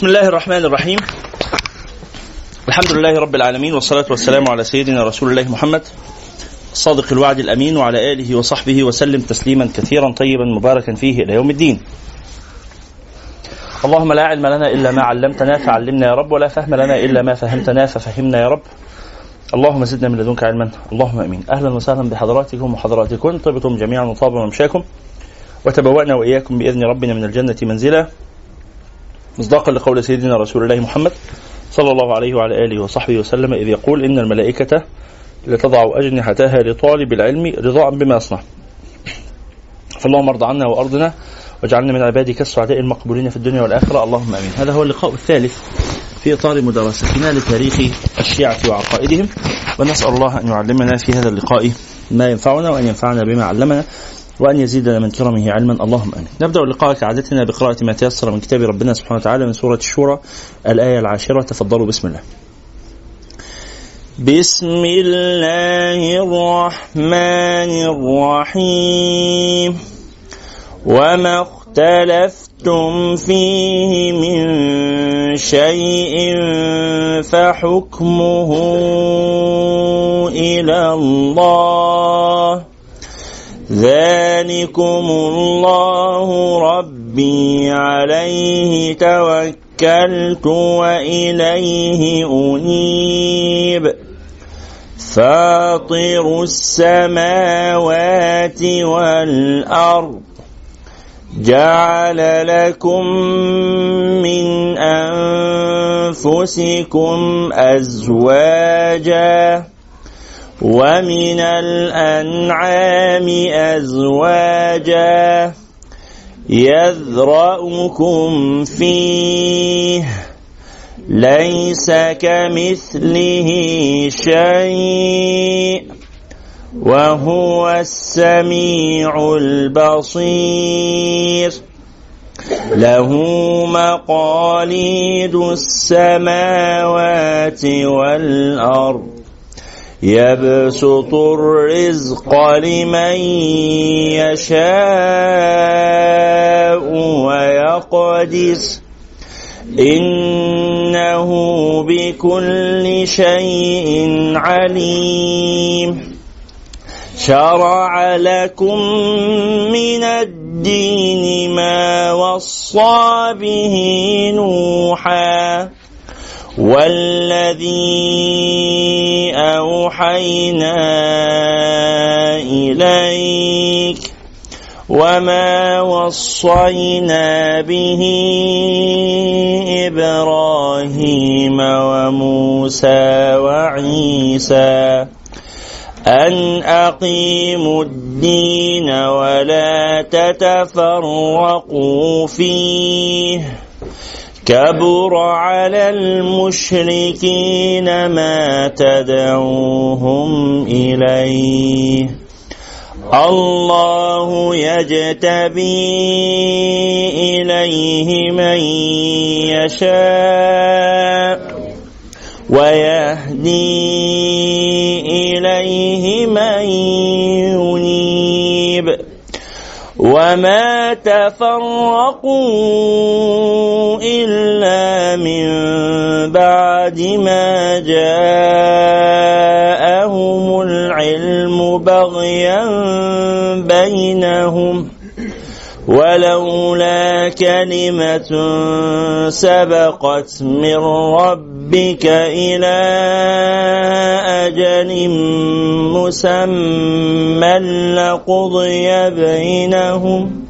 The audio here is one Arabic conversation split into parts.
بسم الله الرحمن الرحيم. الحمد لله رب العالمين والصلاة والسلام على سيدنا رسول الله محمد الصادق الوعد الأمين وعلى آله وصحبه وسلم تسليما كثيرا طيبا مباركا فيه إلى يوم الدين. اللهم لا علم لنا إلا ما علمتنا فعلمنا يا رب ولا فهم لنا إلا ما فهمتنا ففهمنا يا رب. اللهم زدنا من لدنك علما. اللهم آمين. أهلا وسهلا بحضراتكم وحضراتكم. طبتم جميعا وطاب ممشاكم. وتبوأنا وإياكم بإذن ربنا من الجنة منزلا. مصداقا لقول سيدنا رسول الله محمد صلى الله عليه وعلى آله وصحبه وسلم إذ يقول إن الملائكة لتضع أجنحتها لطالب العلم رضاء بما يصنع. فاللهم ارض عنا وأرضنا واجعلنا من عبادك السعداء المقبولين في الدنيا والآخرة اللهم آمين. هذا هو اللقاء الثالث في إطار مدرستنا لتاريخ الشيعة وعقائدهم ونسأل الله أن يعلمنا في هذا اللقاء ما ينفعنا وأن ينفعنا بما علمنا وأن يزيدنا من كرمه علما. اللهم آمين. نبدأ اللقاء كعادتنا بقراءة ما تيسر من كتاب ربنا سبحانه وتعالى من سورة الشورى الآية العاشرة. تفضلوا. بسم الله. بسم الله الرحمن الرحيم. وما اختلفتم فيه من شيء فحكمه إلى الله. ذلكم الله ربي عليه توكلت وإليه أنيب. فاطر السماوات والأرض جعل لكم من أنفسكم أزواجاً ومن الأنعام أزواجا يذرأكم فيه ليس كمثله شيء وهو السميع البصير. له مقاليد السماوات والأرض. يبسط الرزق لمن يشاء ويقدر. إنه بكل شيء عليم. شرع لكم من الدين ما وصى به نوحا. والذي أوحينا إليك وما وصينا به إبراهيم وموسى وعيسى أن أقيموا الدين ولا تتفرقوا فيه كبر على المشركين ما تدعوهم إليه. الله يجتبي إليه من يشاء ويهدي إليه من وما تفرقوا إلا من بعد ما جاءهم العلم بغيا بينهم ولولا كلمة سبقت من ربك إلى أجل مسمى لقضي بينهم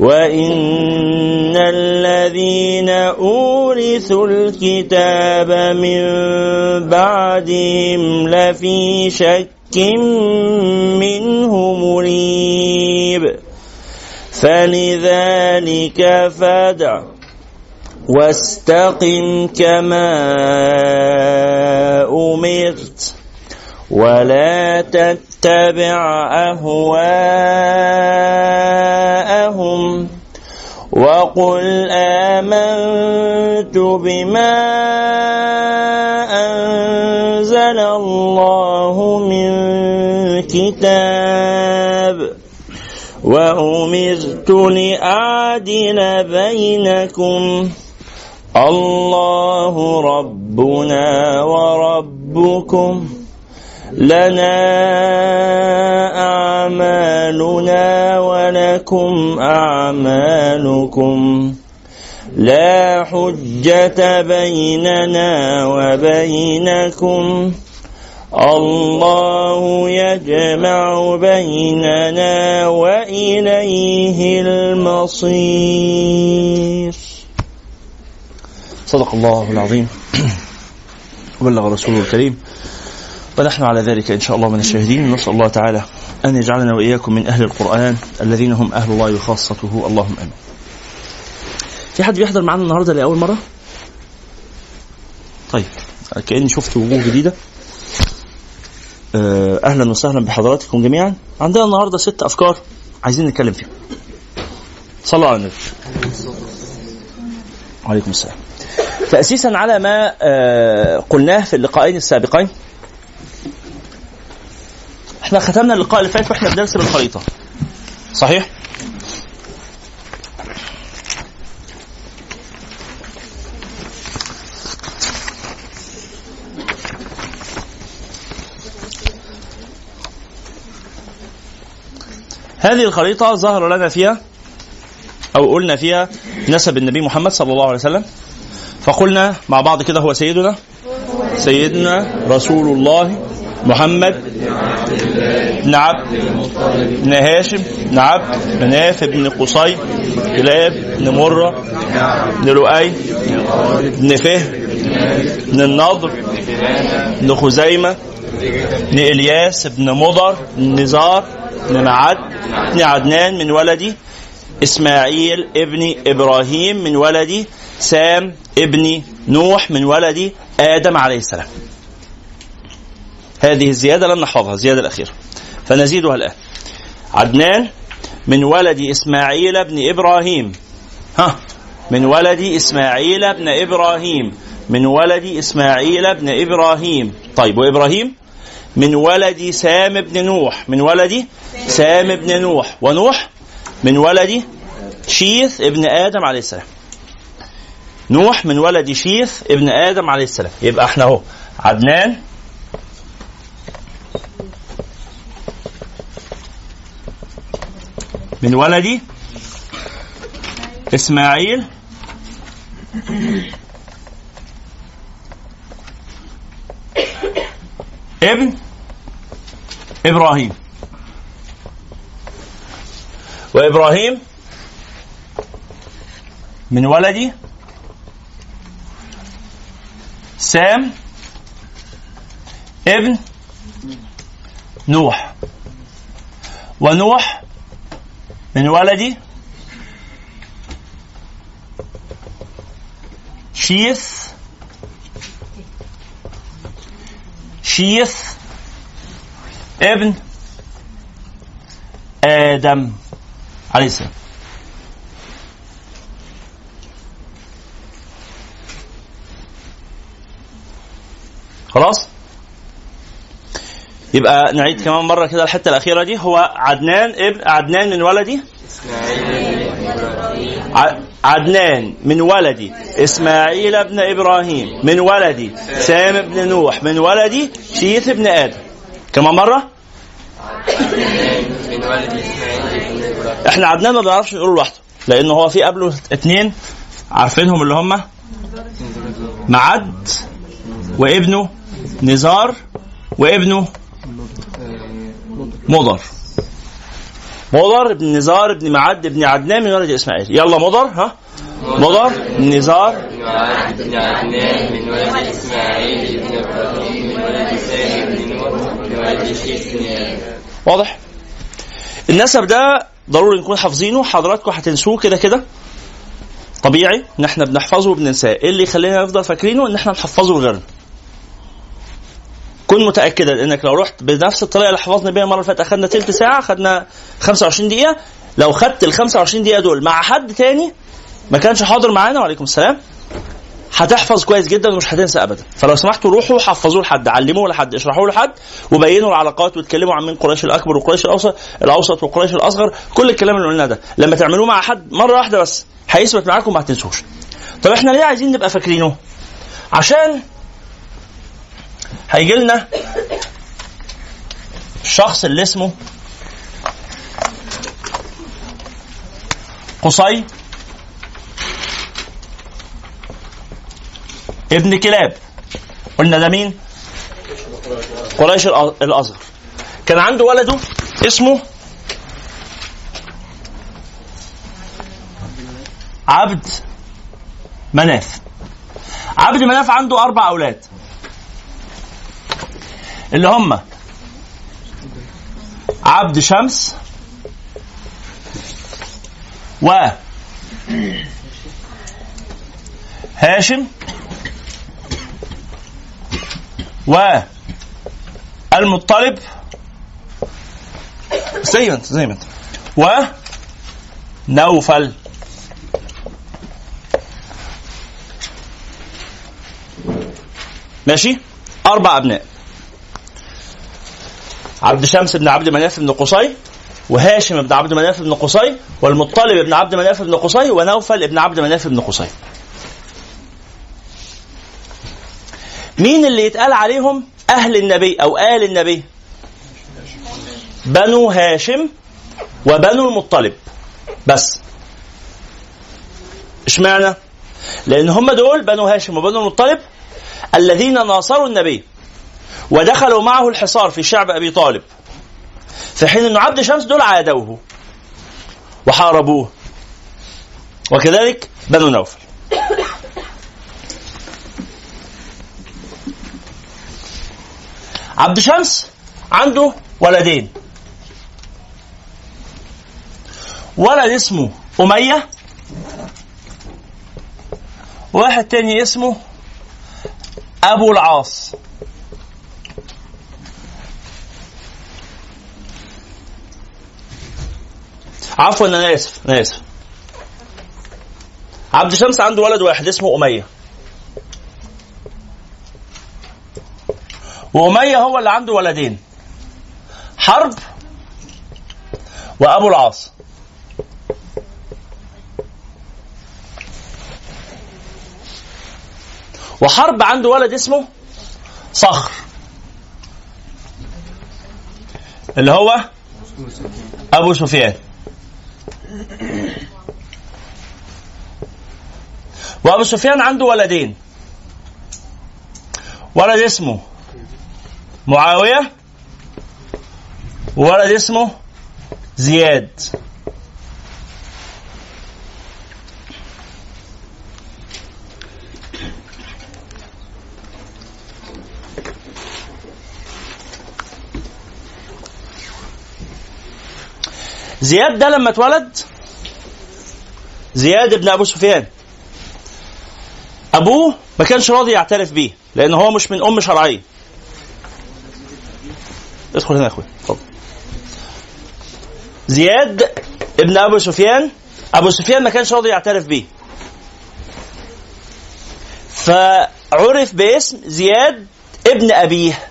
وإن الذين أورثوا الكتاب من بعدهم لفي شك منه مريب فلذلك فادع واستقم كما أمرت ولا تتبع أهواءهم وقل آمنت بما أنزل الله من كتاب وأمرت لأعدل بينكم الله ربنا وربكم لنا أعمالنا ولكم أعمالكم لا حجة بيننا وبينكم الله يجمع بيننا وإليه المصير صدق الله العظيم. وبلغ رسوله الكريم. ونحن على ذلك إن شاء الله من الشاهدين. نسأل الله تعالى أن يجعلنا وإياكم من أهل القرآن الذين هم أهل الله وخاصته. اللهم آمين. في حد بيحضر معانا النهارده لأول مرة؟ طيب كأني شفت وجوه جديدة. آه، أهلا وسهلا بحضراتكم جميعا. عندنا النهارده ست أفكار عايزين نتكلم فيها. صلوا على النبي وعليكم السلام. تأسيسا على ما آه، قلناه في اللقاءين السابقين. إحنا ختمنا اللقاء اللي فات وإحنا بنرسم الخريطة صحيح؟ هذه الخريطة ظهر لنا فيها أو قلنا فيها نسب النبي محمد صلى الله عليه وسلم. فقلنا مع بعض كده هو سيدنا. سيدنا رسول الله محمد بن عبد بن هاشم بن عبد مناف بن قصي كلاب بن مرة بن لؤي بن فهم بن النضر بن خزيمة بن إلياس بن مضر بن نزار بن معد بن عدنان من ولد إسماعيل ابن إبراهيم من ولد سام ابن نوح من ولد آدم عليه السلام. هذه الزيادة لن نحفظها الزيادة الأخيرة. فنزيدها الآن. عدنان من ولد إسماعيل بن إبراهيم. ها من ولد إسماعيل بن إبراهيم. من ولد إسماعيل بن إبراهيم. طيب وإبراهيم؟ من ولد سام بن نوح. من ولد سام بن نوح. ونوح؟ من ولد شيث ابن آدم عليه السلام. نوح من ولد شيث ابن آدم عليه السلام. يبقى إحنا اهو. عدنان. من ولد إسماعيل. ابن إبراهيم. وإبراهيم من ولد سام ابن نوح. ونوح من ولد شيث. شيث ابن آدم عليه السلام. خلاص؟ يبقى نعيد كمان مرة كده الحتة الأخيرة دي. هو عدنان ابن عدنان من ولدي؟ عدنان من ولدي. إسماعيل ابن إبراهيم من ولدي. سام ابن نوح من ولدي. شيث ابن آدم كمان مرة؟ إحنا عدنان ما بنعرفش نقول لوحده لأنه هو في قبله اثنين عارفينهم اللي هم؟ معد وابنه نزار وابنه مضر. مضر ابن نزار ابن معد ابن عدنان من ولد إسماعيل. يلا مضر ها؟ مضر نزار بن عدنان من ولد اسماعيل بن إبراهيم من ولد سالم بن من ولد بن. واضح؟ النسب ده ضروري نكون حافظينه حضراتكم هتنسوه كده كده. طبيعي ان إحنا بنحفظه وبننساه. إيه اللي يخلينا نفضل فاكرينه؟ إن إحنا نحفظه لغيرنا كن متأكدا انك لو رحت بنفس الطريقة اللي حفظنا بيها المرة اللي فاتت اخذنا تلت ساعة اخذنا 25 دقيقة. لو خدت ال 25 دقيقة دول مع حد تاني ما كانش حاضر معانا وعليكم السلام هتحفظ كويس جدا ومش هتنسى ابدا. فلو سمحتوا روحوا حفظوه لحد علموه لحد اشرحوه لحد وبينوا العلاقات واتكلموا عن مين قريش الأكبر وقريش الاوسط الأوسط وقريش الأصغر. كل الكلام اللي قلناه ده لما تعملوه مع حد مرة واحدة بس هيثبت معاكم ما هتنسوش. طب إحنا ليه عايزين نبقى فاكرينه؟ عشان هيجي لنا الشخص اللي اسمه قصي ابن كلاب. قلنا ده مين؟ قريش الاصغر كان عنده ولده اسمه عبد مناف. عبد مناف عنده أربع أولاد. اللي هم عبد شمس و هاشم و المطلب زي ما انت زي ما انت. و نوفل. ماشي؟ أربع أبناء. عبد شمس بن عبد مناف بن قصي وهاشم بن عبد مناف بن قصي والمطلب بن عبد مناف بن قصي ونوفل بن عبد مناف بن قصي. مين اللي يتقال عليهم أهل النبي أو آل النبي؟ بنو هاشم وبنو المطلب. بس. اشمعنى؟ لأن هم دول بنو هاشم وبنو المطلب الذين ناصروا النبي. ودخلوا معه الحصار في شعب أبي طالب. في حين ان عبد شمس دول عادوه وحاربوه. وكذلك بنو نوفل. عبد شمس عنده ولدين. ولد اسمه أمية. واحد تاني اسمه أبو العاص. عفوا أنا آسف أنا آسف. عبد شمس عنده ولد واحد اسمه أمية. وأمية هو اللي عنده ولدين. حرب وأبو العاص. وحرب عنده ولد اسمه صخر. اللي هو أبو سفيان. وأبو سفيان عنده ولدين. ولد اسمه معاوية وولد اسمه زياد. زياد ده لما اتولد؟ زياد ابن أبو سفيان. أبوه ما كانش راضي يعترف بيه لأن هو مش من أم شرعية. ادخل هنا يا اخويا اتفضل. زياد ابن أبو سفيان أبو سفيان ما كانش راضي يعترف بيه. فعرف باسم زياد ابن أبيه.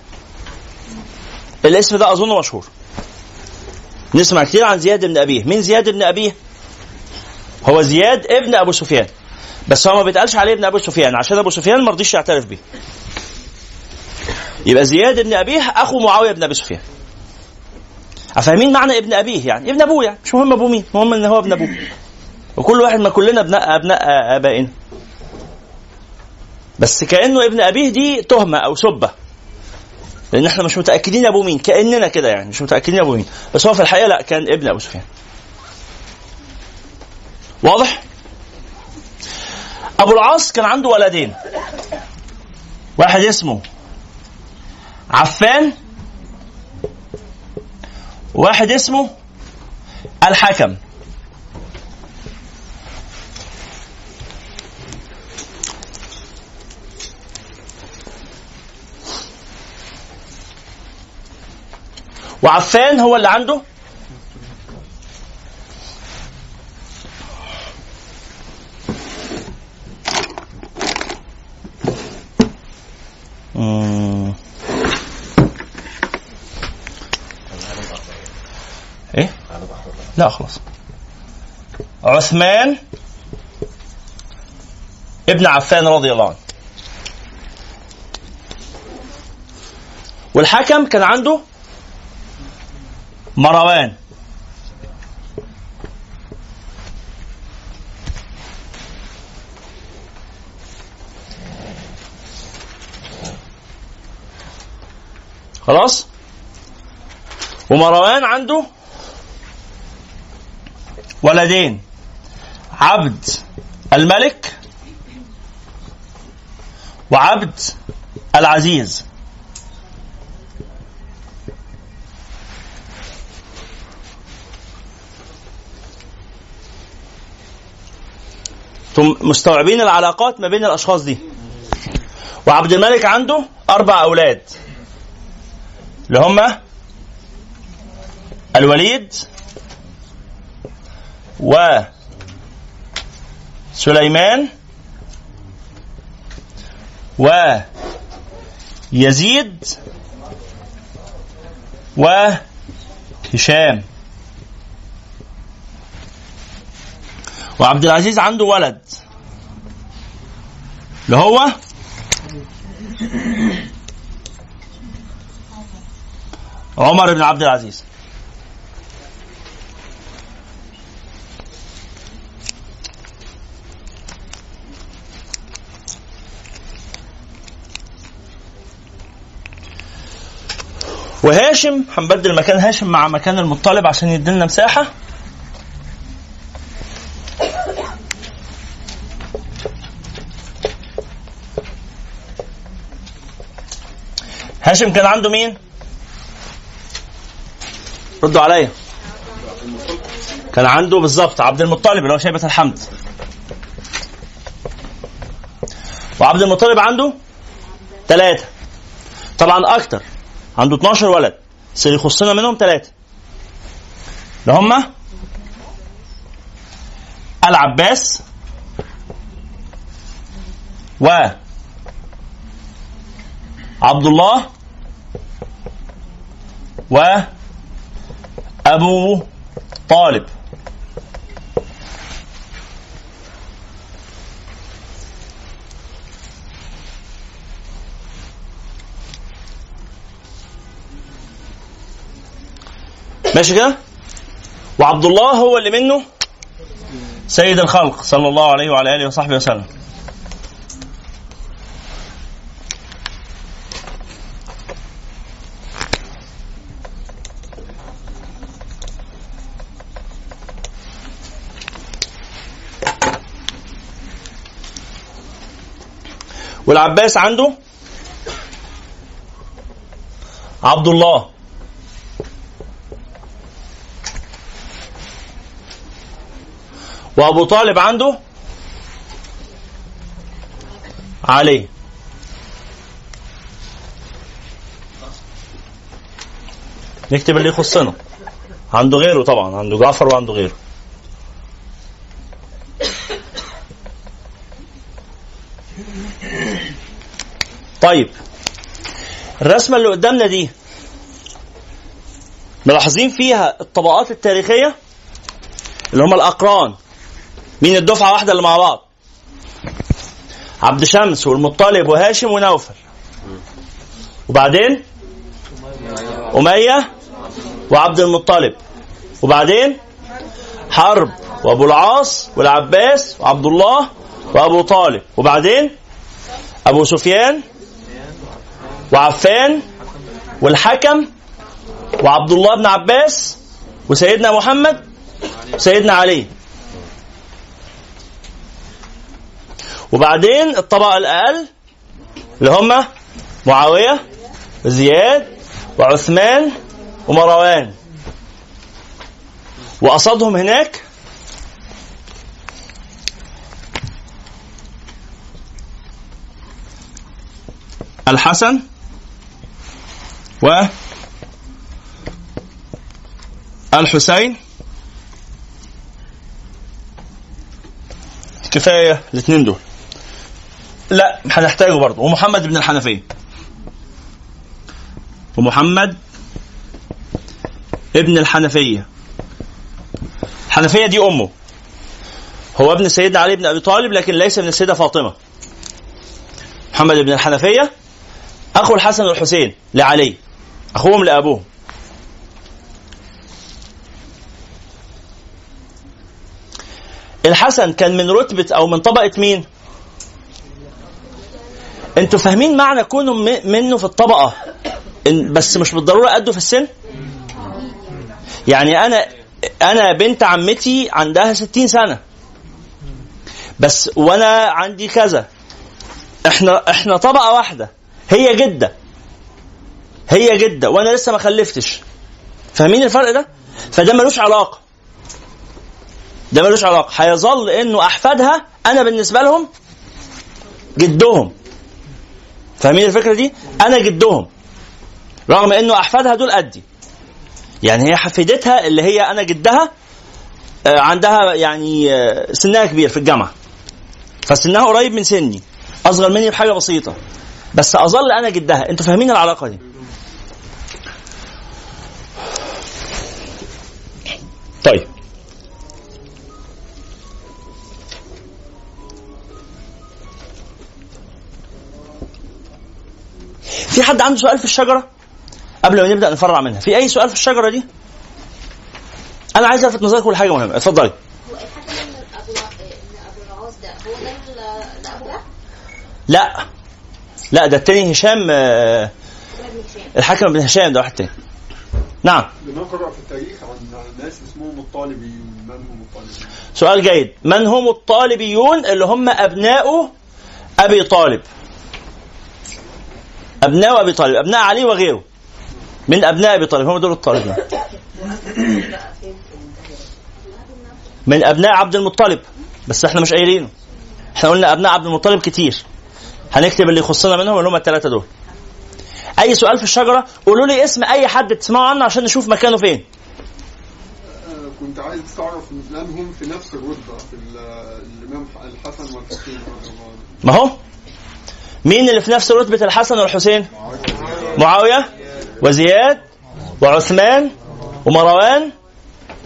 الاسم ده اظن مشهور. نسمع كتير عن زياد بن أبيه. مين زياد بن أبيه؟ هو زياد ابن أبو سفيان. بس هو ما بيتقالش عليه ابن أبو سفيان. عشان أبو سفيان ما رضيش يعترف بيه. يبقى زياد بن أبيه أخو معاوية بن أبي سفيان. فاهمين معنى ابن أبيه يعني؟ ابن أبوه يعني. مش مهم أبوه مين. المهم إن هو ابن أبوه. وكل واحد ما كلنا ابناء ابناء آبائنا. بس كأنه ابن أبيه دي تهمة أو سبه لأن إحنا مش متأكدين ابوه مين كأننا كده يعني مش متأكدين ابوه مين. بس هو في الحقيقة لا كان ابن أبو سفيان. واضح؟ أبو العاص كان عنده ولدين. واحد اسمه عفان واحد اسمه الحكم. وعفان هو اللي عنده. إيه؟ لا خلاص. عثمان ابن عفان رضي الله عنه. والحكم كان عنده؟ مروان خلاص؟ ومروان عنده؟ ولدين. عبد الملك وعبد العزيز. ثم مستوعبين العلاقات ما بين الأشخاص دي. وعبد الملك عنده أربع أولاد. اللي هم الوليد وسليمان ويزيد وهشام وعبد العزيز عنده ولد. اللي هو؟ عمر بن عبد العزيز وهاشم هنبدل مكان هاشم مع مكان المطلب عشان يدينا مساحة. هاشم كان عنده مين؟ ردوا عليا. كان عنده بالظبط عبد المطلب اللي هو شيبة الحمد. وعبد المطلب عنده ثلاثة طبعا أكتر. عنده 12 ولد. بس اللي يخصنا منهم ثلاثة اللي هم العباس و عبد الله و أبو طالب. ماشي كده؟ وعبد الله هو اللي منه سيد الخلق صلى الله عليه وعلى آله وصحبه وسلم. والعباس عنده عبد الله وأبو طالب عنده علي. نكتب اللي يخصنا. عنده غيره طبعا عنده جعفر وعنده غيره. طيب الرسمة اللي قدامنا دي ملاحظين فيها الطبقات التاريخية اللي هم الأقران مين الدفعة واحدة اللي مع بعض؟ عبد شمس والمطلب وهاشم ونوفل. وبعدين؟ أمية وعبد المطلب. وبعدين؟ حرب وأبو العاص والعباس وعبد الله وأبو طالب. وبعدين؟ أبو سفيان وعفان والحكم وعبد الله بن عباس وسيدنا محمد وسيدنا علي. وبعدين الطبقة الأقل اللي هم معاوية وزياد وعثمان ومروان. وقصدهم هناك الحسن و الحسين. كفاية الاثنين دول. لا هنحتاجه برضه. ومحمد بن الحنفية. ومحمد ابن الحنفية. الحنفية دي أمه. هو ابن سيدنا علي بن أبي طالب لكن ليس من السيدة فاطمة. محمد بن الحنفية أخو الحسن والحسين لعلي. أخوهم لابوهم الحسن كان من رتبة أو من طبقة مين؟ أنتوا فاهمين معنى كونه منه في الطبقة. بس مش بالضرورة قده في السن؟ يعني أنا أنا بنت عمتي عندها 60 سنة. بس وأنا عندي كذا. إحنا إحنا طبقة واحدة. هي جدة. هي جدة وأنا لسه ما خلفتش. فاهمين الفرق ده؟ فده ملوش علاقة. ده ملوش علاقة. هيظل إنه أحفادها أنا بالنسبة لهم جدهم. فاهمين الفكرة دي؟ أنا جدهم. رغم إنه أحفادها دول قدي. يعني هي حفيدتها اللي هي أنا جدها آه، عندها يعني آه، سنها كبير في الجامعة. فسنها قريب من سني. أصغر مني بحاجة بسيطة. بس أظل أنا جدها. أنتوا فاهمين العلاقة دي؟ طيب. في حد عنده سؤال في الشجرة؟ قبل ما نبدأ نفرع منها. في أي سؤال في الشجرة دي؟ أنا عايز ألفت نظركم لحاجة مهمة. اتفضلي. لا. لا ده التاني هشام آه، هشام؟ الحكم بن هشام ده واحد تاني. نعم. بنقرأ في التاريخ عن ناس اسمهم الطالبيون. من هم الطالبيون؟ سؤال جيد. من هم الطالبيون اللي هم أبناء أبي طالب؟ أبناء أبي طالب. أبناء علي وغيره. من أبناء أبي طالب. هم دول الطالبين من أبناء عبد المطلب. بس إحنا مش قايلينه. إحنا قلنا أبناء عبد المطلب كتير. هنكتب اللي يخصنا منهم اللي هم الثلاثه دول. أي سؤال في الشجرة قولوا لي اسم أي حد تسمعوا عنه عشان نشوف مكانه فين. آه، كنت عايز تعرف من هم في نفس الرتبة في ال- الإمام الحسن والحسين ما هو؟ مين اللي في نفس رتبة الحسن والحسين؟ معاوية. وزياد وعثمان ومروان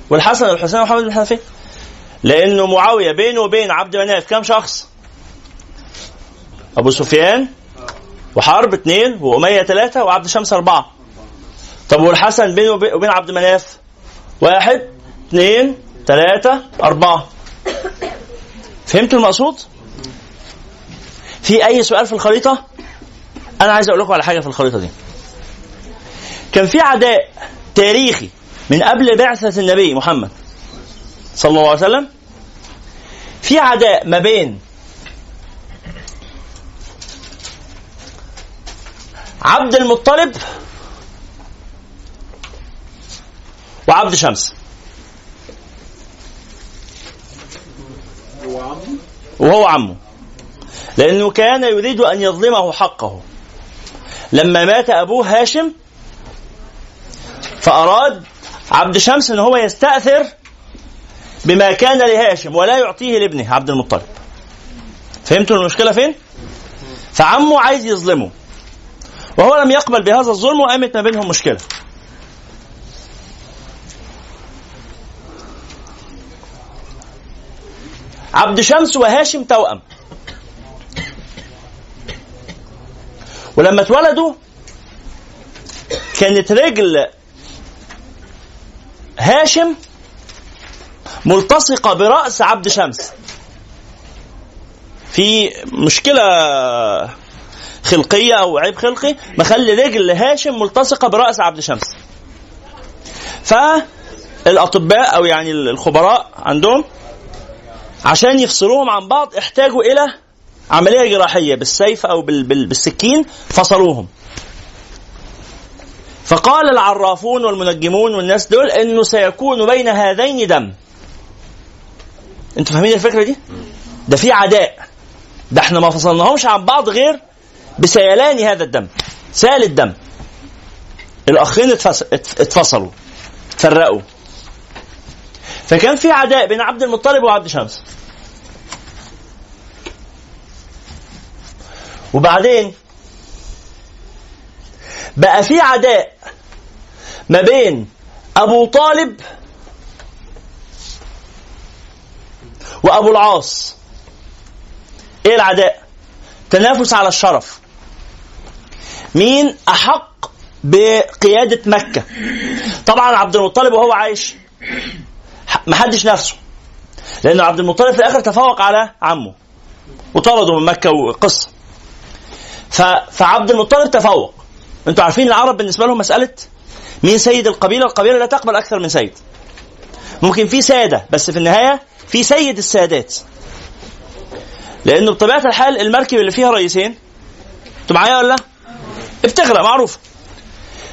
والحسن والحسين ومحمد بن حنفية. لأنه معاوية بينه وبين عبد مناف كم شخص؟ أبو سفيان وحرب اثنين وأمية ثلاثة وعبد شمس أربعة. طب والحسن وبي- وبين عبد مناف؟ واحد اثنين ثلاثة أربعة. فهمتوا المقصود؟ في أي سؤال في الخريطة؟ أنا عايز أقول لكم على حاجة في الخريطة دي. كان في عداء تاريخي من قبل بعثة النبي محمد صلى الله عليه وسلم في عداء ما بين عبد المطلب وعبد شمس. وهو عمه. لأنه كان يريد أن يظلمه حقه. لما مات أبوه هاشم فأراد عبد شمس أن هو يستأثر بما كان لهاشم ولا يعطيه لابنه عبد المطلب. فهمتوا المشكلة فين؟ فعمه عايز يظلمه. وهو لم يقبل بهذا الظلم وقامت ما بينهم مشكلة. عبد شمس وهاشم توأم. ولما اتولدوا كانت رجل هاشم ملتصقة برأس عبد شمس. في مشكلة خلقية أو عيب خلقي مخلي رجل هاشم ملتصقة برأس عبد شمس. فالأطباء أو يعني الخبراء عندهم عشان يفصلوهم عن بعض احتاجوا إلى عملية جراحية بالسيف بال- بالسكين فصلوهم. فقال العرافون والمنجمون والناس دول إنه سيكون بين هذين دم. أنتوا فاهمين الفكرة دي؟ ده في عداء. ده إحنا ما فصلناهمش عن بعض غير بسيلان هذا الدم سال الدم. الأخين اتفصلوا اتفرقوا فكان في عداء بين عبد المطلب وعبد شمس. وبعدين بقى في عداء ما بين أبو طالب وأبو العاص. إيه العداء؟ تنافس على الشرف. مين أحق بقيادة مكة. طبعا عبد المطلب وهو عايش. ما حدش نفسه. لأن عبد المطلب في الآخر تفوق على عمه. وطرده من مكة وقصة. فعبد المطلب تفوق. أنتوا عارفين العرب بالنسبة لهم مسألة مين سيد القبيلة؟ القبيلة لا تقبل أكثر من سيد. ممكن في سادة بس في النهاية في سيد السادات. لأنه بطبيعة الحال المركب اللي فيها رئيسين. أنتوا معايا ولا لا؟ بتغرق معروف.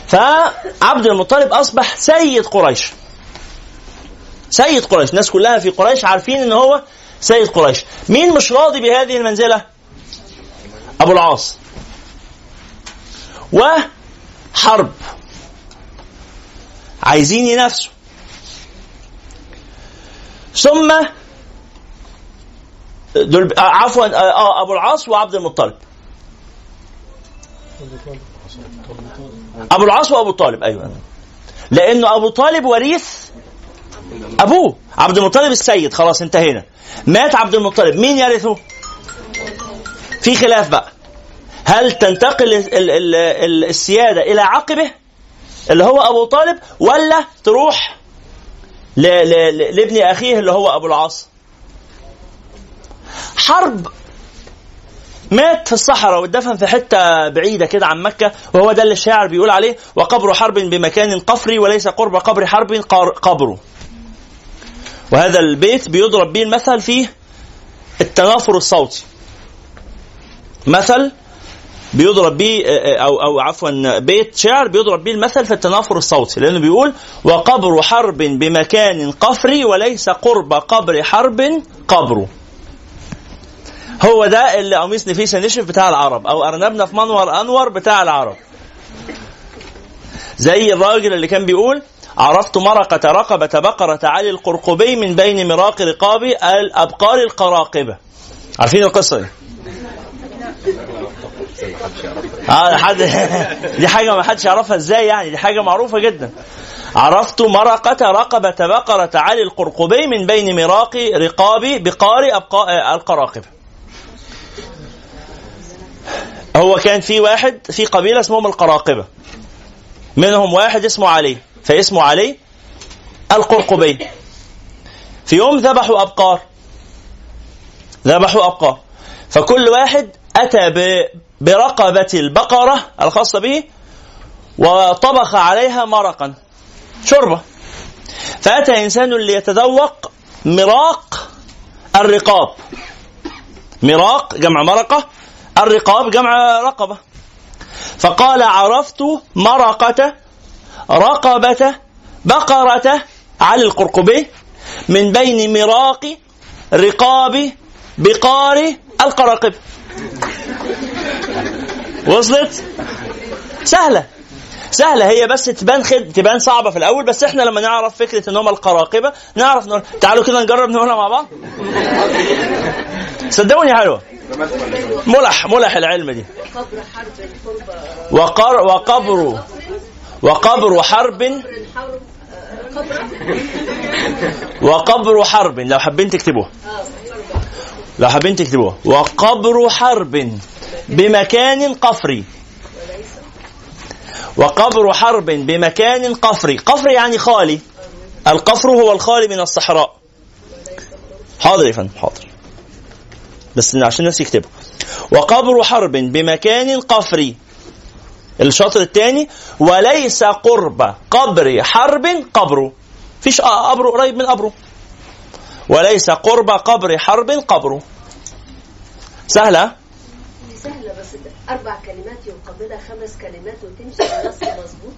فعبد المطلب أصبح سيد قريش. سيد قريش الناس كلها في قريش عارفين إن هو سيد قريش. مين مش راضي بهذه المنزلة؟ أبو العاص. وحرب. عايزين ينافسوا. ثم دول آه، عفوا آه، آه أبو العاص وعبد المطلب. أبو العاص وأبو طالب أيوه. لأنه أبو طالب وريث أبوه عبد المطلب السيد خلاص انتهينا. مات عبد المطلب. مين يرثه؟ في خلاف بقى. هل تنتقل ال- ال- ال- السيادة إلى عقبه اللي هو أبو طالب ولا تروح لابن أخيه اللي هو أبو العاص؟ حرب مات في الصحراء واتدفن في حتة بعيدة كده عن مكة وهو ده اللي الشاعر بيقول عليه وقبر حرب بمكان قفري وليس قرب قبر حرب قبره. وهذا البيت بيضرب به المثل في التنافر الصوتي. مثل بيضرب به أو أو عفوا بيت شعر بيضرب به المثل في التنافر الصوتي لأنه بيقول وقبر حرب بمكان قفري وليس قرب قبر حرب قبره. هو ده اللي قميص نفيسه نشف بتاع العرب أو أرنبنا في منور أنور بتاع العرب. زي الراجل اللي كان بيقول عرفت مرقة رقبة بقرة علي القرقبي من بين مراق رقاب الأبقار القراقبة. عارفين القصة دي؟ آه حد دي حاجة ما حدش يعرفها إزاي يعني دي حاجة معروفة جدا. عرفت مرقة رقبة بقرة علي القرقبي من بين مراق رقاب بقار القراقبة. هو كان في واحد في قبيلة اسمهم القراقبة منهم واحد اسمه علي فاسمه علي القرقبي. في يوم ذبحوا أبقار. ذبحوا أبقار. فكل واحد أتى ب- برقبة البقرة الخاصة به وطبخ عليها مرقا شوربة. فأتى إنسان ليتذوق مراق الرقاب. مراق جمع مرقة الرقاب جمع رقبة. فقال عرفت مرقة رقبة بقرة على القرقبي من بين مراق رقاب بقار القراقب. وصلت؟ سهلة. سهلة. هي بس تبان خد تبان صعبة في الأول بس إحنا لما نعرف فكرة إن هم القراقبة نعرف نقول تعالوا كده نجرب نقولها مع بعض. صدقوني حلوة. ملح ملح العلم دي. وقر وقبر وقبر حرب. وقبر حرب. لو حابين تكتبوها لو حابين تكتبوها وقبر حرب بمكان قفري وقبر حرب بمكان قفري قفر يعني خالي. القفر هو الخالي من الصحراء. حاضر يا فندم حاضر. بس عشان الناس يكتبوا. وقبر حرب بمكان قفري الشاطر الثاني وليس قرب قبر حرب قبره. فيش قبره قريب من قبره. وليس قرب قبر حرب قبره. سهلة؟ سهلة بس أربع كلمات يقابلها خمس كلمات وتمشي النص مظبوط.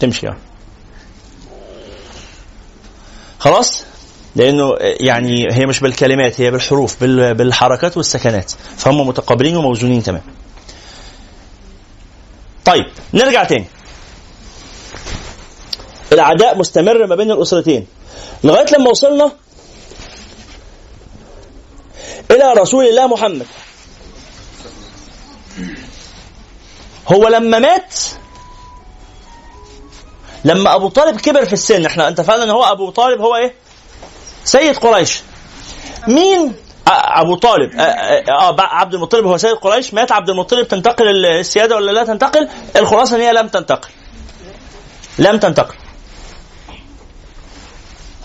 تمشي. خلاص؟ لأنه يعني هي مش بالكلمات هي بالحروف بال- بالحركات والسكنات. فهم متقابلين وموزونين تمام. طيب نرجع تاني. العداء مستمر ما بين الأسرتين. لغاية لما وصلنا إلى رسول الله محمد. هو لما مات لما أبو طالب كبر في السن إحنا اتفقنا إن هو أبو طالب هو إيه؟ سيد قريش. مين؟ أبو طالب. آه عبد المطلب هو سيد قريش. مات عبد المطلب. تنتقل السيادة ولا لا تنتقل؟ الخلاصة إن هي لم تنتقل. لم تنتقل.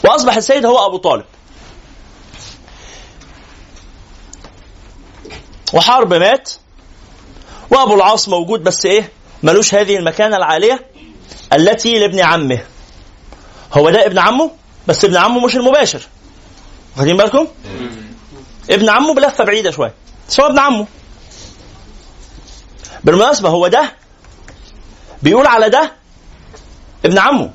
وأصبح السيد هو أبو طالب. وحرب مات. وأبو العاص موجود بس إيه؟ ملوش هذه المكانة العالية التي لابن عمه. هو ده ابن عمه؟ بس ابن عمه مش المباشر. واخدين بالكم؟ ابن عمه بلفة بعيدة شوية. بس هو ابن عمه. بالمناسبة هو ده بيقول على ده ابن عمه.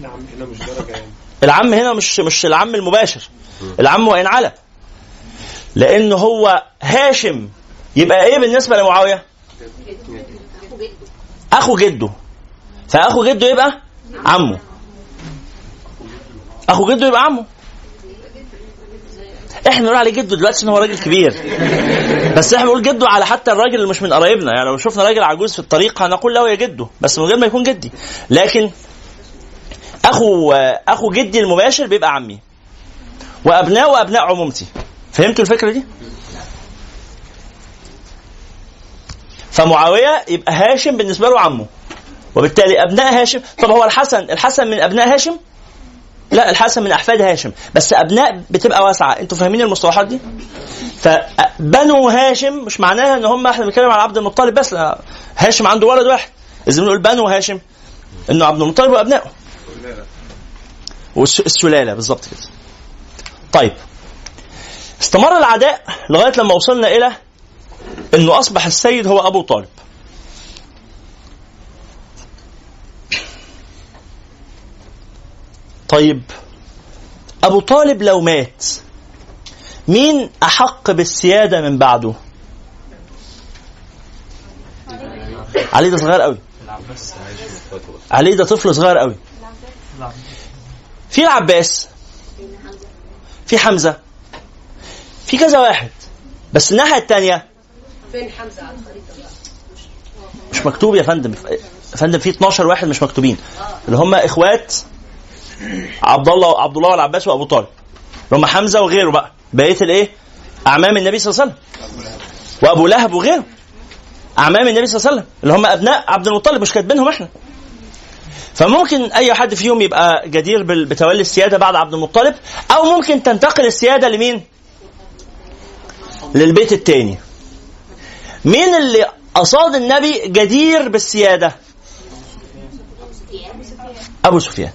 نعم. هنا مش درجة يعني. العم هنا مش مش العم المباشر. العم وإن على لأن هو هاشم. يبقى إيه بالنسبة لمعاوية؟ أخو جده. فأخو جده يبقى عمه أخو جده يبقى عمه إحنا نقول عليه جده دلوقتي عشان هو راجل كبير. بس إحنا بنقول جده على حتى الراجل اللي مش من قرايبنا. يعني لو شفنا راجل عجوز في الطريق هنقول له يا جده. بس من غير ما يكون جدي. لكن أخو أخو جدي المباشر بيبقى عمي. وأبناء وأبناء عمومتي. فهمتوا الفكرة دي؟ فمعاوية يبقى هاشم بالنسبة له عمه. وبالتالي أبناء هاشم طب هو الحسن الحسن من أبناء هاشم؟ لا الحسن من أحفاد هاشم. بس أبناء بتبقى واسعة. أنتوا فاهمين المصطلحات دي؟ فبنو هاشم مش معناها إن هم إحنا بنتكلم على عبد المطلب بس لا. هاشم عنده ولد واحد. إذا بنقول بنو هاشم إنه عبد المطلب وأبنائه. والسلاله بالظبط كده. طيب. استمر العداء لغاية لما وصلنا إلى إنه أصبح السيد هو أبو طالب. طيب أبو طالب لو مات مين أحق بالسيادة من بعده؟ علي ده صغير قوي. علي ده طفل صغير قوي. في العباس في حمزة في كذا واحد بس الناحية الثانية فين حمزة على الخريطة بقى؟ مش مكتوب يا فندم يا فندم في 12 واحد مش مكتوبين. اللي هم إخوات عبد الله عبد الله والعباس وأبو طالب. اللي هم حمزة وغيره بقى. بقية الإيه؟ أعمام النبي صلى الله عليه وسلم. وأبو لهب وغيره. أعمام النبي صلى الله عليه وسلم. اللي هم أبناء عبد المطلب مش كاتبينهم إحنا. فممكن أي حد فيهم يبقى جدير بتولي السيادة بعد عبد المطلب أو ممكن تنتقل السيادة لمين؟ للبيت الثاني مين اللي قصاد النبي جدير بالسيادة؟ أبو سفيان.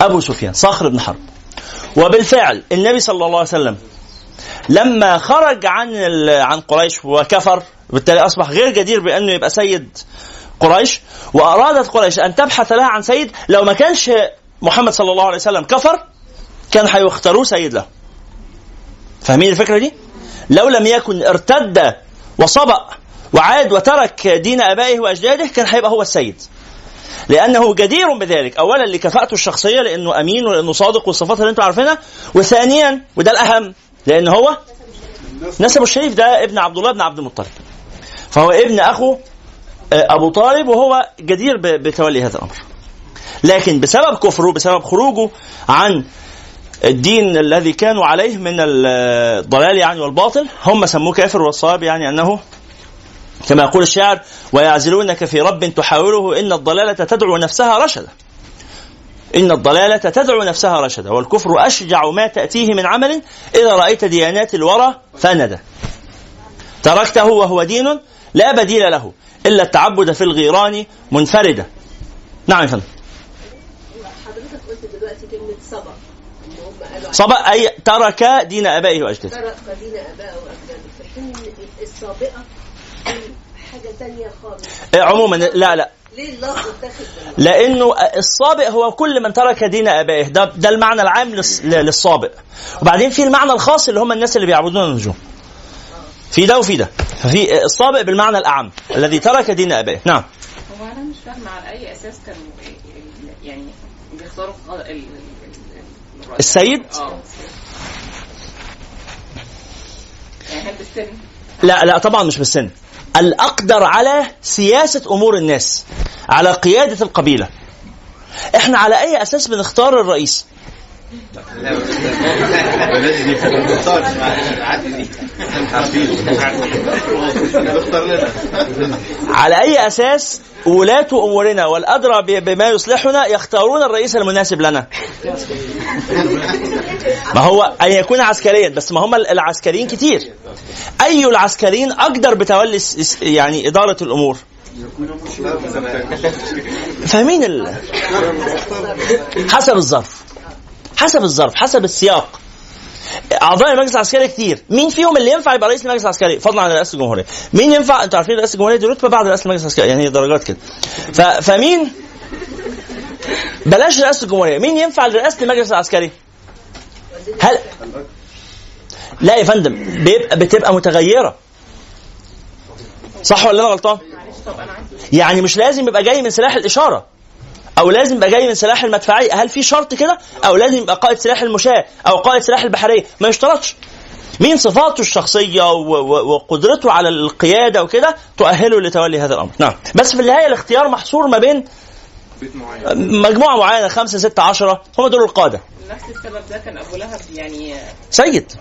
أبو سفيان صخر بن حرب. وبالفعل النبي صلى الله عليه وسلم لما خرج عن عن قريش وكفر بالتالي أصبح غير جدير بأنه يبقى سيد قريش. وأرادت قريش أن تبحث لها عن سيد. لو ما كانش محمد صلى الله عليه وسلم كفر كان هيختاروه سيد له. فاهمين الفكرة دي؟ لو لم يكن ارتد وصبأ وعاد وترك دين آبائه وأجداده كان هيبقى هو السيد. لأنه جدير بذلك. اولا لكفاءته الشخصية لأنه أمين ولأنه صادق والصفات اللي أنتم عارفينها. وثانيا وده الأهم لأن هو نسبه الشريف ده ابن عبد الله بن عبد المطلب. فهو ابن أخو آه، أبو طالب وهو جدير بتولي هذا الأمر. لكن بسبب كفره بسبب خروجه عن الدين الذي كانوا عليه من الضلال يعني والباطل هم سموه كافر والصواب يعني أنه كما يقول الشاعر ويعزلونك في رب تحاوره إن الضلالة تدعو نفسها رشدا. إن الضلالة تدعو نفسها رشدا والكفر أشجع ما تأتيه من عمل إذا رأيت ديانات الورى فندا تركته وهو دين لا بديل له إلا التعبد في الغيران منفردا نعم يا فندم. حضرتك قلت دلوقتي هم قالوا صبأ أي ترك دين أبائه وأجداده. ترك دين أبائه وأجداده. في حين إن السابقة دي تانية خالص. آه، عموما لا لا. ليه اللفظ؟ لأنه السابق هو كل من ترك دين ابائه ده ده المعنى العام للسابق. وبعدين في المعنى الخاص اللي هم الناس اللي بيعبدون النجوم. في ده وفي ده. ففي السابق بالمعنى الأعم الذي ترك دين ابائه نعم. هو أنا مش فاهمة على أي أساس كانوا يعني بيختاروا. السيد؟ آه. يعني بالسن؟ لا لا طبعا مش بالسن. الأقدر على سياسة أمور الناس على قيادة القبيلة. إحنا على أي أساس بنختار الرئيس؟ على أي أساس ولاة أمورنا والأدرى بما يصلحنا يختارون الرئيس المناسب لنا؟ ما هو أن يكون عسكريا بس ما هم العسكريين كتير. أي العسكريين أقدر بتولي يعني إدارة الأمور؟ فاهمين. حسب الظرف. حسب الظرف حسب السياق. أعضاء المجلس العسكري كتير مين فيهم اللي ينفع يبقى رئيس المجلس العسكري؟ فضلا عن رئاسة الجمهورية. مين ينفع؟ أنتوا عارفين رئاسة الجمهورية دي رتبة بعد رئاسة المجلس العسكري يعني هي درجات كده. ف... فمين؟ بلاش رئاسة الجمهورية. مين ينفع لرئاسة المجلس العسكري؟ هل لا يا فندم بيبقى بتبقى متغيرة. صح ولا أنا غلطان؟ يعني مش لازم يبقى جاي من سلاح الإشارة. أو لازم يبقى جاي من سلاح المدفعيه هل في شرط كده؟ أو لازم يبقى قائد سلاح المشاة أو قائد سلاح البحرية؟ ما يشترطش. مين صفاته الشخصية وقدرته على القيادة وكده تؤهله لتولي هذا الأمر؟ نعم. بس في النهاية الاختيار محصور ما بين مجموعة معينة خمسة ستة عشرة هم دول القادة. نفس السبب ده كان أبو لهب يعني سيد.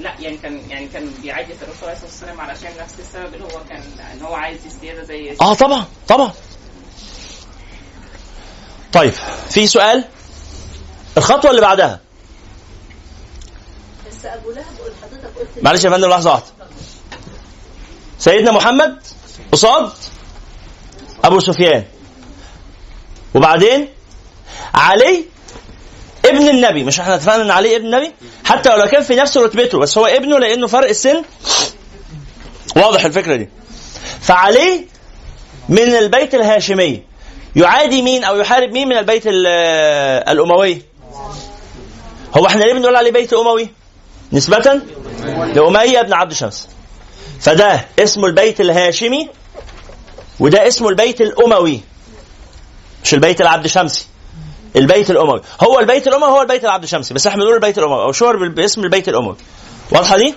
لا يعني كان يعني كان بيعادي في الرسول عليه الصلاة والسلام علشان نفس السبب اللي هو كان إن هو عايز السياده زي آه طبعا طبعا. طيب في سؤال؟ الخطوة اللي بعدها. بس أبو لهب حضرتك قلت معلش يا فندم لحظة واحدة. سيدنا محمد قصاد أبو سفيان. وبعدين علي ابن النبي. مش إحنا اتفقنا إن علي ابن النبي؟ حتى ولو كان في نفس رتبته بس هو ابنه لأنه فرق السن. واضح الفكرة دي. فعلي من البيت الهاشمي. يعادي مين أو يحارب مين من البيت ال- الأموي؟ هو إحنا ليه بنقول عليه بيت اموي نسبة لأمية بن عبد شمس فده اسمه البيت الهاشمي وده اسمه البيت الأموي. مش البيت العبد شمسي البيت الأموي. هو البيت الأموي هو البيت العبد شمسي بس إحنا بنقول البيت الأموي أو شهر باسم البيت الأموي. واضحة دي؟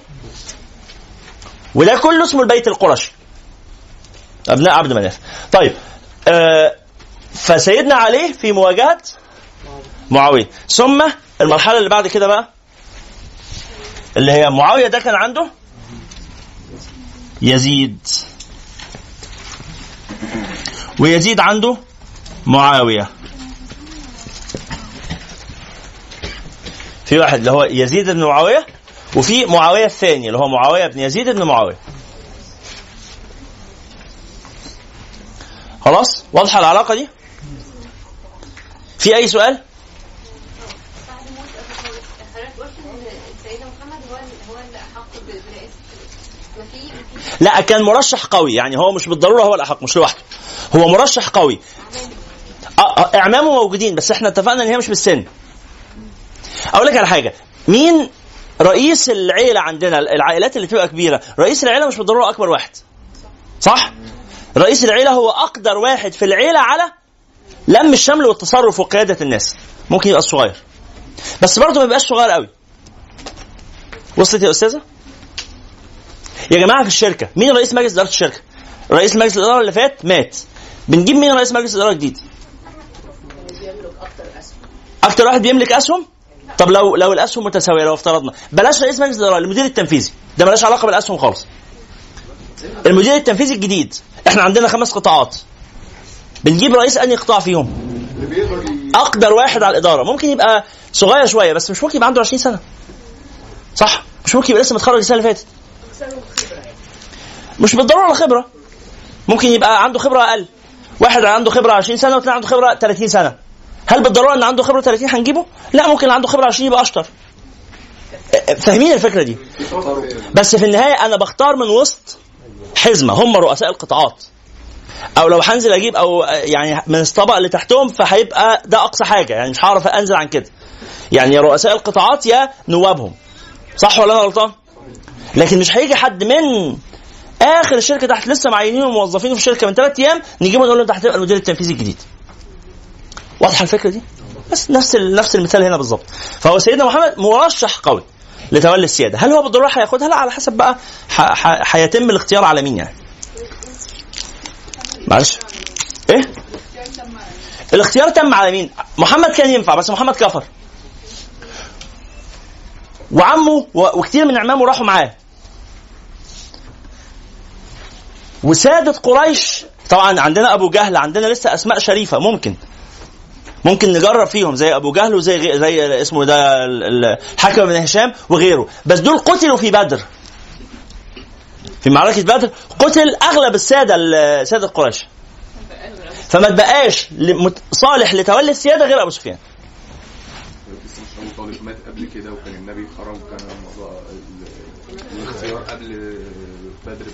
وده كله اسمه البيت القرشي. أبناء عبد مناف. طيب آه فسيدنا علي في مواجهة معاوية. ثم المرحلة اللي بعد كده بقى اللي هي معاوية ده كان عنده يزيد. ويزيد عنده معاوية. في واحد اللي هو يزيد بن معاوية وفي معاوية الثاني اللي هو معاوية بن يزيد بن معاوية. خلاص؟ واضحة العلاقة دي؟ في أي سؤال؟ لا كان مرشح قوي يعني هو مش بالضرورة هو الأحق مش لوحده. هو مرشح قوي. إعمامه موجودين بس إحنا اتفقنا إن هي مش بالسن. أقول لك على حاجة. مين رئيس العيلة عندنا العائلات اللي تبقى كبيرة رئيس العيلة مش بالضرورة أكبر واحد. صح؟ رئيس العيلة هو أقدر واحد في العيلة على لم الشمل والتصرف وقيادة الناس. ممكن يبقى الصغير. بس برضه ما يبقاش صغير قوي. وصلت يا أستاذة؟ يا جماعة في الشركة مين رئيس مجلس إدارة الشركة؟ رئيس مجلس الإدارة اللي فات مات. بنجيب مين رئيس مجلس الإدارة الجديد؟ أكتر واحد بيملك أسهم؟ طب لو لو الأسهم متساوية لو افترضنا. بلاش رئيس مجلس الإدارة المدير التنفيذي. ده ملاش علاقة بالأسهم خالص. المدير التنفيذي الجديد. إحنا عندنا خمس قطاعات. بنجيب رئيس أنهي قطاع فيهم؟ أقدر واحد على الإدارة. ممكن يبقى صغير شوية بس مش ممكن يبقى عنده 20 سنة. صح؟ مش ممكن يبقى لسه متخرج السنة اللي فاتت. مش بالضرورة خبرة. ممكن يبقى عنده خبرة أقل. واحد عنده خبرة 20 سنة والثاني عنده خبرة 30 سنة. هل بالضرورة إن عنده خبرة 30 هنجيبه؟ لا ممكن عنده خبرة 20 يبقى أشطر. فاهمين الفكرة دي؟ بس في النهاية أنا بختار من وسط حزمة. هم رؤساء القطاعات. أو لو هنزل أجيب أو يعني من الطبق اللي تحتهم فهيبقى ده أقصى حاجة. يعني مش هعرف أنزل عن كده. يعني يا رؤساء القطاعات يا نوابهم. صح ولا أنا غلطان؟ لكن مش هيجي حد من آخر الشركة تحت لسه معينين وموظفين في الشركة من ثلاث أيام نجيبه نقول له انت هتبقى المدير التنفيذي الجديد. واضحة الفكرة دي؟ بس نفس نفس المثال هنا بالظبط. فهو سيدنا محمد مرشح قوي لتولي السيادة. هل هو بالضرورة هياخدها؟ لا على حسب بقى هيتم الاختيار على مين يعني. معلش. إيه؟ الاختيار تم على مين؟ محمد كان ينفع بس محمد كفر. وعمه وكتير من عمامه راحوا معاه. وسادة قريش طبعا عندنا أبو جهل عندنا لسه أسماء شريفة ممكن. ممكن نجرب فيهم زي أبو جهل وزي زي اسمه ده ال- ال- الحكم بن هشام وغيره. بس دول قتلوا في بدر. في معركة بدر قتل أغلب السادة ال- سادة قريش. فما تبقاش صالح لتولي السيادة غير أبو سفيان. طالب مات قبل كده وكان النبي خرج وكان الموضوع ال- الاختيار قبل بدر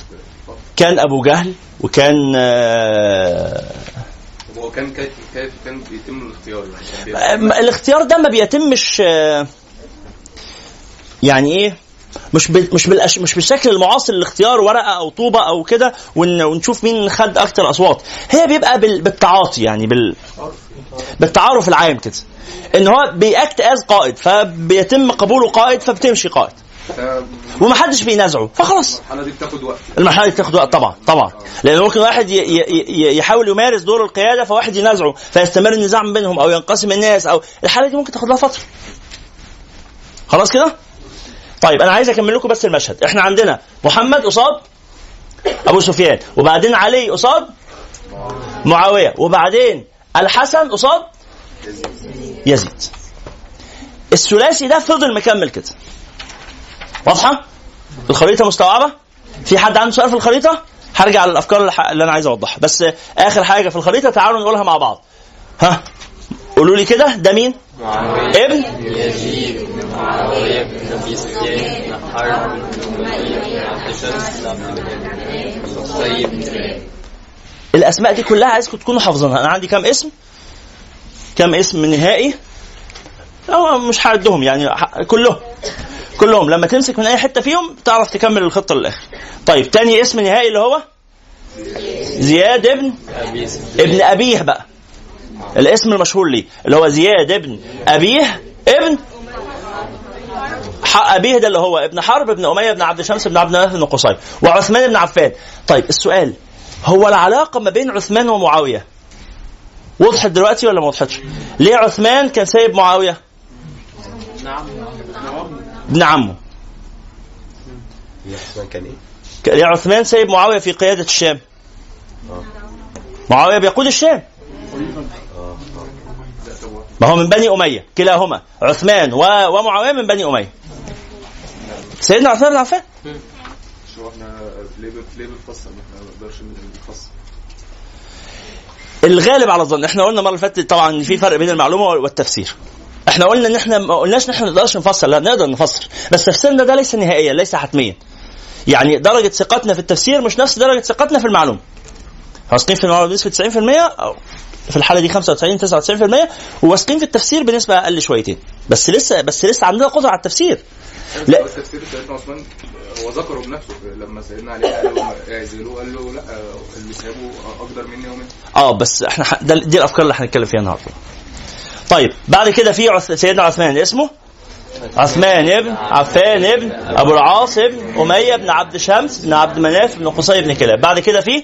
كان أبو جهل وكان هو كان كيف كان بيتم الاختيار يعني. كان آه، الاختيار ده ما بيتمش آه، يعني إيه؟ مش. مش بالأش... مش بالشكل المعاصر الاختيار ورقة أو طوبة أو كده ون... ونشوف مين خد أكتر أصوات. هي بيبقى بال... بالتعاطي يعني بال بالتعارف العام كده. إن هو بيأكت از قائد فبيتم قبوله قائد فبتمشي قائد. ومحدش بينازعه فخلاص. المرحلة دي بتاخد وقت. المرحلة دي بتاخد وقت طبعا طبعا. لأن ممكن واحد ي- ي- ي- يحاول يمارس دور القيادة فواحد ينازعه فيستمر النزاع بينهم أو ينقسم الناس أو الحالة دي ممكن تاخد لها فترة. خلاص كده؟ طيب أنا عايز أكمل لكم بس المشهد. إحنا عندنا محمد قصاد أبو سفيان وبعدين علي قصاد معاوية وبعدين الحسن قصاد يزيد. الثلاثي ده فضل مكمل كده. واضحة؟ الخريطة مستوعبة؟ في حد عنده سؤال في الخريطة؟ هرجع للأفكار اللي, أنا عايز أوضحها. بس آخر حاجة في الخريطة تعالوا نقولها مع بعض. ها؟ قولوا لي كده ده مين؟ معاوية ابن يزيد بن معاوية بن أبي سفيان بن حرب بن أمية بن عبد شمس بن عبد بن الأسماء دي كلها عايزكم تكونوا حافظينها. أنا عندي كام اسم؟ كام اسم نهائي؟ أو مش هعدهم يعني كلهم كلهم. لما تمسك من أي حتة فيهم تعرف تكمل الخطة للآخر. طيب تاني اسم نهائي اللي هو؟ زياد ابن ابن أبيه بقى. الاسم المشهور ليه اللي هو زياد ابن أبيه ابن أبيه ده اللي هو ابن حرب ابن أمية بن عبد شمس بن عبد مناف بن قصي وعثمان بن عفان. طيب السؤال هو العلاقة ما بين عثمان ومعاوية وضحت دلوقتي ولا ما وضحتش؟ ليه عثمان كان سايب معاوية؟ ابن عمه. كان إيه؟ ليه عثمان سايب معاوية في قيادة الشام؟ معاوية بيقود الشام. ما هو من بني أمية كلاهما عثمان و... ومعاوية من بني أمية. سيدنا عثمان بن عفان. مش هو إحنا ليه ليه بنفصل ما نقدرش نفصل الغالب على الظن إحنا قلنا المرة اللي فاتت طبعا في فرق بين المعلومة والتفسير. إحنا قلنا إن إحنا ما قلناش إن إحنا ما نقدرش نفسر لا نقدر نفسر. بس تفسيرنا ده ليس نهائيا ليس حتميا. يعني درجة ثقتنا في التفسير مش نفس درجة ثقتنا في المعلومه واثقين في المعلومة بنسبه 90% أو في الحالة دي 95 99% وواثقين في التفسير بنسبة أقل شويتين. بس لسه بس لسه عندنا قدرة على التفسير. لا. لا تفسير سيدنا عثمان هو ذكره بنفسه لما سيدنا علي قال له اعزلوه قال له لا اللي سابه أقدر مني ومنك آه بس إحنا ح... ده دي الأفكار اللي هنتكلم فيها النهارده. طيب بعد كده في عث... سيدنا عثمان اسمه؟ عثمان ابن عفان ابن أبو العاص ابن أمية بن عبد شمس بن عبد مناف بن قصي بن كلاب. بعد كده في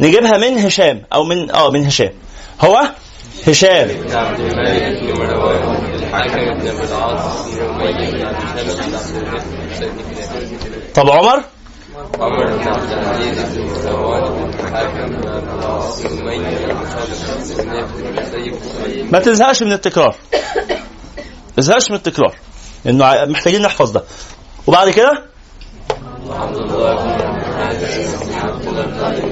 نجيبها من هشام أو من آه من هشام. هو هشام. طب عمر؟ عمر بن عبد بن بن بن بن بن ما تزهقش من التكرار. ما تزهقش من التكرار. إنه محتاجين نحفظ ده. وبعد كده؟ عبد الله بن عبد بن عبد الله بن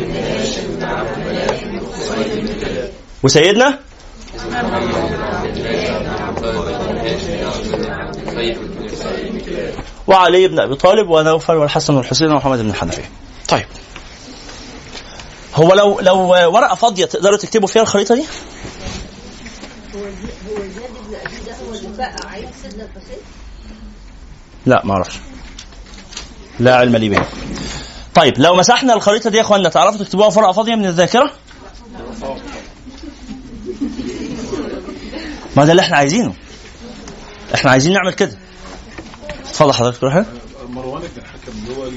بن عبد بن بن كلاب وعلي بن أبي طالب ونوفل والحسن والحسين ومحمد بن الحنفية. طيب. هو لو لو ورقة فاضية تقدروا تكتبوا فيها الخريطة دي؟ لا ما أعرفش. لا علم لي بها. طيب لو مسحنا الخريطة دي يا اخوانا تعرفوا تكتبوها في ورقة فاضية من الذاكرة؟ ما ده اللي إحنا عايزينه. إحنا عايزين نعمل كده. اتفضل حضرتك تروح مروان بن الحكم اللي هو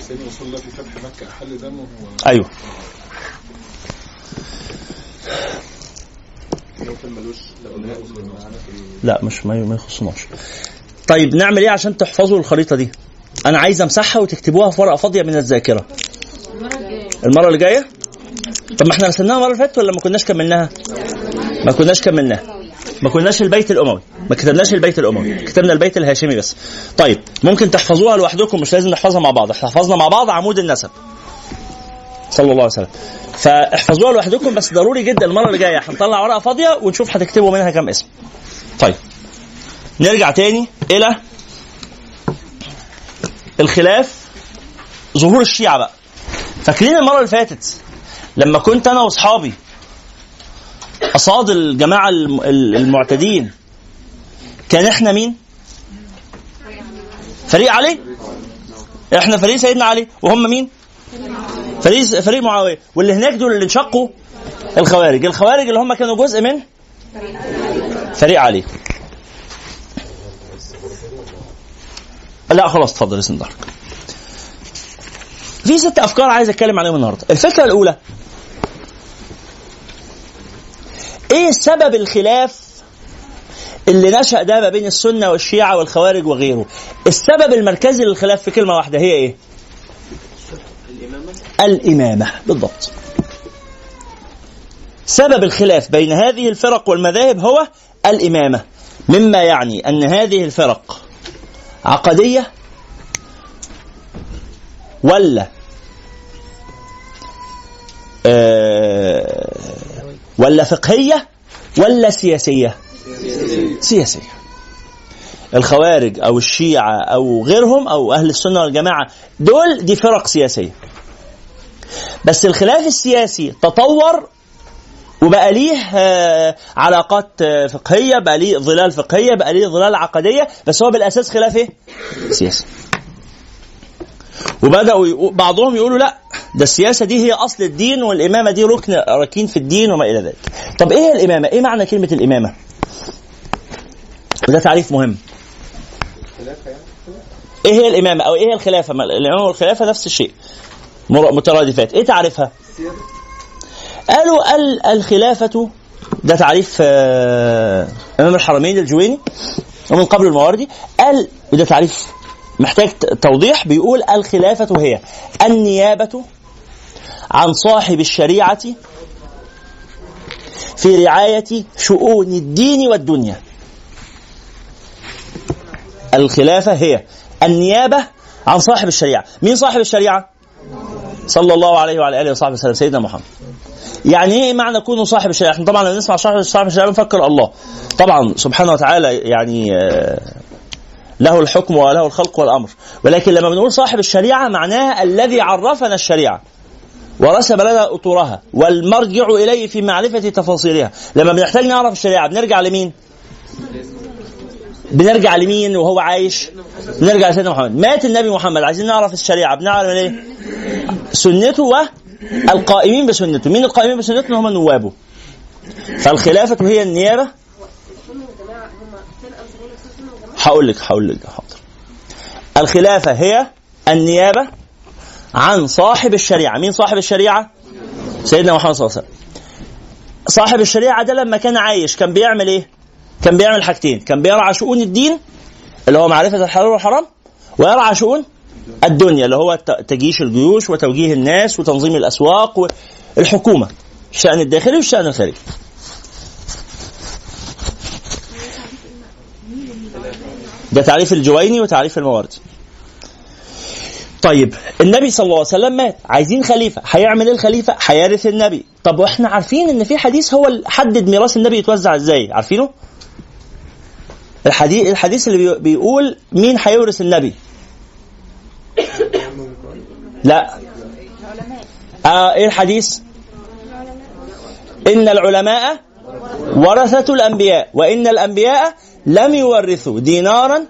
سيدنا رسول الله في فتح مكة أحل دمه هو أيوه. لا مش ما ما يخصناش. طيب نعمل إيه عشان تحفظوا الخريطة دي؟ أنا عايز أمسحها وتكتبوها في ورقة فاضية من الذاكرة. المرة اللي جاية؟ طب ما إحنا رسمناها المرة اللي فاتت ولا ما كناش كملناها؟ ما كناش كملناها ما كناش البيت الأموي. ما كتبناش البيت الأموي. كتبنا البيت الهاشمي بس. طيب ممكن تحفظوها لوحدكم مش لازم نحفظها مع بعض. إحنا حفظنا مع بعض عمود النسب. صلى الله عليه وسلم. فاحفظوها لوحدكم بس ضروري جدا المرة اللي جاية. هنطلع ورقة فاضية ونشوف هتكتبوا منها كام اسم. طيب نرجع تاني إلى الخلاف. ظهور الشيعة بقى. فاكرين المرة اللي فاتت لما كنت أنا وأصحابي قصاد الجماعة الم- ال- المعتدين. كان إحنا مين؟ فريق علي؟ إحنا فريق سيدنا علي. وهم مين؟ فريق فريق معاوية. واللي هناك دول اللي انشقوا الخوارج. الخوارج اللي هم كانوا جزء من فريق علي. لا خلاص اتفضل اسم ضحك في ست أفكار عايز أتكلم عليهم النهارده. الفكرة الأولى إيه سبب الخلاف اللي نشأ ده ما بين السنة والشيعة والخوارج وغيره؟ السبب المركزي للخلاف في كلمة واحدة هي إيه؟ الإمامة. بالضبط. سبب الخلاف بين هذه الفرق والمذاهب هو الإمامة. مما يعني أن هذه الفرق عقدية ولا آه ولا فقهية ولا سياسية سياسية الخوارج أو الشيعة أو غيرهم أو أهل السنة والجماعة دول دي فرق سياسية بس الخلاف السياسي تطور وبقى ليه آه، علاقات آه، فقهية بقى ليه ظلال فقهية بقى ليه ظلال عقدية بس هو بالأساس خلاف إيه؟ سياسي. وبدأوا بعضهم يقولوا لا ده السياسة دي هي أصل الدين والإمامة دي ركن ركين في الدين وما إلى ذلك. طب إيه الإمامة؟ إيه معنى كلمة الإمامة؟ وده تعريف مهم. إيه هي الإمامة أو إيه هي الخلافة؟ ما الإمامة والخلافة نفس الشيء. مترادفات، إيه تعريفها؟ قالوا ال- الخلافة ده تعريف آه، إمام الحرمين الجويني ومن قبل المواردي قال وده تعريف محتاج توضيح بيقول الخلافة هي النيابة عن صاحب الشريعة في رعاية شؤون الدين والدنيا الخلافة هي النيابة عن صاحب الشريعة مين صاحب الشريعة؟ صلى الله عليه وعلى آله وصحبه وسلم سيدنا محمد يعني إيه معنى كونه صاحب الشريعة؟ إحنا طبعا لما نسمع صاحب صاحب الشريعه بنفكر الله. طبعا سبحانه وتعالى يعني آه، له الحكم وله الخلق والأمر، ولكن لما بنقول صاحب الشريعة معناها الذي عرفنا الشريعة. ورسم لنا أطورها والمرجع إليه في معرفة تفاصيلها، لما بنحتاج نعرف الشريعة بنرجع لمين؟ بنرجع لمين وهو عايش؟ بنرجع لسيدنا محمد، مات النبي محمد عايزين نعرف الشريعة بنعرف إيه؟ سنته والقائمين بسنته مين القائمين بسنته هم نوابه فالخلافة هي النيابة هقول لك هقول لك حاضر. الخلافة هي النيابة عن صاحب الشريعة. مين صاحب الشريعة؟ سيدنا محمد صلى الله عليه وسلم. صاحب الشريعة ده لما كان عايش كان بيعمل إيه؟ كان بيعمل حاجتين. كان بيرعى شؤون الدين اللي هو معرفة الحلال والحرام ويرعى شؤون الدنيا اللي هو تجيش الجيوش وتوجيه الناس وتنظيم الأسواق والحكومة. الشان الداخلي والشان الخارجي. ده تعريف الجويني وتعريف المواردي طيب النبي صلى الله عليه وسلم مات. عايزين خليفة. هيعمل إيه الخليفة؟ هيرث النبي. طب وإحنا عارفين إن في حديث هو اللي حدد ميراث النبي يتوزع إزاي؟ عارفينه؟ الحديث الحديث اللي بي- بيقول مين هيورث النبي؟ لا. آه إيه الحديث؟ إن العلماء ورثة الأنبياء. وإن الأنبياء لم يورثوا دينارا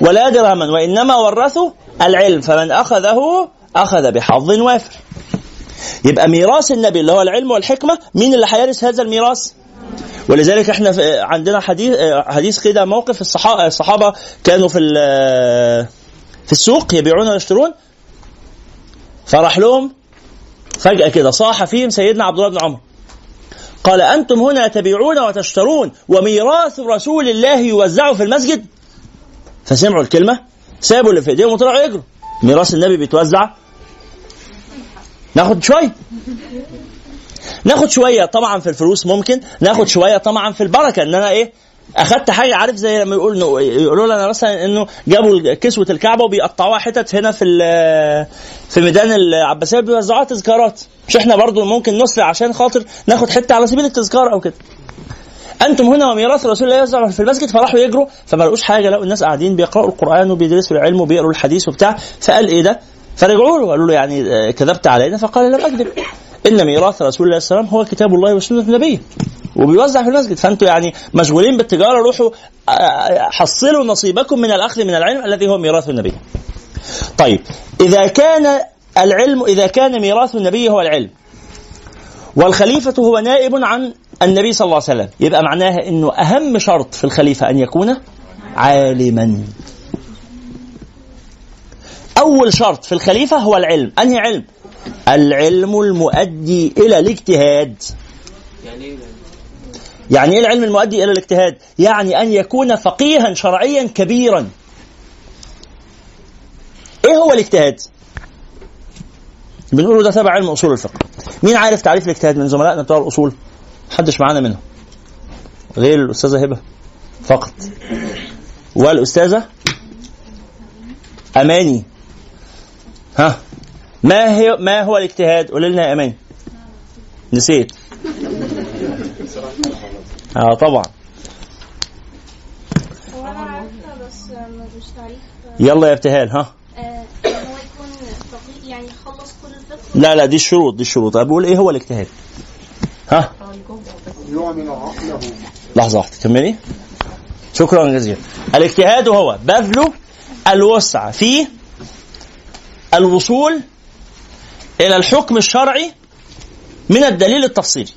ولا درهما وإنما ورثوا العلم فمن أخذه أخذ بحظ وافر يبقى ميراث النبي اللي هو العلم والحكمة مين اللي هيرث هذا الميراث؟ ولذلك إحنا عندنا حديث حديث كده موقف الصحابه الصحابة كانوا في في السوق يبيعون ويشترون فراح لهم فجأة كده صاح فيهم سيدنا عبد الله بن عمر قال أنتم هنا تبيعون وتشترون وميراث رسول الله يوزع في المسجد؟ فسمعوا الكلمة. سابوا اللي في ايديهم وطلعوا يجروا. ميراث النبي بيتوزع. ناخد شوية ناخد شوية طبعا في الفلوس ممكن. ناخد شوية طبعا في البركة. ان أنا إيه؟ اخدت حاجة عارف زي لما يقول يقولوا لنا مثلا إنه جابوا كسوة الكعبة وبيقطعوها حتت هنا في في ميدان العباسية بيوزعوها تذكارات. مش إحنا برضو ممكن نسرع عشان خاطر ناخد حتة على سبيل التذكار أو كده. أنتم هنا وميراث رسول الله يوزع في المسجد فراحوا يجروا فما لقوش حاجة. لقوا الناس قاعدين بيقرأوا القرآن وبيدرسوا العلم وبيقروا الحديث وبتاع. فقال إيه ده؟ فرجعوا له قالوا له يعني آه، كذبت علينا فقال لم أكذب. إن ميراث رسول الله صلى الله عليه وسلم هو كتاب الله وسنة نبيه وبيوزع في المسجد فأنتوا يعني مشغولين بالتجارة روحوا آه، حصلوا نصيبكم من الأخذ من العلم الذي هو ميراث النبي. طيب إذا كان العلم إذا كان ميراث النبي هو العلم والخليفة هو نائب عن النبي صلى الله عليه وسلم يبقى معناها إنه أهم شرط في الخليفة أن يكون عالما. أول شرط في الخليفة هو العلم، أنهي علم؟ العلم المؤدي إلى الاجتهاد. يعني إيه العلم المؤدي إلى الاجتهاد؟ يعني أن يكون فقيها شرعيا كبيرا. إيه هو الاجتهاد؟ بنقوله ده تبع علم أصول الفقه. مين عارف تعريف الاجتهاد من زملائنا بتوع الأصول؟ محدش معانا منهم. غير الأستاذة هبة فقط. والأستاذة أماني. ها ما هي ما هو الاجتهاد؟ قول لنا يا أماني. نسيت. آه طبعا. هو أنا بس مش تعريف يلا يا ابتهال ها. هو يكون يعني يخلص كل الفقه لا لا دي الشروط دي الشروط. أنا بقول إيه هو الاجتهاد؟ ها. لحظة واحدة كملي. شكرا جزيلا. الاجتهاد هو بذل الوسع في الوصول إلى الحكم الشرعي من الدليل التفصيلي.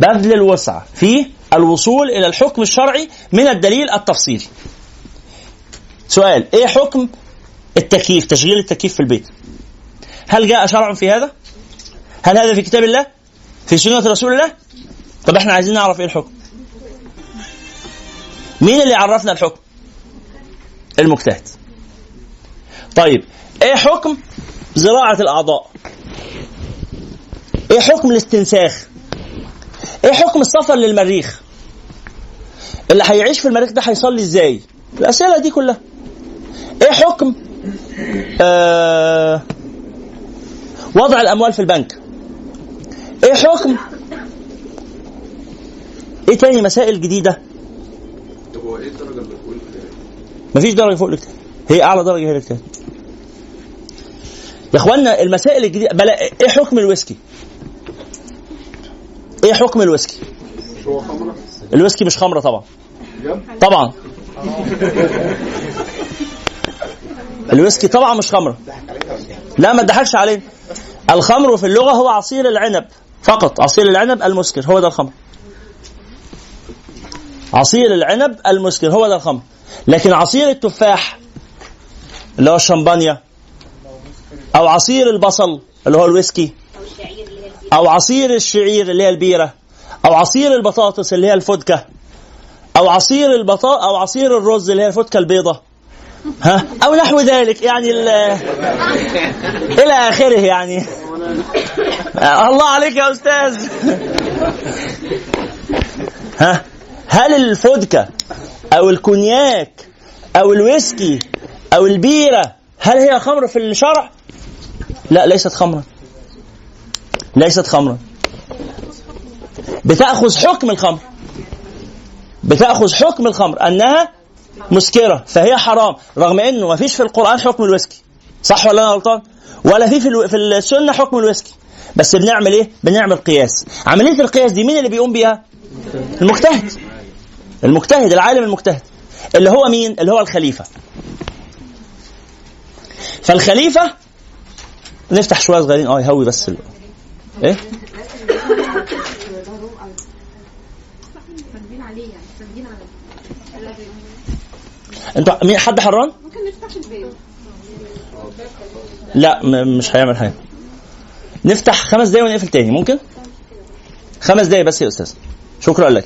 بذل الوسع في الوصول إلى الحكم الشرعي من الدليل التفصيلي. سؤال إيه حكم التكييف تشغيل التكييف في البيت؟ هل جاء شرع في هذا؟ هل هذا في كتاب الله؟ في سنة رسول الله؟ طب إحنا عايزين نعرف إيه الحكم. مين اللي عرفنا الحكم؟ المجتهد. طيب إيه حكم زراعة الأعضاء؟ إيه حكم الاستنساخ؟ إيه حكم السفر للمريخ؟ اللي هيعيش في المريخ ده هيصلي إزاي؟ الأسئلة دي كلها. إيه حكم آه وضع الأموال في البنك؟ إيه حكم؟ إيه تاني مسائل جديدة؟ طب هو إيه الدرجة اللي فوق ال- مفيش درجة فوق الاجتهاد هي أعلى درجة هي الاجتهاد يا اخوانا المسائل الجديدة بلا إيه حكم الويسكي؟ إيه حكم الويسكي؟ الويسكي مش خمرة طبعا؟ طبعا. الويسكي طبعا مش خمرة. لا ما تضحكش علينا الخمر في اللغة هو عصير العنب. فقط عصير العنب المسكر هو ده الخمر. عصير العنب المسكر هو ده الخمر. لكن عصير التفاح اللي هو الشمبانيا أو عصير البصل اللي هو الويسكي أو عصير الشعير اللي هي البيرة أو عصير البطاطس اللي هي الفودكا أو عصير البطاطا أو عصير الرز اللي هي الفودكا البيضة. ها؟ أو نحو ذلك يعني ال- إلى آخره يعني. الله عليك يا أستاذ. ها؟ هل الفودكا أو الكونياك أو الويسكي أو البيرة هل هي خمر في الشرع؟ لا ليست خمرا. ليست خمرا. بتأخذ حكم الخمر. بتأخذ حكم الخمر أنها مسكرة فهي حرام رغم إنه ما فيش في القرآن حكم الويسكي. صح ولا أنا غلطان؟ ولا في في, السنة حكم الويسكي. بس بنعمل إيه؟ بنعمل قياس. عملية القياس دي مين اللي بيقوم بيها؟ المجتهد. المجتهد العالم المجتهد. اللي هو مين؟ اللي هو الخليفة. فالخليفة نفتح شوية صغيرين. آه يهوي بس ال... إيه أنتوا مين حد حران؟ ممكن نفتح لا مش هيعمل حاجة نفتح خمس دقايق ونقفل تاني ممكن خمس دقايق بس يا أستاذ شكرا لك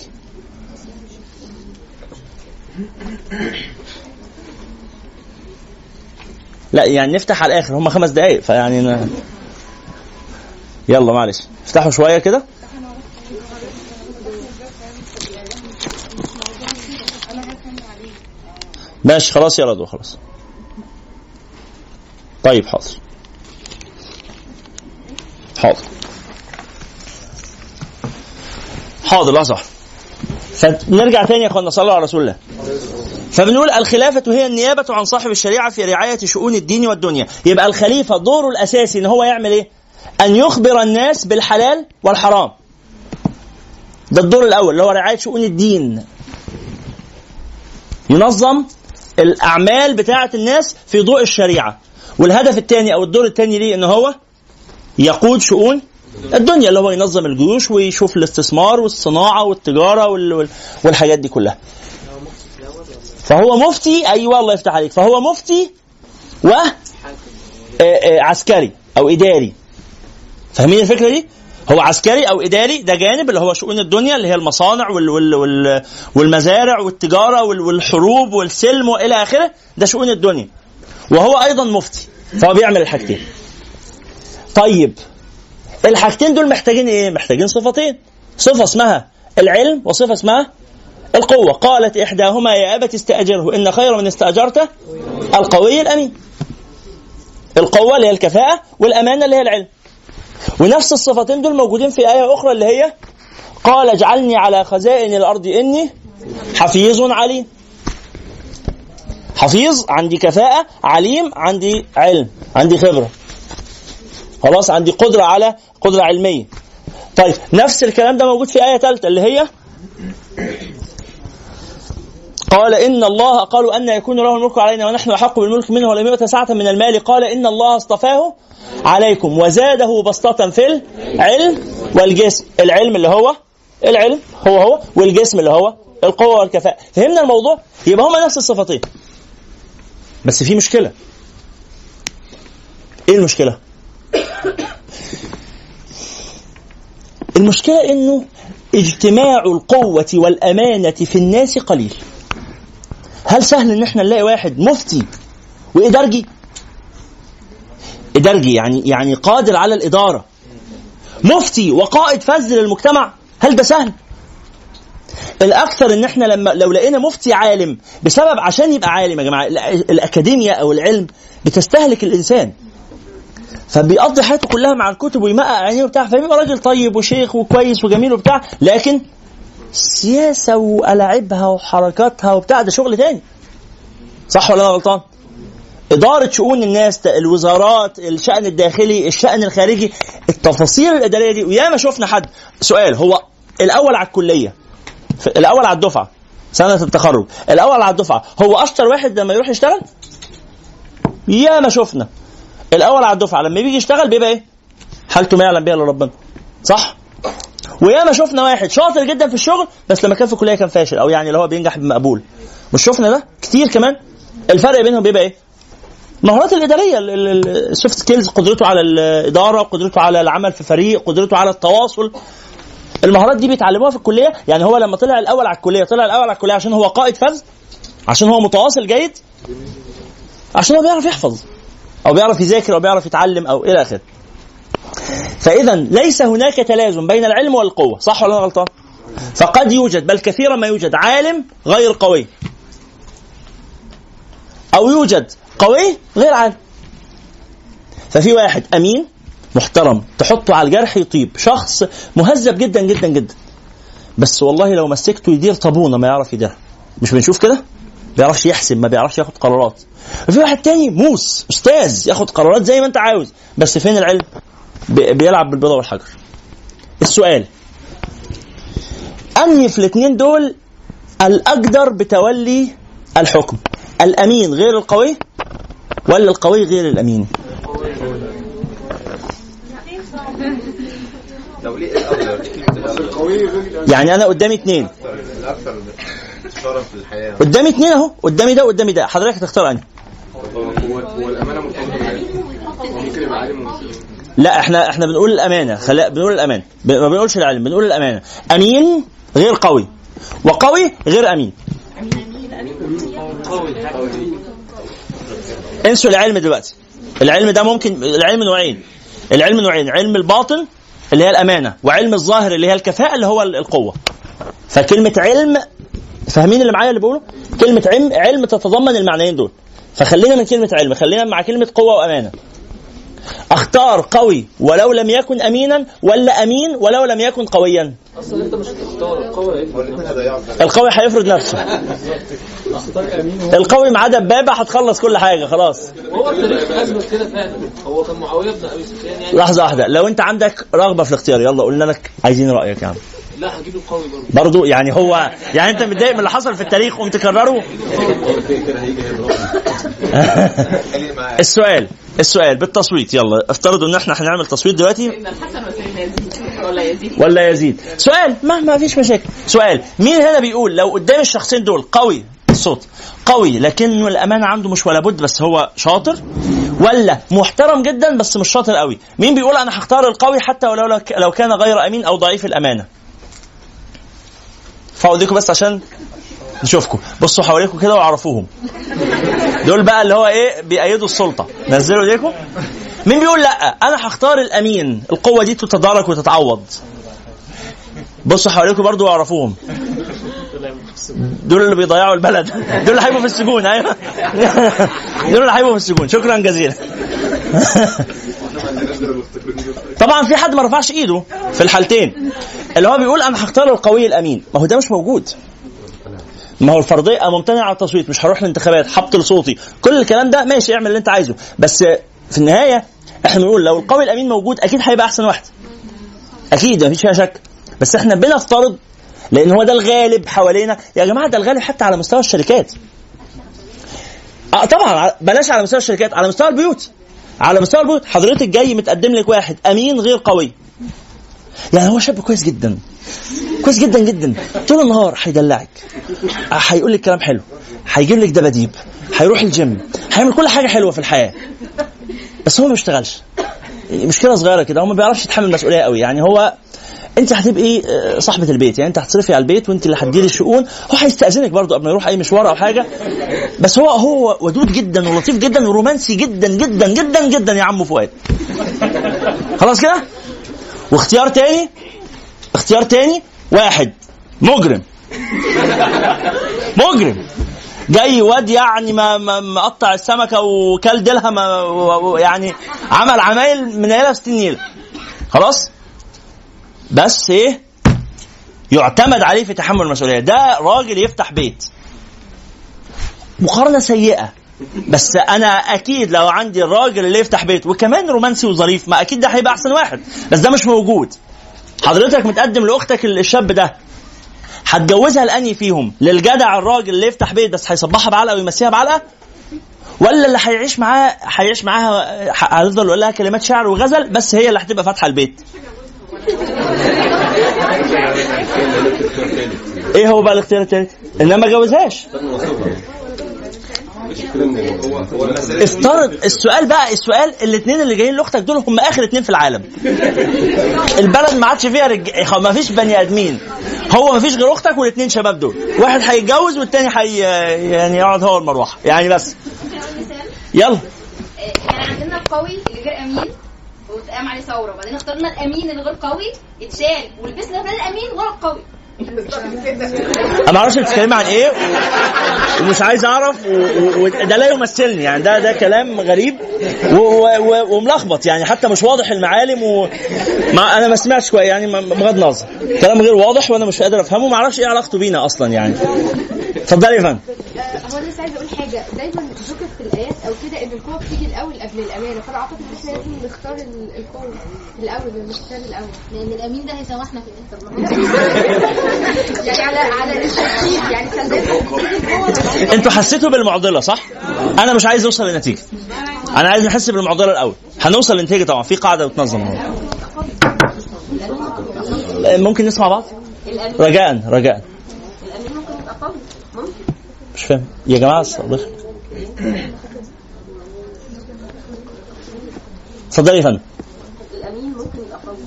لا يعني نفتح على الآخر هم خمس دقايق فيعني. يلا معلش. افتحوا شوية كده. ماشي خلاص يا رضوى خلاص. طيب حاضر. حاضر. حاضر لحظة. واحدة. فنرجع تاني يا إخوانا صلوا على رسول الله. فبنقول الخلافة هي النيابة عن صاحب الشريعة في رعاية شؤون الدين والدنيا. يبقى الخليفة دوره الأساسي إن هو يعمل إيه؟ أن يخبر الناس بالحلال والحرام. ده الدور الأول اللي هو رعاية شؤون الدين. ينظم الأعمال بتاعة الناس في ضوء الشريعة. والهدف الثاني أو الدور الثاني ليه إن هو يقود شؤون الدنيا اللي هو ينظم الجيوش ويشوف الاستثمار والصناعة والتجارة وال- وال- والحاجات دي كلها. فهو مفتي أيوه الله يفتح عليك. فهو مفتي و آه، آه، عسكري أو إداري. فاهمين الفكرة دي؟ هو عسكري أو إداري ده جانب اللي هو شؤون الدنيا اللي هي المصانع وال وال وال والمزارع والتجارة وال والحروب والسلم وإلى آخره ده شؤون الدنيا. وهو أيضا مفتي فهو بيعمل الحاجتين. طيب الحاجتين دول محتاجين إيه؟ محتاجين صفتين. صفة اسمها العلم وصفة اسمها القوة. قالت إحداهما يا أبت استأجره إن خير من استأجرته القوي الأمين. القوة اللي هي الكفاءة والأمانة اللي هي العلم. ونفس الصفتين دول موجودين في آية أخرى اللي هي قال اجعلني على خزائن الأرض إني حفيظ عليم. حفيظ عندي كفاءة عليم عندي علم عندي خبرة. خلاص عندي قدرة على قدرة علمية. طيب نفس الكلام ده موجود في آية ثالثة اللي هي قال إن الله قالوا أن يكون له الملك علينا ونحن أحق بالملك منه ولم يؤت سعة من المال. قال إن الله اصطفاه عليكم وزاده بسطة في العلم والجسم. العلم اللي هو العلم هو هو والجسم اللي هو القوة والكفاءة. فهمنا الموضوع؟ يبقى هما نفس الصفتين. بس في مشكلة. إيه المشكلة؟ المشكلة إنه اجتماع القوة والأمانة في الناس قليل. هل سهل إن إحنا نلاقي واحد مفتي وإدارجي؟ إدارجي يعني يعني قادر على الإدارة. مفتي وقائد فذ للمجتمع هل ده سهل؟ الأكثر إن إحنا لما لو لقينا مفتي عالم بسبب عشان يبقى عالم يا جماعة الأ- الأكاديمية أو العلم بتستهلك الإنسان. فبيقضي حياته كلها مع الكتب ويمقع عينيه وبتاع فبيبقى راجل طيب وشيخ وكويس وجميل وبتاع لكن سياسة وألاعبها وحركاتها وبتاع ده شغل تاني. صح ولا أنا غلطان؟ إدارة شؤون الناس الوزارات الشأن الداخلي الشأن الخارجي التفاصيل الإدارية دي. وياما شفنا حد سؤال هو الأول على الكلية الأول على الدفعة سنة التخرج الأول على الدفعة هو أشطر واحد لما يروح يشتغل؟ ياما شفنا. الأول على الدفعة لما بيجي يشتغل بيبقى إيه؟ حالته ما يعلم بها إلا ربنا. صح؟ وياما شفنا واحد شاطر جدا في الشغل بس لما كان في الكلية كان فاشل أو يعني اللي هو بينجح بمقبول. مش شفنا ده؟ كتير كمان. الفرق بينهم بيبقى إيه؟ المهارات الإدارية ال soft skills قدرته على الإدارة قدرته على العمل في فريق قدرته على التواصل. المهارات دي بيتعلموها في الكلية. يعني هو لما طلع الأول على الكلية طلع الأول على الكلية عشان هو قائد فذ عشان هو متواصل جيد عشان هو بيعرف يحفظ أو بيعرف يذاكر أو بيعرف يتعلم أو إلى آخره. فاذا ليس هناك تلازم بين العلم والقوة صح ولا أنا غلطان؟ فقد يوجد بل كثيرا ما يوجد عالم غير قوي. أو يوجد قوي غير عالم. ففي واحد أمين محترم تحطه على الجرح يطيب شخص مهذب جدا جدا جدا. بس والله لو مسكته يدير طابونة ما يعرف يديرها. مش بنشوف كده؟ بيعرفش يحسب ما بيعرفش ياخد قرارات. وفي واحد تاني موس أستاذ ياخد قرارات زي ما أنت عاوز. بس فين العلم؟ بيلعب بالبيضة والحجر. السؤال. انهي في الاثنين دول الأقدر بتولي الحكم الأمين غير القوي ولا القوي غير الأمين؟ يعني أنا قدامي اثنين قدامي اثنين أهو قدامي ده وقدامي ده. حضرتك هتختار أنهي؟ هو ومسلم لا إحنا إحنا بنقول الأمانة. خلا بنقول الأمانة. ما بنقولش العلم بنقول الأمانة. أمين غير قوي وقوي غير أمين. انسوا العلم دلوقتي. العلم ده ممكن العلم نوعين. العلم نوعين علم الباطن اللي هي الأمانة وعلم الظاهر اللي هي الكفاءة اللي هو القوة. فكلمة علم فاهمين اللي معايا اللي بقوله كلمة علم علم تتضمن المعنيين دول. فخلينا من كلمة علم خلينا مع كلمة قوة وأمانة. أختار قوي ولو لم يكن أمينا ولا أمين ولو لم يكن قويا. أصلا أنت مش هتختار القوي القوي هيفرض نفسه. القوي معاه دبابه هتخلص كل حاجة خلاص. هو التاريخ اثبت كده فعلا. هو كان معاوية بن أبي سفيان يعني. لحظة واحدة لو أنت عندك رغبة في الاختيار يلا قلنا لك عايزين رأيك يا عم. لا هجيب القوي برضه. برضو يعني هو يعني انت متضايق من اللي حصل في التاريخ قمت تكرره؟ السؤال السؤال بالتصويت يلا افترضوا ان إحنا هنعمل تصويت دلوقتي. ولا يزيد. سؤال ما ما فيش مشاكل. سؤال مين هنا بيقول لو قدام الشخصين دول قوي الصوت قوي لكنه الأمانة عنده مش ولا بد بس هو شاطر ولا محترم جدا بس مش شاطر قوي؟ مين بيقول أنا هختار القوي حتى ولو لو كان غير أمين أو ضعيف الأمانة؟ فاقول ايديكم بس عشان نشوفكم. بصوا حواليكم كده وعرفوهم دول بقى اللي هو إيه بيأيدوا السلطة. نزلوا إيديكم. مين بيقول لأ؟ أنا هختار الأمين. القوة دي تتدارك وتتعوض. بصوا حواليكم برضو وأعرفوهم. دول اللي بيضيعوا البلد. دول اللي هيبقوا في السجون أيوه. دول اللي هيبقوا في السجون. شكرا جزيلا. طبعا في حد ما رفعش إيده في الحالتين. اللي هو بيقول أنا هختار القوي الأمين. ما هو ده مش موجود. ما هو الفرضية ممتنع على التصويت. مش هروح الانتخابات هبطل صوتي كل الكلام ده ماشي اعمل اللي أنت عايزه. بس في النهاية إحنا بنقول لو القوي الأمين موجود أكيد هيبقى أحسن واحد. أكيد مفيش فيها شك. بس إحنا بنفترض لأن هو ده الغالب حوالينا. يا جماعة ده الغالب حتى على مستوى الشركات. آه طبعا بلاش على مستوى الشركات على مستوى البيوت. على مستوى البيوت حضرتك جاي متقدم لك واحد أمين غير قوي. يعني هو شاب كويس جدا. كويس جدا جدا. طول النهار هيدلعك. هيقول لك كلام حلو. هيجيب لك دباديب. هيروح الجيم. هيعمل كل حاجة حلوة في الحياة. بس هو ما بيشتغلش. مشكلة صغيرة كده هو ما بيعرفش يتحمل مسؤولية قوي. يعني هو انت هتبقي آه، صاحبة البيت. يعني انت هتصرفي على البيت وانت اللي هتديري الشؤون. هو هيستأذنك برضه قبل ما يروح أي مشوار أو حاجة. بس هو هو ودود جدا ولطيف جدا ورومانسي جدا جدا جدا جدا يا عم فؤاد. خلاص كده؟ واختيار تاني؟ اختيار تاني؟ واحد. مجرم. مجرم. جاي واد يعني ما مقطع السمكة وكل ديلها يعني عمل عمايل من عيله 60 نيله خلاص؟ بس إيه؟ يعتمد عليه في تحمل المسؤولية. ده راجل يفتح بيت. مقارنة سيئة. بس أنا أكيد لو عندي الراجل اللي يفتح بيت وكمان رومانسي وظريف ما أكيد ده هيبقى أحسن واحد. بس ده مش موجود. حضرتك متقدم لأختك الشاب ده. هتجوزها لاني فيهم؟ للجدع الراجل اللي يفتح بيت بس هيصبحها بعلقة ويمسيها بعلقة؟ ولا اللي هيعيش معاه هيعيش معاها هيفضل يقول لها كلمات شعر وغزل بس هي اللي هتبقى فاتحة البيت. إيه هو بقى الاختيار الثالث؟ إنما ما جوزهاش. افترض السؤال بقى السؤال الاثنين اللي جايين لأختك دول هم آخر اثنين في العالم. البلد ما عادش فيها رج... ما فيش بني آدمين. هو ما فيش غير أختك والاثنين شباب دول. واحد هيتجوز والتاني هي يعني يقعد هو المروحه يعني بس. يلا. كان عندنا القوي اللي غير أمين واتقام عليه ثورة. وبعدين اخترنا الأمين اللي غير قوي اتشال. ولبسنا بدل الأمين ورا القوي أنا ما أعرفش بتتكلمي عن إيه ومش عايز أعرف وده لا يمثلني يعني ده ده كلام غريب وملخبط يعني حتى مش واضح المعالم و ما أنا ما سمعتش كويس يعني بغض النظر كلام غير واضح وأنا مش قادر أفهمه ما أعرفش إيه علاقته بينا أصلا يعني. اتفضلي يا فندم. هو أنا أقول حاجة. دايما ذكر في الآيات أو كده إن القوة بتيجي الأول قبل الأمانة. فأنا أعتقد إن إحنا لازم نختار ال- القوة الأول الاختيار الأول. لأن الأمين ده هيسامحنا في الآخر. يعني على على الترتيب يعني أنتوا حسيتوا بالمعضلة صح؟ أنا مش عايز أوصل لنتيجة. أنا عايز نحس بالمعضلة الأول. هنوصل لنتيجة طبعا. في قاعدة بتنظم. ممكن نسمع بعض؟ رجاء رجاء الامين ممكن يبقى قوي ممكن مش فاهم. يا جماعة صدق اتفضلي يا فندم.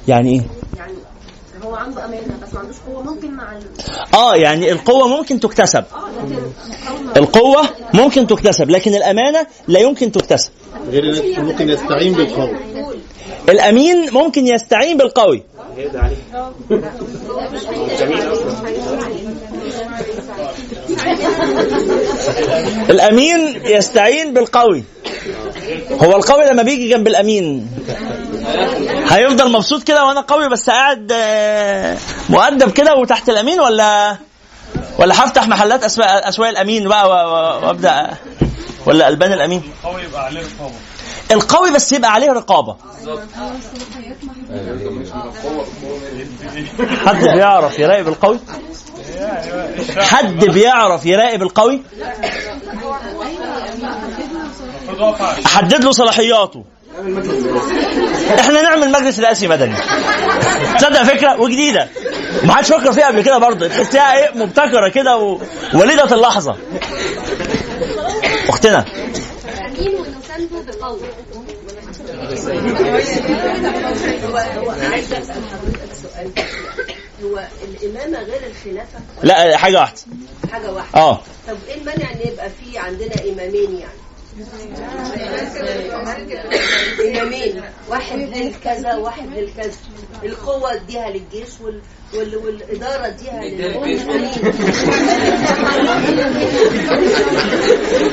يعني إيه؟ يعني هو عنده أمانة بس ما عندوش قوة ممكن مع. آه يعني القوة ممكن تكتسب. لكن القوة ممكن تكتسب لكن الأمانة لا يمكن تكتسب. غير ممكن يستعين بالقوي الأمين ممكن يستعين بالقوي. الأمين يستعين بالقوي. هو القوي لما بيجي جنب الأمين. هيفضل مبسوط كده وأنا قوي بس قاعد آه، مؤدب كده وتحت الأمين ولا ولا هفتح محلات أسواق أسواق الأمين بقى و- و- وأبدأ ولا ألبان الأمين؟ القوي يبقى عليه رقابه القوي بس يبقى عليه رقابة. حد بيعرف يراقب القوي؟ حد بيعرف يراقب القوي؟ المفروض واقف على حدد له صلاحياته. إحنا نعمل مجلس رئاسي مدني. تصدق فكرة وجديدة. ما حدش فكر فيها قبل كده برضه. تحسها إيه مبتكرة كده ووليده اللحظة. أختنا. هو الإمامة غير الخلافة؟ لا حاجة واحدة. حاجة واحدة. آه. طب إيه المانع إن يبقى في عندنا إمامين يعني؟ إمامين. واحد للكذا واحد للكذا القوة اديها للجيش وال... وال... والإدارة اديها للمؤمنين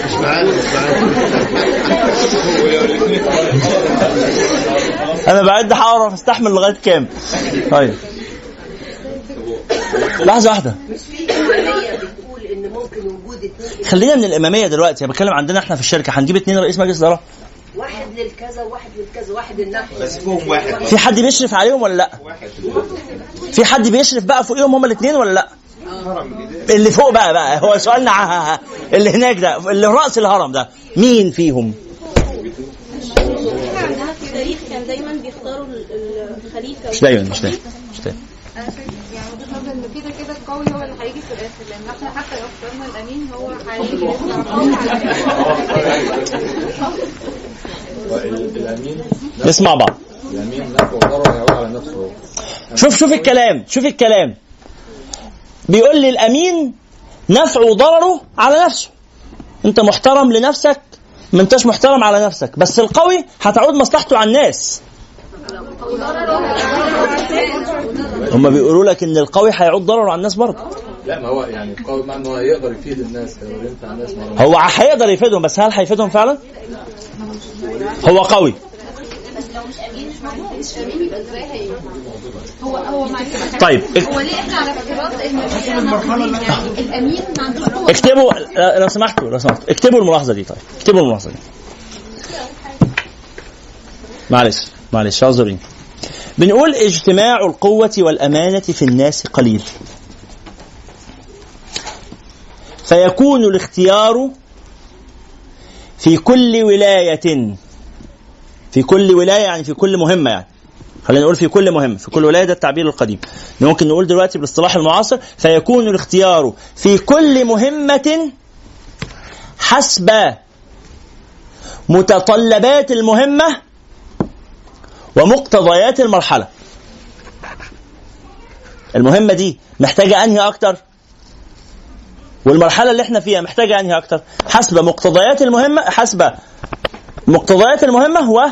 مش معانا مش معانا أنا بعد هعرف أستحمل لغاية كام. طيب. لحظة واحدة. مش في بتقول إن ممكن وجود اثنين خلينا من الإمامية دلوقتي أنا بتكلم عندنا إحنا في الشركة هنجيب اتنين رئيس مجلس إدارة. واحد للكذا وواحد للكذا واحد النحو بس فيهم واحد. في حد بيشرف عليهم ولا لأ؟ في حد بيشرف بقى فوقيهم هما الاثنين ولا لأ؟ اللي فوق بقى بقى. هو سؤالنا اللي هناك ده اللي رأس الهرم ده مين فيهم؟ عندنا في التاريخ كان دايما بيختاروا ال- الخليفة. مش دايما مش دايما مش دايما. يعني إن كده كده القوي هو اللي هيجي في الآخر لأن إحنا حتى لو اخترنا الأمين هو هيجي الامين نسمع بعض الأمين نفعه وضرره هيعود على نفسه. هو شوف شوف الكلام شوف الكلام. بيقول لي الأمين نفعه وضرره على نفسه. أنت محترم لنفسك ما أنتش محترم على نفسك. بس القوي هتعود مصلحته على الناس. هم بيقولوا لك إن القوي هيعود ضرره على الناس برضه. لا ما هو يعني القوي معنى هو يقدر يفيد الناس ينفع الناس هو هيقدر يفيدهم بس هل هيفيدهم فعلا؟ هو قوي. طيب هو ليه إحنا على افتراض ان الامين ما عندوش قوه اكتبوا لو سمحتوا لو سمحتوا. اكتبوا الملاحظة دي طيب. اكتبوا الملاحظة دي. معلش. معلش اعذريني. بنقول اجتماع القوة والأمانة في الناس قليل. فيكون الاختيار في كل ولاية في كل ولاية يعني في كل مهمة يعني. خلينا نقول في كل مهمة في كل ولاية ده التعبير القديم. ممكن نقول دلوقتي بالاصطلاح المعاصر فيكون الاختيار في كل مهمة حسب متطلبات المهمة ومقتضيات المرحلة. المهمة دي محتاجة أنهي أكتر؟ والمرحلة اللي إحنا فيها محتاجة أنهي أكتر؟ حسب مقتضيات المهمة حسب مقتضيات المهمة و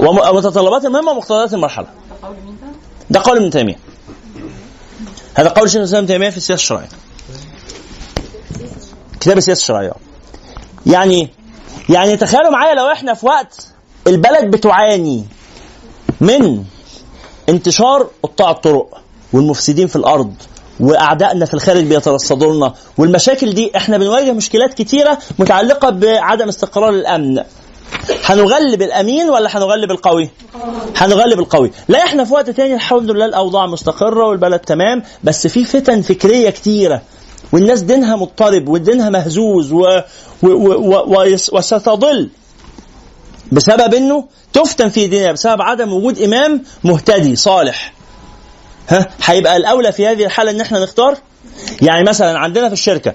ومتطلبات المهمة ومقتضيات المرحلة. ده قول ابن تيمية. هذا قول شيخ الإسلام ابن تيمية في السياسة الشرعية. كتاب السياسة الشرعية. يعني يعني تخيلوا معايا لو إحنا في وقت البلد بتعاني من انتشار قطاع الطرق والمفسدين في الأرض وأعدائنا في الخارج بيترصدوا لنا والمشاكل دي إحنا بنواجه مشكلات كتيرة متعلقة بعدم استقرار الأمن. هنغلب الأمين ولا هنغلب القوي؟ هنغلب القوي، لا إحنا في وقت تاني الحمد لله الأوضاع مستقرة والبلد تمام بس في فتن فكرية كتيرة والناس دينها مضطرب ودينها مهزوز و... و... و... و... وستضل بسبب إنه تفتن في دينها بسبب عدم وجود إمام مهتدي صالح. ها؟ هيبقى الأولى في هذه الحالة إن إحنا نختار؟ يعني مثلا عندنا في الشركة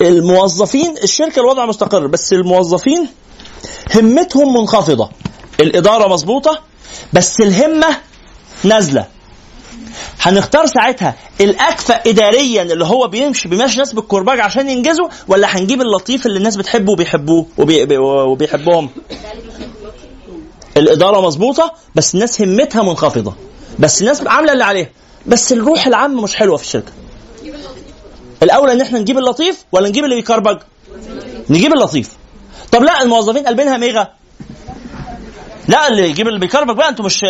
الموظفين الشركة الوضع مستقر بس الموظفين همتهم منخفضة. الإدارة مظبوطة بس الهمة نازلة. هنختار ساعتها الأكفأ اداريا اللي هو بيمشي بيمشي ناس بالكرباج عشان ينجزوا ولا هنجيب اللطيف اللي الناس بتحبه وبيحبوه وبي... بي- وبيحبهم؟ الإدارة مظبوطة بس الناس همتها منخفضة. بس الناس عاملة اللي عليها. بس الروح العامة مش حلوة في الشركة. الأولى إن إحنا نجيب اللطيف ولا نجيب اللي بيكربج؟ نجيب اللطيف. طب لا الموظفين قلبينها ميغا لا اللي يجيب اللي بيكربج بقى أنتوا مش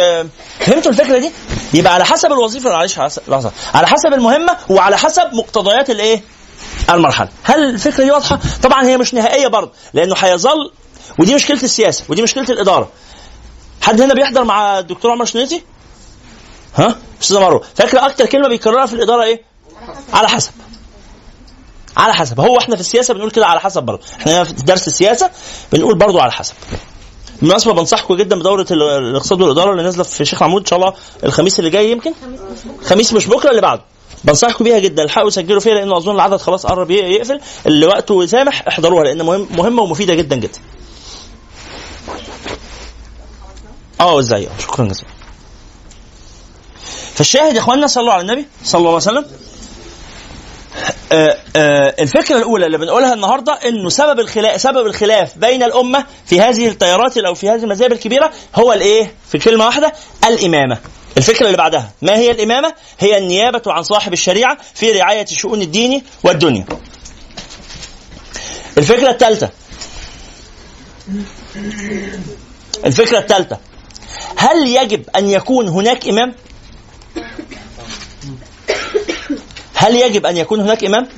فهمتوا الفكرة دي؟ يبقى على حسب الوظيفة. معلش لحظة. على حسب المهمة وعلى حسب مقتضيات الإيه؟ المرحلة. هل الفكرة دي واضحة؟ طبعا هي مش نهائية برضه لأنه هيظل ودي مشكلة السياسة ودي مشكلة الإدارة. حد هنا بيحضر مع الدكتور عمر شنيتي؟ ها؟ أستاذ مروه فاكره أكتر كلمة بيكررها في الإدارة إيه؟ على حسب. على حسب. هو إحنا في السياسة بنقول كده على حسب برضه. إحنا في درس السياسة بنقول برضه على حسب. بالمناسبة بنصحكم جدا بدورة ال- الاقتصاد والإدارة اللي نازلة في شيخ محمود إن شاء الله الخميس اللي جاي يمكن؟ خميس مش بكرة اللي بعده. بنصحكم بيها جدا. الحقوا سجلوا فيها لأنه أظن العدد خلاص قرب يقفل. اللي وقته سامح احضروها لأن مهم مهمة ومفيدة جدا جدا. آه إزاي شكرا جزيلا فالشاهد يا إخواننا صلوا على النبي صلى الله عليه وسلم آه، آه، الفكرة الأولى اللي بنقولها النهارده إنه سبب الخلاف سبب الخلاف بين الأمة في هذه التيارات أو في هذه المذاهب الكبيرة هو الإيه؟ في كلمة واحدة الإمامة. الفكرة اللي بعدها ما هي الإمامة؟ هي النيابة عن صاحب الشريعة في رعاية شؤون الدين والدنيا. الفكرة الثالثة الفكرة الثالثة هل يجب أن يكون هناك إمام؟ هل يجب أن يكون هناك بمفهوم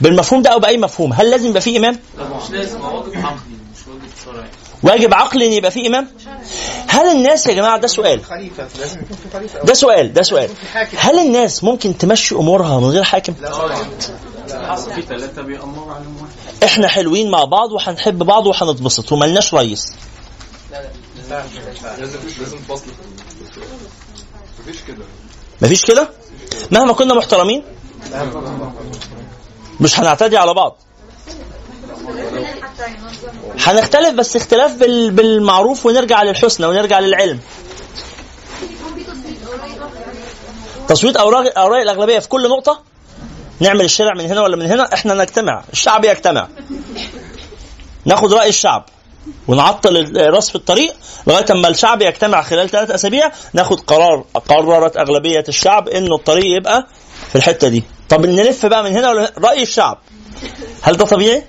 بالمفهوم ده أو بأي مفهوم هل لازم يبقى فيه إمام؟ لا مش لازم هو واجب عقلي مش واجب شرعي واجب عقلي إن يبقى فيه امام؟ هل الناس يا جماعة ده سؤال. ده سؤال ده سؤال. هل الناس ممكن تمشي أمورها من غير حاكم؟ إحنا حلوين مع بعض وهنحب بعض وهنتبسط وملناش كده. مفيش كده؟ مهما كنا محترمين؟ مش هنعتدي على بعض. هنختلف بس اختلاف بال... بالمعروف ونرجع للحسنى ونرجع للعلم. تصويت اوراق اوراق الأغلبية في كل نقطة؟ نعمل الشارع من هنا ولا من هنا؟ إحنا نجتمع. الشعب يجتمع. ناخد رأي الشعب. ونعطل الراس في الطريق لغاية أما الشعب يجتمع خلال ثلاث أسابيع ناخد قرار قررت أغلبية الشعب إنه الطريق يبقى في الحتة دي. طب نلف بقى من هنا ولا رأي الشعب. هل ده طبيعي؟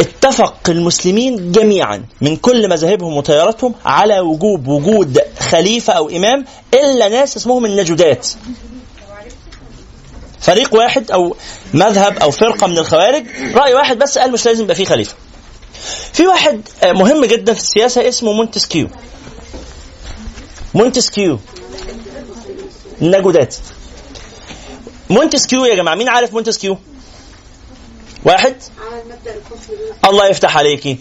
اتفق المسلمين جميعا من كل مذاهبهم وتياراتهم على وجوب وجود خليفة أو إمام إلا ناس اسمهم النجدات فريق واحد أو مذهب أو فرقة من الخوارج رأي واحد بس قال مش لازم يبقى فيه خليفة. في واحد مهم جدا في السياسة اسمه مونتسكيو. مونتسكيو. النجدات. مونتسكيو يا جماعة مين عارف مونتسكيو؟ واحد؟ الله يفتح عليكي.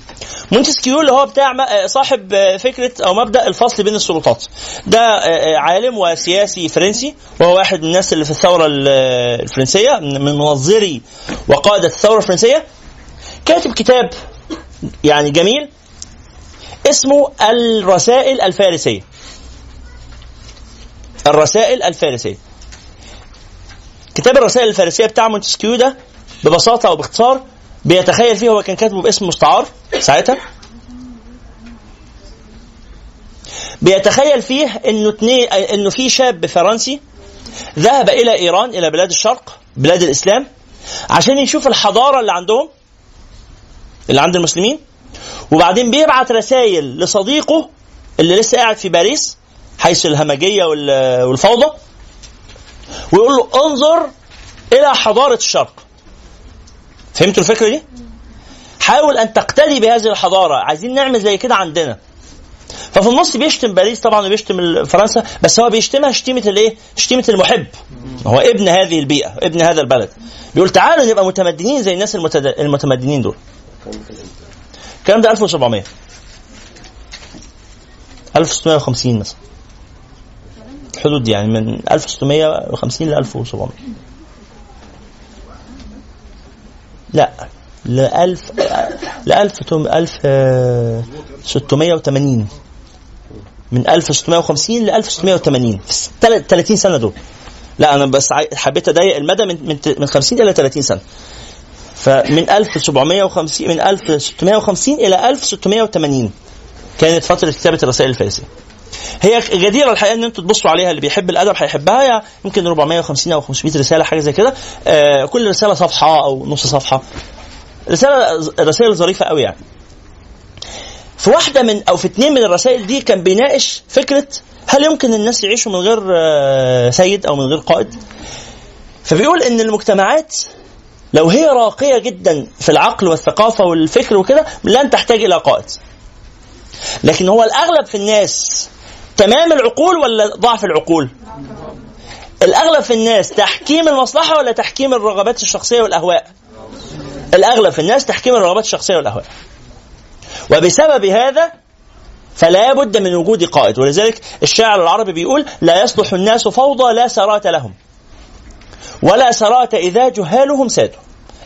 مونتسكيو اللي هو بتاع آه، صاحب آه، فكرة أو مبدأ الفصل بين السلطات. ده آه، عالم وسياسي فرنسي وهو واحد من الناس اللي في الثورة ال- الفرنسية من منظري وقاده الثورة الفرنسية. كاتب كتاب يعني جميل اسمه الرسائل الفارسية. الرسائل الفارسية. كتاب الرسائل الفارسية بتاع مونتسكيو ده ببساطة أو باختصار بيتخيل فيه هو كان كاتبه باسم مستعار ساعتها. بيتخيل فيه إنه اتنين إنه في شاب فرنسي ذهب إلى إيران إلى بلاد الشرق بلاد الإسلام عشان يشوف الحضارة اللي عندهم اللي عند المسلمين وبعدين بيبعت رسائل لصديقه اللي لسه قاعد في باريس حيث الهمجية وال- والفوضى ويقول له انظر إلى حضارة الشرق. فهمتوا الفكرة دي؟ حاول أن تقتدي بهذه الحضارة. عايزين نعمل زي كده عندنا. ففي النص بيشتم باريس طبعا وبيشتم فرنسا بس هو بيشتمها شتيمة الإيه؟ شتيمة المحب. هو ابن هذه البيئة ابن هذا البلد. بيقول تعالوا نبقى متمدنين زي الناس المتد... المتمدنين دول. الكلام ده 1700 1650 مثلا. الحدود دي يعني من 1650 ل 1700 لا ل 1000 ل 1680 من 1650 ل 1680 في الس- تل- 30 سنة دول. لا أنا بس حبيت أضيق المدى من من 50 إلى 30 سنة. فمن 1750 من 1650 إلى 1680 كانت فترة كتابة الرسائل الفارسية. هي جديره الحقيقة إن أنتوا تبصوا عليها اللي بيحب الأدب هيحبها هي يمكن 450 أو 500 رسالة حاجة زي كده. آه كل رسالة صفحة أو نص صفحة. رسالة رسائل ظريفة قوي يعني. في واحدة من أو في اثنين من الرسائل دي كان بيناقش فكرة هل يمكن الناس يعيشوا من غير آه، سيد أو من غير قائد؟ فبيقول إن المجتمعات لو هي راقية جدا في العقل والثقافة والفكر وكده لن تحتاج إلى قائد. لكن هو الأغلب في الناس تمام العقول ولا ضعف العقول؟ الأغلب في الناس تحكيم المصلحة ولا تحكيم الرغبات الشخصية والأهواء؟ الأغلب في الناس تحكيم الرغبات الشخصية والأهواء. وبسبب هذا فلا بد من وجود قائد. ولذلك الشاعر العربي بيقول لا يصلح الناس فوضى لا سرات لهم ولا سرات إذا جهالهم سادوا.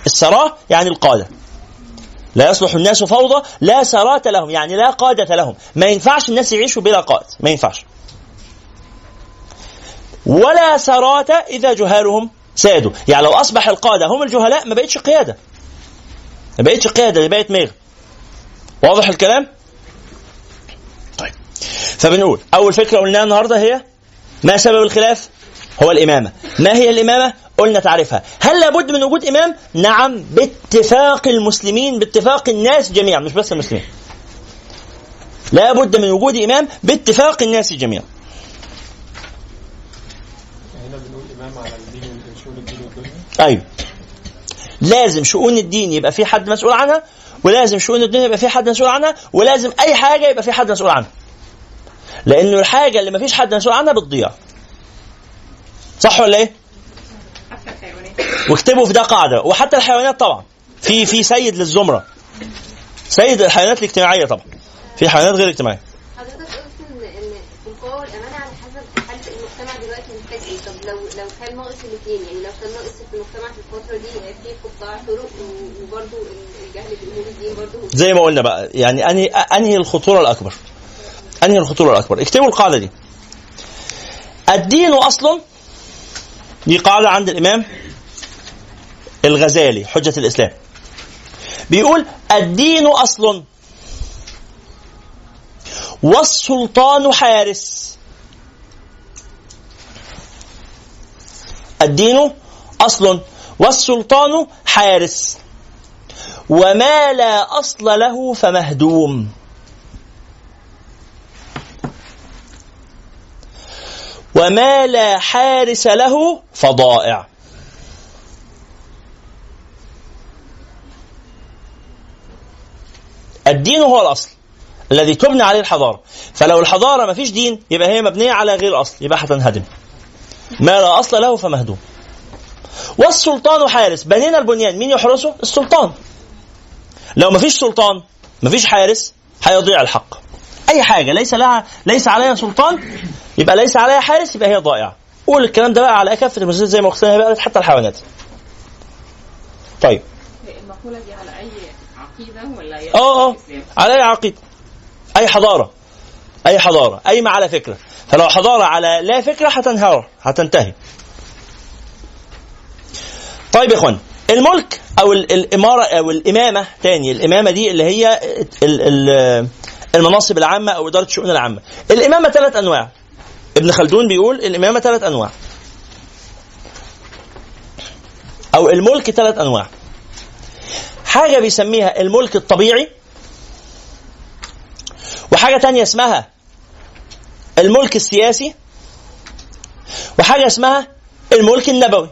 السراء يعني القادة. لا يصلح الناس فوضى لا سرات لهم يعني لا قادة لهم. ما ينفعش الناس يعيشوا بلا قائد. ما ينفعش. ولا سرات إذا جهالهم سادوا. يعني لو أصبح القادة هم الجهلاء ما بقتش قيادة. ما بقتش قيادة بقت ميغ واضح الكلام؟ طيب. فبنقول أول فكرة قلناها النهاردة هي ما سبب الخلاف؟ هو الإمامة. ما هي الإمامة؟ قلنا تعرفها. هل لابد من وجود إمام؟ نعم باتفاق المسلمين باتفاق الناس جميعا مش بس المسلمين. لابد من وجود إمام باتفاق الناس جميعا. أيوه لازم شؤون الدين يبقى في حد مسؤول عنها ولازم شؤون الدنيا يبقى في حد مسؤول عنها ولازم أي حاجة يبقى في حد مسؤول عنها. لأنه الحاجة اللي ما فيش حد مسؤول عنها بتضيع. صح ولا إيه؟ حتى الحيوانات واكتبوا في ده قاعدة. وحتى الحيوانات طبعا. في في سيد للزمرة. سيد الحيوانات الاجتماعية طبعا. في حيوانات غير اجتماعية. حضرتك قلت إن إن القوة والأمانة على حسب حالة المجتمع دلوقتي محتاج إيه. طب لو لو كان ناقص الاثنين يعني لو كان ناقص في المجتمع في الفترة دي في قطاع طرق و- وبرضه الجهل بامور الدين برضه. زي ما قلنا بقى يعني أنهي أنهي الخطورة الأكبر؟ أنهي الخطورة الأكبر؟ اكتبوا القاعدة دي. الدين اصل دي قاعدة عند الإمام الغزالي حجة الإسلام. بيقول الدين أصل. والسلطان حارس. الدين أصل. والسلطان حارس. وما لا أصل له فمهدوم. وما لا حارس له فضائع. الدين هو الأصل الذي تبنى عليه الحضارة. فلو الحضارة ما فيش دين يبقى هي مبنية على غير أصل يبقى هتنهدم. ما لا أصل له فمهدوم. والسلطان حارس. بنينا البنيان. مين يحرسه؟ السلطان. لو ما فيش سلطان ما فيش حارس هيضيع الحق. أي حاجة. ليس لها ليس عليها سلطان يبقى ليس عليها حارس يبقى هي ضائعة. قول الكلام ده بقى على كافه المسلمين زي ما أختنا بقى حتى الحيوانات. طيب. المقولة دي على أي عقيدة ولا آه آه؟ على أي عقيدة. أي حضارة. أي حضارة. قايمه على فكرة. فلو حضارة على لا فكرة هتنهار هتنتهي. طيب يا إخوان الملك أو ال- الإمارة أو الإمامة تاني الإمامة دي اللي هي ال- ال- المناصب العامة أو إدارة الشؤون العامة. الإمامة ثلاث أنواع. ابن خلدون بيقول الإمامة ثلاث أنواع. أو الملك ثلاث أنواع. حاجة بيسميها الملك الطبيعي وحاجة تانية اسمها الملك السياسي وحاجة اسمها الملك النبوي.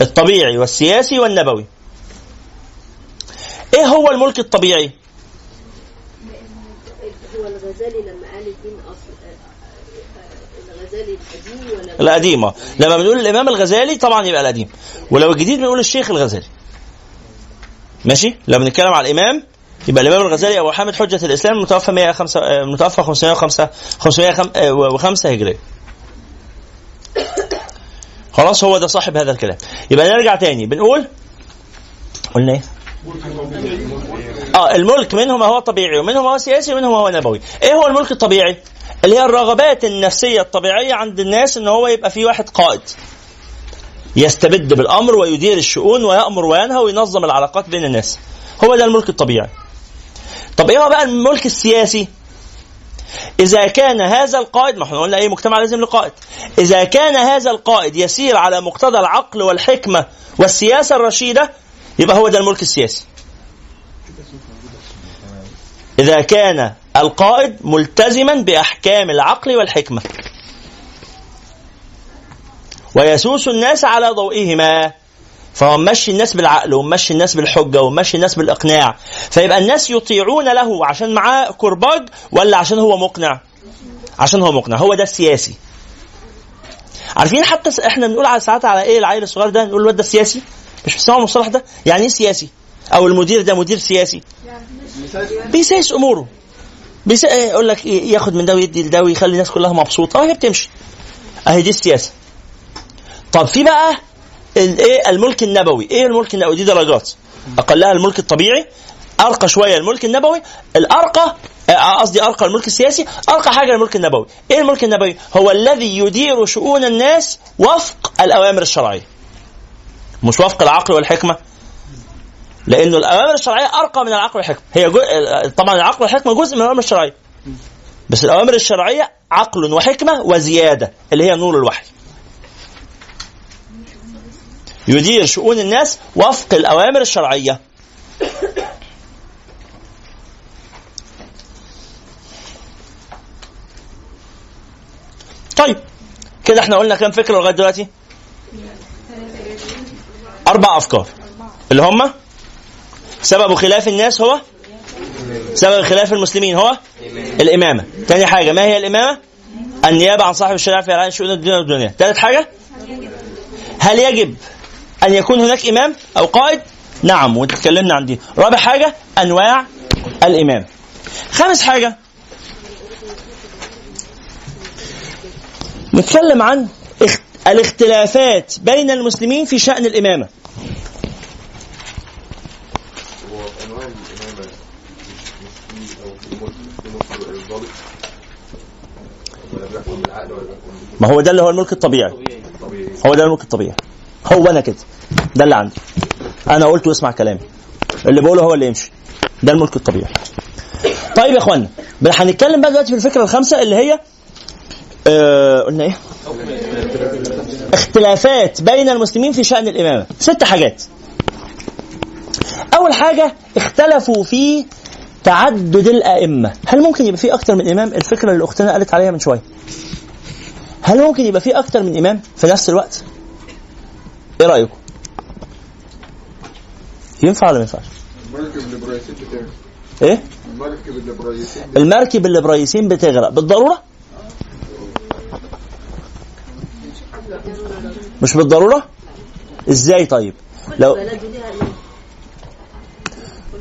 الطبيعي والسياسي والنبوي. إيه هو الملك الطبيعي؟ الغزالي لما قال الدين اصل الغزالي القديم ولا القديم؟ آه. لما بنقول الإمام الغزالي طبعا يبقى القديم. ولو الجديد بنقول الشيخ الغزالي. ماشي؟ لو بنتكلم على الإمام يبقى الإمام الغزالي أبو حامد حجة الإسلام متوفى 105 آه، متوفى 505 505 هجرية. خلاص هو ده صاحب هذا الكلام. يبقى نرجع تاني. بنقول؟ قلنا إيه؟ آه الملك منه ما هو طبيعي ومنه ما هو سياسي ومنه ما هو نبوي. إيه هو الملك الطبيعي؟ اللي هي الرغبات النفسية الطبيعية عند الناس إن هو يبقى في واحد قائد. يستبد بالأمر ويدير الشؤون ويأمر وينهى وينظم العلاقات بين الناس. هو ده الملك الطبيعي. طب إيه هو بقى الملك السياسي؟ إذا كان هذا القائد ما إحنا قلنا أي مجتمع لازم له قائد. إذا كان هذا القائد يسير على مقتضى العقل والحكمة والسياسة الرشيدة يبقى هو ده الملك السياسي. إذا كان القائد ملتزما بأحكام العقل والحكمة. ويسوس الناس على ضوئهما. فهو ممشي الناس بالعقل وممشي الناس بالحجة وممشي الناس بالإقناع. فيبقى الناس يطيعون له عشان معاه كرباج ولا عشان هو مقنع؟ عشان هو مقنع. هو ده السياسي. عارفين حتى إحنا بنقول على ساعات على إيه العيل الصغير ده؟ نقول الواد ده سياسي؟ مش بتسمعوا المصطلح ده؟ يعني إيه سياسي؟ أو المدير ده مدير سياسي؟ بيسايس أموره. بيس... إيه، يقول لك إيه، ياخد من ده ويدي لده ويخلي الناس كلها مبسوطة. آه هي بتمشي. أهي دي السياسة. طب في بقى الايه الملك النبوي. إيه الملك النبوي؟ دي درجات. أقلها الملك الطبيعي أرقى شوية الملك النبوي. الأرقى آه، قصدي أرقى الملك السياسي أرقى حاجة الملك النبوي. إيه الملك النبوي؟ هو الذي يدير شؤون الناس وفق الأوامر الشرعية. مش وفق العقل والحكمة؟ لأنه الاوامر الشرعية أرقى من العقل والحكمة. هي جو... طبعا العقل والحكمة جزء من الاوامر الشرعية. بس الاوامر الشرعية عقل وحكمة وزيادة اللي هي نور الوحي. يدير شؤون الناس وفق الأوامر الشرعية. طيب كده إحنا قلنا كام فكرة لغاية دلوقتي؟ أربع أفكار اللي هم سبب خلاف الناس هو سبب خلاف المسلمين هو الإمامة تاني حاجة ما هي الإمامة النيابة عن صاحب الشريعة في إعلان شؤون الدنيا والدنيا ثالث حاجة هل يجب أن يكون هناك إمام أو قائد؟ نعم وتكلمنا عن دي. رابع حاجة أنواع الإمام. خامس حاجة نتكلم عن الاختلافات بين المسلمين في شأن الإمامة. ما هو ده اللي هو الملك الطبيعي. هو ده الملك الطبيعي. هو أنا كده. ده اللي عندي. أنا قلت واسمع كلامي. اللي بقوله هو اللي يمشي. ده الملك الطبيعي. طيب يا اخوانا هنتكلم بقى دلوقتي في الفكرة الخامسة اللي هي آه قلنا إيه؟ اختلافات بين المسلمين في شأن الإمامة. ست حاجات. أول حاجة اختلفوا في تعدد الأئمة. هل ممكن يبقى في أكتر من إمام؟ الفكرة اللي أختنا قالت عليها من شوية. هل ممكن يبقى في أكتر من إمام في نفس الوقت؟ إيه رأيكم؟ ينفع ولا ما ينفعش؟ المركب اللي بريسين بتغرق. إيه؟ المركب اللي بريسين المركب اللي بريسين بتغرق. بالضرورة؟ مش بالضرورة؟ إزاي طيب؟ لو.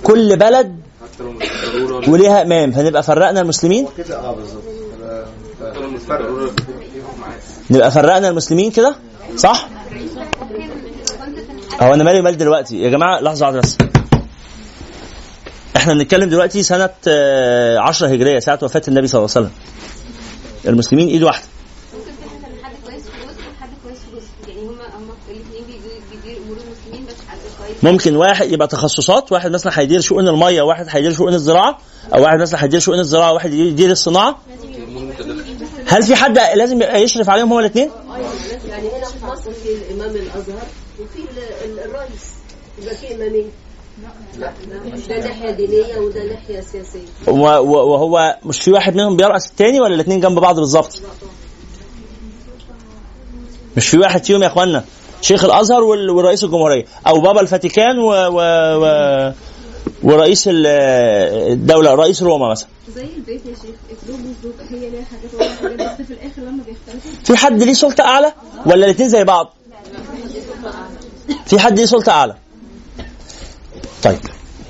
كل بلد بالضروره وليها إمام فنبقى فرقنا المسلمين؟ بالضروره نبقى فرقنا المسلمين كده؟ صح؟ هو أنا مالي مال دلوقتي؟ يا جماعة لحظة واحدة بس. إحنا بنتكلم دلوقتي سنة آه، 10 هجرية ساعة وفاة النبي صلى الله عليه وسلم. المسلمين إيد واحدة ممكن فكرة ان حد كويس في جزء وحد كويس في جزء يعني هما هما الاثنين بيديروا امور المسلمين بس حد كويس ممكن واحد يبقى تخصصات واحد مثلا هيدير شؤون المية وواحد هيدير شؤون الزراعة أو واحد مثلا هيدير شؤون الزراعة وواحد يدير الصناعة. هل في حد لازم يبقى يشرف عليهم هما الاثنين يعني هنا في مصر في الامام الازهر وفي ال- ال- الرئيس يبقى في امامين لا ده ناحيه دينيه وده ناحيه سياسيه وهو مش في واحد منهم بيرأس التاني ولا الاثنين جنب بعض بالظبط؟ مش في واحد فيهم يا اخوانا شيخ الأزهر ورئيس الجمهورية أو بابا الفاتيكان و, و, و ورئيس ال- الدولة رئيس روما مثلا. زي البيت يا شيخ هي ليها حاجات بس في الآخر لما بيختلفوا في حد ليه سلطة أعلى ولا الاثنين زي بعض؟ في حد ليه سلطة أعلى؟ طيب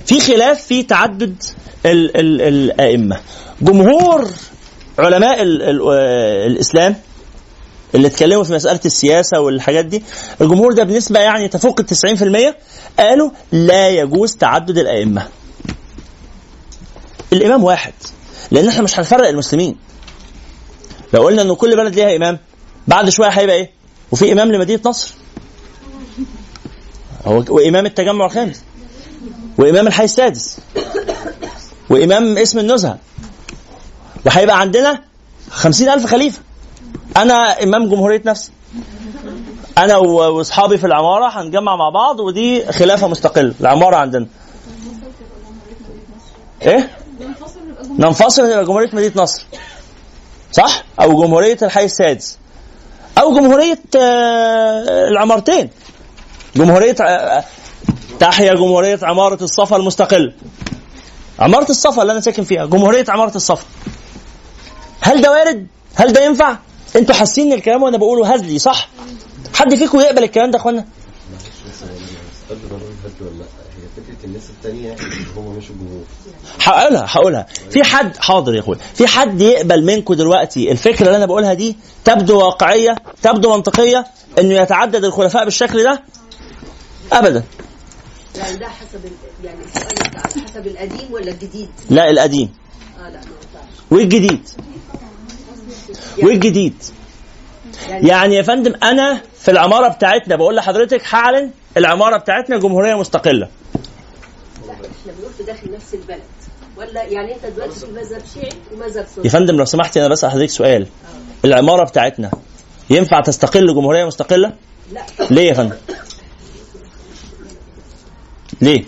في خلاف في تعدد ال ال الأئمة. جمهور علماء ال ال الإسلام اللي اتكلموا في مسألة السياسة والحاجات دي الجمهور ده بنسبة يعني تفوق ال 90% قالوا لا يجوز تعدد الأئمة. الإمام واحد لأن إحنا مش هنفرق المسلمين. لو قلنا إن كل بلد ليها إمام بعد شوية هيبقى إيه؟ وفي إمام لمدينة نصر. هو وإمام التجمع الخامس وإمام الحي السادس وإمام اسم النزهة. وهيبقى عندنا خمسين ألف خليفة. أنا إمام جمهورية نفسي. أنا و- وأصحابي في العمارة هنجمع مع بعض ودي خلافة مستقلة. العمارة عندنا. إيه؟ ننفصل نبقى جمهورية مدينة نصر. صح؟ أو جمهورية الحي السادس. أو جمهورية آه، العمارتين. جمهورية آه، تحيا جمهورية عمارة الصفا المستقلة. عمارة الصفا اللي أنا ساكن فيها. جمهورية عمارة الصفا. هل ده وارد؟ هل ده ينفع؟ أنتوا حاسين إن الكلام وأنا بقوله هزلي صح؟ حد فيكم يقبل الكلام ده يا أخوانا؟ فكره الناس الثانية مش الجمهور هقولها هقولها. في حد حاضر يا اخويا في حد يقبل منكم دلوقتي الفكرة اللي أنا بقولها دي تبدو واقعية تبدو منطقية إنه يتعدد الخلفاء بالشكل ده؟ ابدا. يعني ده حسب يعني السؤال حسب القديم ولا الجديد؟ لا القديم. آه لا ما والجديد. والجديد يعني يا فندم أنا في العمارة بتاعتنا بقول لحضرتك هعلن العمارة بتاعتنا جمهورية مستقلة. لا إحنا بنقول في داخل نفس البلد. ولا يعني أنت دلوقتي في مذهب شيعي ومذهب سني. يا فندم لو سمحتي أنا بسال حضرتك سؤال. العمارة بتاعتنا ينفع تستقل جمهورية مستقلة؟ لا. ليه يا فندم؟ ليه؟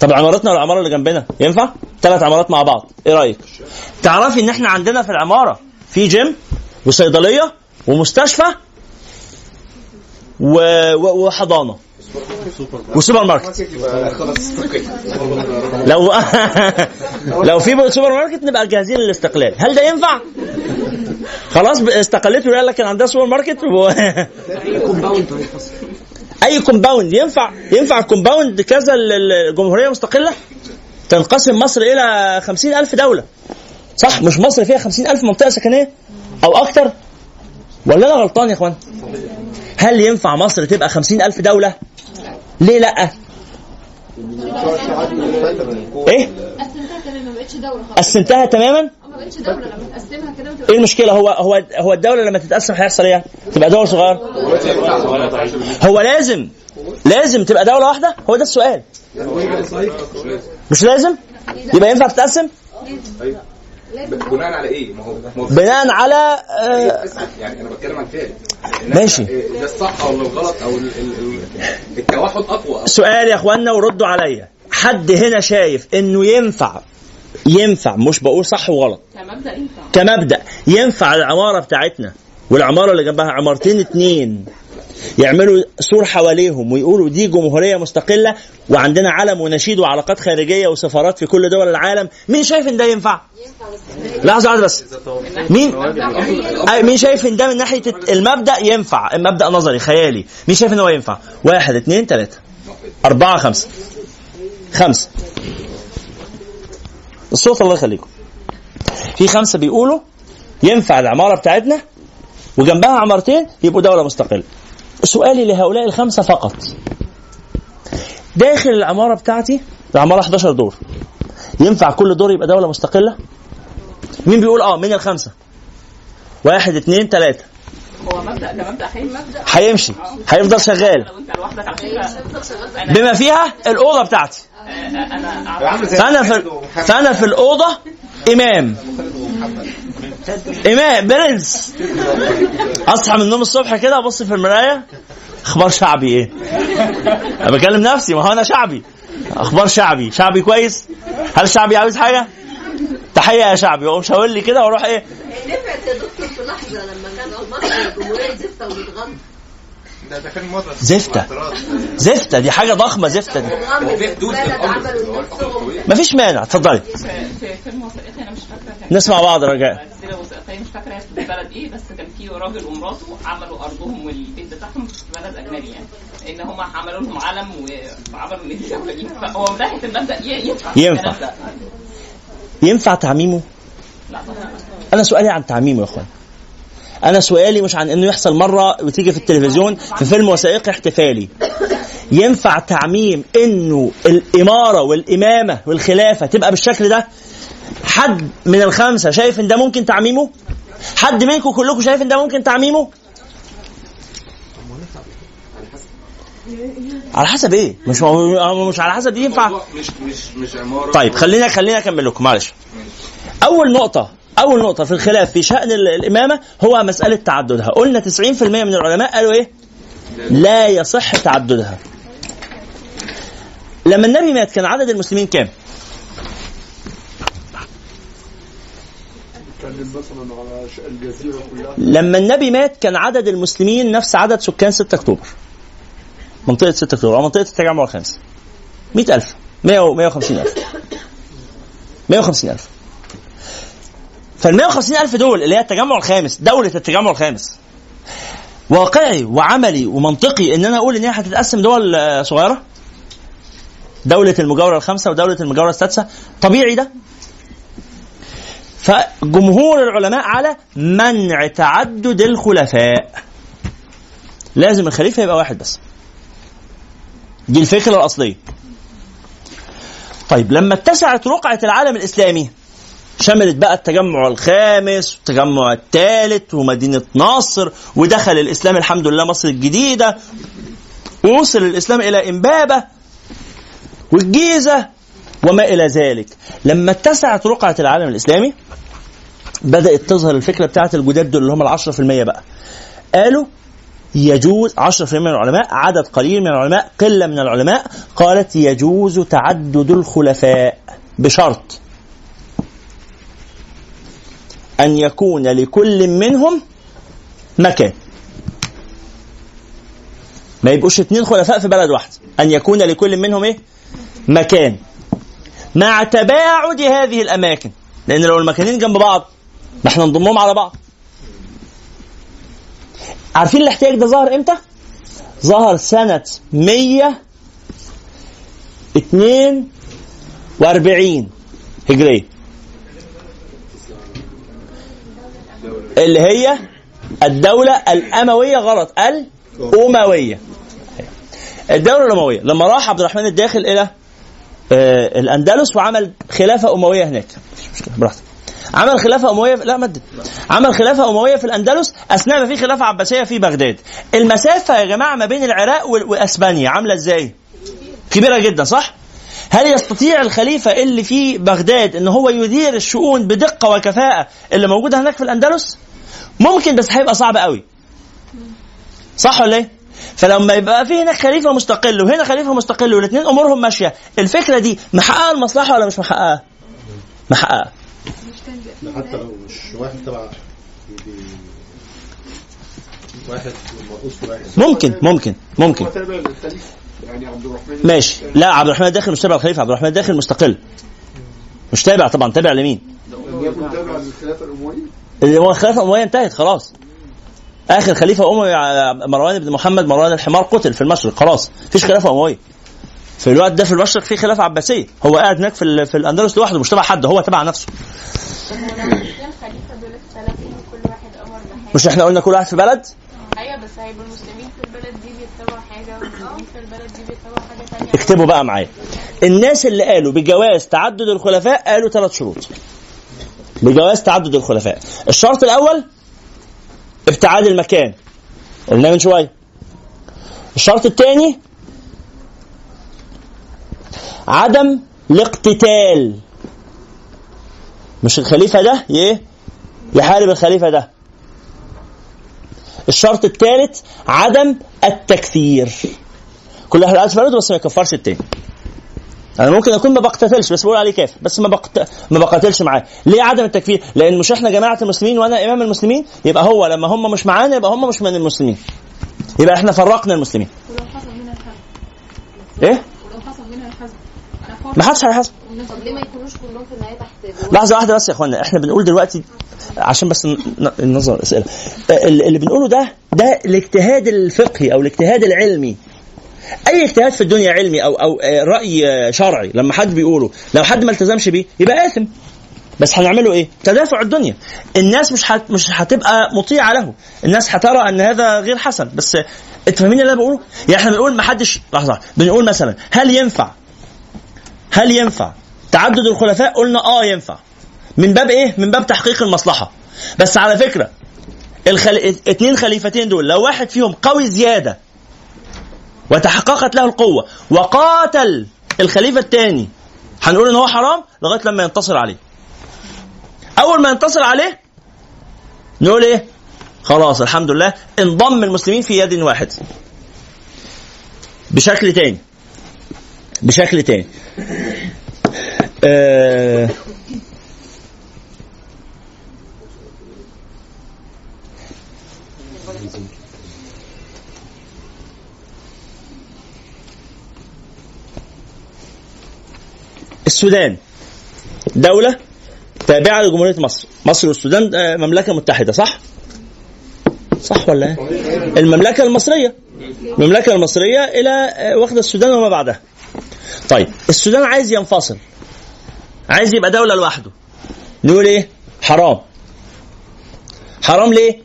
طب عمارتنا والعمارة اللي جنبنا ينفع؟ ثلاث عمارات مع بعض. إيه رأيك؟ تعرفي إن إحنا عندنا في العمارة في جيم وصيدلية ومستشفى و... وحضانة. وسوبر ماركت. لو لو في سوبر ماركت نبقى جاهزين للاستقلال. هل ده ينفع؟ خلاص استقلت وقال لك عندها سوبر ماركت و... أي compound ينفع؟ ينفع ال compound كذا ال- الجمهوريه مستقلة؟ تنقسم مصر إلى خمسين ألف دولة. صح؟ مش مصر فيها خمسين ألف منطقة سكنية؟ أو أكتر؟ ولا أنا غلطان يا إخوان؟ هل ينفع مصر تبقى خمسين ألف دولة؟ ليه لأ؟ إيه؟ قسمتها تماما؟ إيه المشكلة؟ هو هو هو الدولة لما تتقسم هيحصل إيه؟ تبقى دول صغيرة. هو لازم لازم تبقى دولة واحدة؟ هو ده السؤال. مش لازم؟ يبقى ينفع تتقسم؟ بناء على إيه؟ ما هو بناء على آه يعني أنا بتكلم عن فعل ماشي. ده الصح أو الغلط أو ال- ال- ال- التوحد أقوى. سؤال يا أخوانا وردوا عليا. حد هنا شايف إنه ينفع ينفع مش بقول صح وغلط. كمبدأ ينفع. كمبدأ. ينفع العمارة بتاعتنا والعمارة اللي جنبها عمارتين اتنين. يعملوا سور حواليهم ويقولوا دي جمهورية مستقلة وعندنا علم ونشيد وعلاقات خارجية وسفارات في كل دول العالم. مين شايف إن ده ينفع؟ لحظة واحدة بس. مين؟ مين شايف إن ده من ناحية المبدأ؟ ينفع. المبدأ نظري خيالي. مين شايف إن هو ينفع؟ واحد اثنين ثلاثة أربعة خمسة. خمسة. الصوت الله يخليكم. في خمسة بيقولوا ينفع العمارة بتاعتنا وجنبها عمارتين يبقوا دولة مستقلة. سؤالي لهؤلاء الخمسة فقط. داخل العمارة بتاعتي العمارة 11 دور. ينفع كل دور يبقى دولة مستقلة؟ مين بيقول آه من الخمسة؟ واحد اثنين ثلاثة هو مبدأ كمبدا مبدأ هيمشي. هيفضل شغال. بما فيها الأوضة بتاعتي. انا فأنا في فأنا في الأوضة إمام. إمام برنس أصحى من النوم الصبح كده أبص في المراية أخبار شعبي إيه؟ أنا بكلم نفسي ما هو أنا شعبي أخبار شعبي شعبي كويس؟ هل شعبي عاوز حاجة؟ تحية يا شعبي وأقوم شاور لي كده وأروح إيه؟ نفعت يا دكتور في لحظة لما كان مصر الجمهورية زفته ومتغمر ده ده كان مره زفتة. زفتة. دي حاجة ضخمة زفتة دي. مفيش مانع اتفضلي. في في فيلم وثائقي أنا مش فاكرة كان نسمع بعض رجاء. مش فاكرة هي في البلد إيه بس كان في راجل ومراته عملوا أرضهم والبيت بتاعهم في بلد أجنبي يعني. إن هم عملوا لهم علم وعملوا دي فهو من ناحيه المبدأ ينفع. ينفع. ينفع تعميمه؟ لا طبعا. أنا سؤالي عن تعميمه يا إخوان. أنا سؤالي مش عن إنه يحصل مرة وتيجي في التلفزيون في فيلم وثائقي احتفالي. ينفع تعميم إنه الإمارة والإمامة والخلافة تبقى بالشكل ده؟ حد من الخمسة شايف إن ده ممكن تعميمه؟ حد منكم كلكم شايف إن ده ممكن تعميمه؟ على حسب إيه؟ مش مش على حسب دي ينفع؟ مش مش مش عمارة. طيب خلينا خلينا أكمل لكم معلش. أول نقطة أول نقطة في الخلاف في شأن ال- الإمامة هو مسألة تعددها. قلنا 90% من العلماء قالوا إيه؟ لا يصح تعددها. لما النبي مات كان عدد المسلمين كام؟ لما النبي مات كان عدد المسلمين نفس عدد سكان 6 أكتوبر. منطقة 6 أكتوبر أو منطقة التجمع الخامس. 100000 100 150000 150000 فال 150000 دول اللي هي التجمع الخامس دولة التجمع الخامس. واقعي وعملي ومنطقي إن أنا أقول إن هي هتتقسم دول آه، صغيرة. دولة المجاورة الخامسة ودولة المجاورة السادسة. طبيعي ده. فجمهور العلماء على منع تعدد الخلفاء. لازم الخليفة يبقى واحد بس. دي الفكرة الأصلية. طيب لما اتسعت رقعة العالم الإسلامي شملت بقى التجمع الخامس والتجمع الثالث ومدينة ناصر ودخل الإسلام الحمد لله مصر الجديدة ووصل الإسلام إلى إمبابة والجيزة وما إلى ذلك. لما اتسعت رقعة العالم الإسلامي بدأت تظهر الفكرة بتاعت الجداد دول اللي هم العشرة في المية بقى. قالوا يجوز 10% من العلماء عدد قليل من العلماء قلة من العلماء قالت يجوز تعدد الخلفاء بشرط أن يكون لكل منهم مكان. ما يبقوش اتنين خلفاء في بلد واحد. أن يكون لكل منهم إيه؟ مكان. مع تباعد هذه الأماكن. لأن لو المكانين جنب بعض ما إحنا نضمهم على بعض. عارفين الاحتياج ده ظهر إمتى؟ ظهر سنة 142 هجرية. اللي هي الدولة الأموية غلط الأموية الدولة الأموية لما راح عبد الرحمن الداخل إلى آه، الأندلس وعمل خلافة أموية هناك مش مشكلة براحتك عمل خلافة أموية في... لا مدد عمل خلافة أموية في الأندلس أثناء ما في خلافة عباسية في بغداد المسافة يا جماعة ما بين العراق. وأسبانيا عاملة إزاي؟ كبيرة جدا صح؟ هل يستطيع الخليفة اللي في بغداد إن هو يدير الشؤون بدقة وكفاءة اللي موجودة هناك في الأندلس؟ ممكن بس هيبقى صعب قوي. صح ولا إيه؟ فلما يبقى في هناك خليفة مستقل وهنا خليفة مستقل والاثنين أمورهم ماشية، الفكرة دي محققة المصلحة ولا مش محققة؟ محققة. حتى لو مش واحد تبع واحد ممكن ممكن ممكن يعني عبد الرحمن ماشي. لا عبد الرحمن الداخل مش تابع الخليفة. عبد الرحمن الداخل مستقل. مش تابع طبعا تابع لمين؟ لم يكن تابع للخلافة الأموية؟ اللي هو الخلافة الأموية انتهت خلاص. آخر خليفة أموي ع- مروان بن محمد مروان الحمار قتل في المشرق خلاص. مفيش خلافة أموية. في الوقت ده في المشرق في خلافة عباسية. هو قاعد هناك في, ال- في الأندلس لوحده مش تبع حد هو تبع نفسه. مش إحنا قلنا كل واحد في بلد أيوة بس هيبقى المسلمين في البلد دي بيتبعوا اكتبوا بقى معايا. الناس اللي قالوا بجواز تعدد الخلفاء قالوا ثلاث شروط. بجواز تعدد الخلفاء. الشرط الأول ابتعاد المكان. قلنا من شوية. الشرط الثاني عدم الاقتتال. مش الخليفة ده؟ إيه يحارب الخليفة ده. الشرط الثالث عدم التكفير كل واحد عايز فرده بس ما يكفرش التاني. أنا ممكن أكون ما بقتتلش بس بقول عليه كافر بس ما بقت... ما بقاتلش معاه. ليه عدم التكفير؟ لأن مش إحنا جماعة المسلمين وأنا إمام المسلمين يبقى هو لما هم مش معانا يبقى هم مش من المسلمين. يبقى إحنا فرقنا المسلمين. ولو حصل منها الحزب إيه ولو حصل منها الحزب أنا حر. ما حدش هيحاسب طب ليه ما يكونوش كلهم في النهاية تحت لحظة واحدة بس يا اخوانا إحنا بنقول دلوقتي عشان بس ننظر الأسئلة. ال- اللي بنقوله ده ده الاجتهاد الفقهي أو الاجتهاد العلمي. أي اجتهاد في الدنيا علمي أو أو آه، رأي آه، شرعي لما حد بيقوله لو حد ما التزمش بيه يبقى آثم. بس هنعمله إيه؟ تدافع الدنيا. الناس مش هت... مش هتبقى مطيعة له. الناس هترى أن هذا غير حسن. بس أنت فاهمين اللي أنا بقوله؟ يعني إحنا بنقول ما حدش لحظة بنقول مثلا هل ينفع هل ينفع؟ تعدد الخلفاء؟ قلنا آه ينفع. من باب إيه؟ من باب تحقيق المصلحة. بس على فكرة الخل... اتنين خليفتين دول لو واحد فيهم قوي زيادة وتحققت له القوة وقاتل الخليفة الثاني هنقول إن هو حرام؟ لغاية لما ينتصر عليه. أول ما ينتصر عليه نقول إيه؟ خلاص الحمد لله انضم المسلمين في يد واحد. بشكل تاني. بشكل تاني. آه السودان دولة تابعة لجمهورية مصر مصر والسودان آه، مملكة متحدة صح؟ صح ولا إيه؟ المملكة المصرية المملكة المصرية إلى آه، واخدة السودان وما بعدها طيب السودان عايز ينفصل. عايز يبقى دولة لوحده. نقول إيه؟ حرام. حرام ليه؟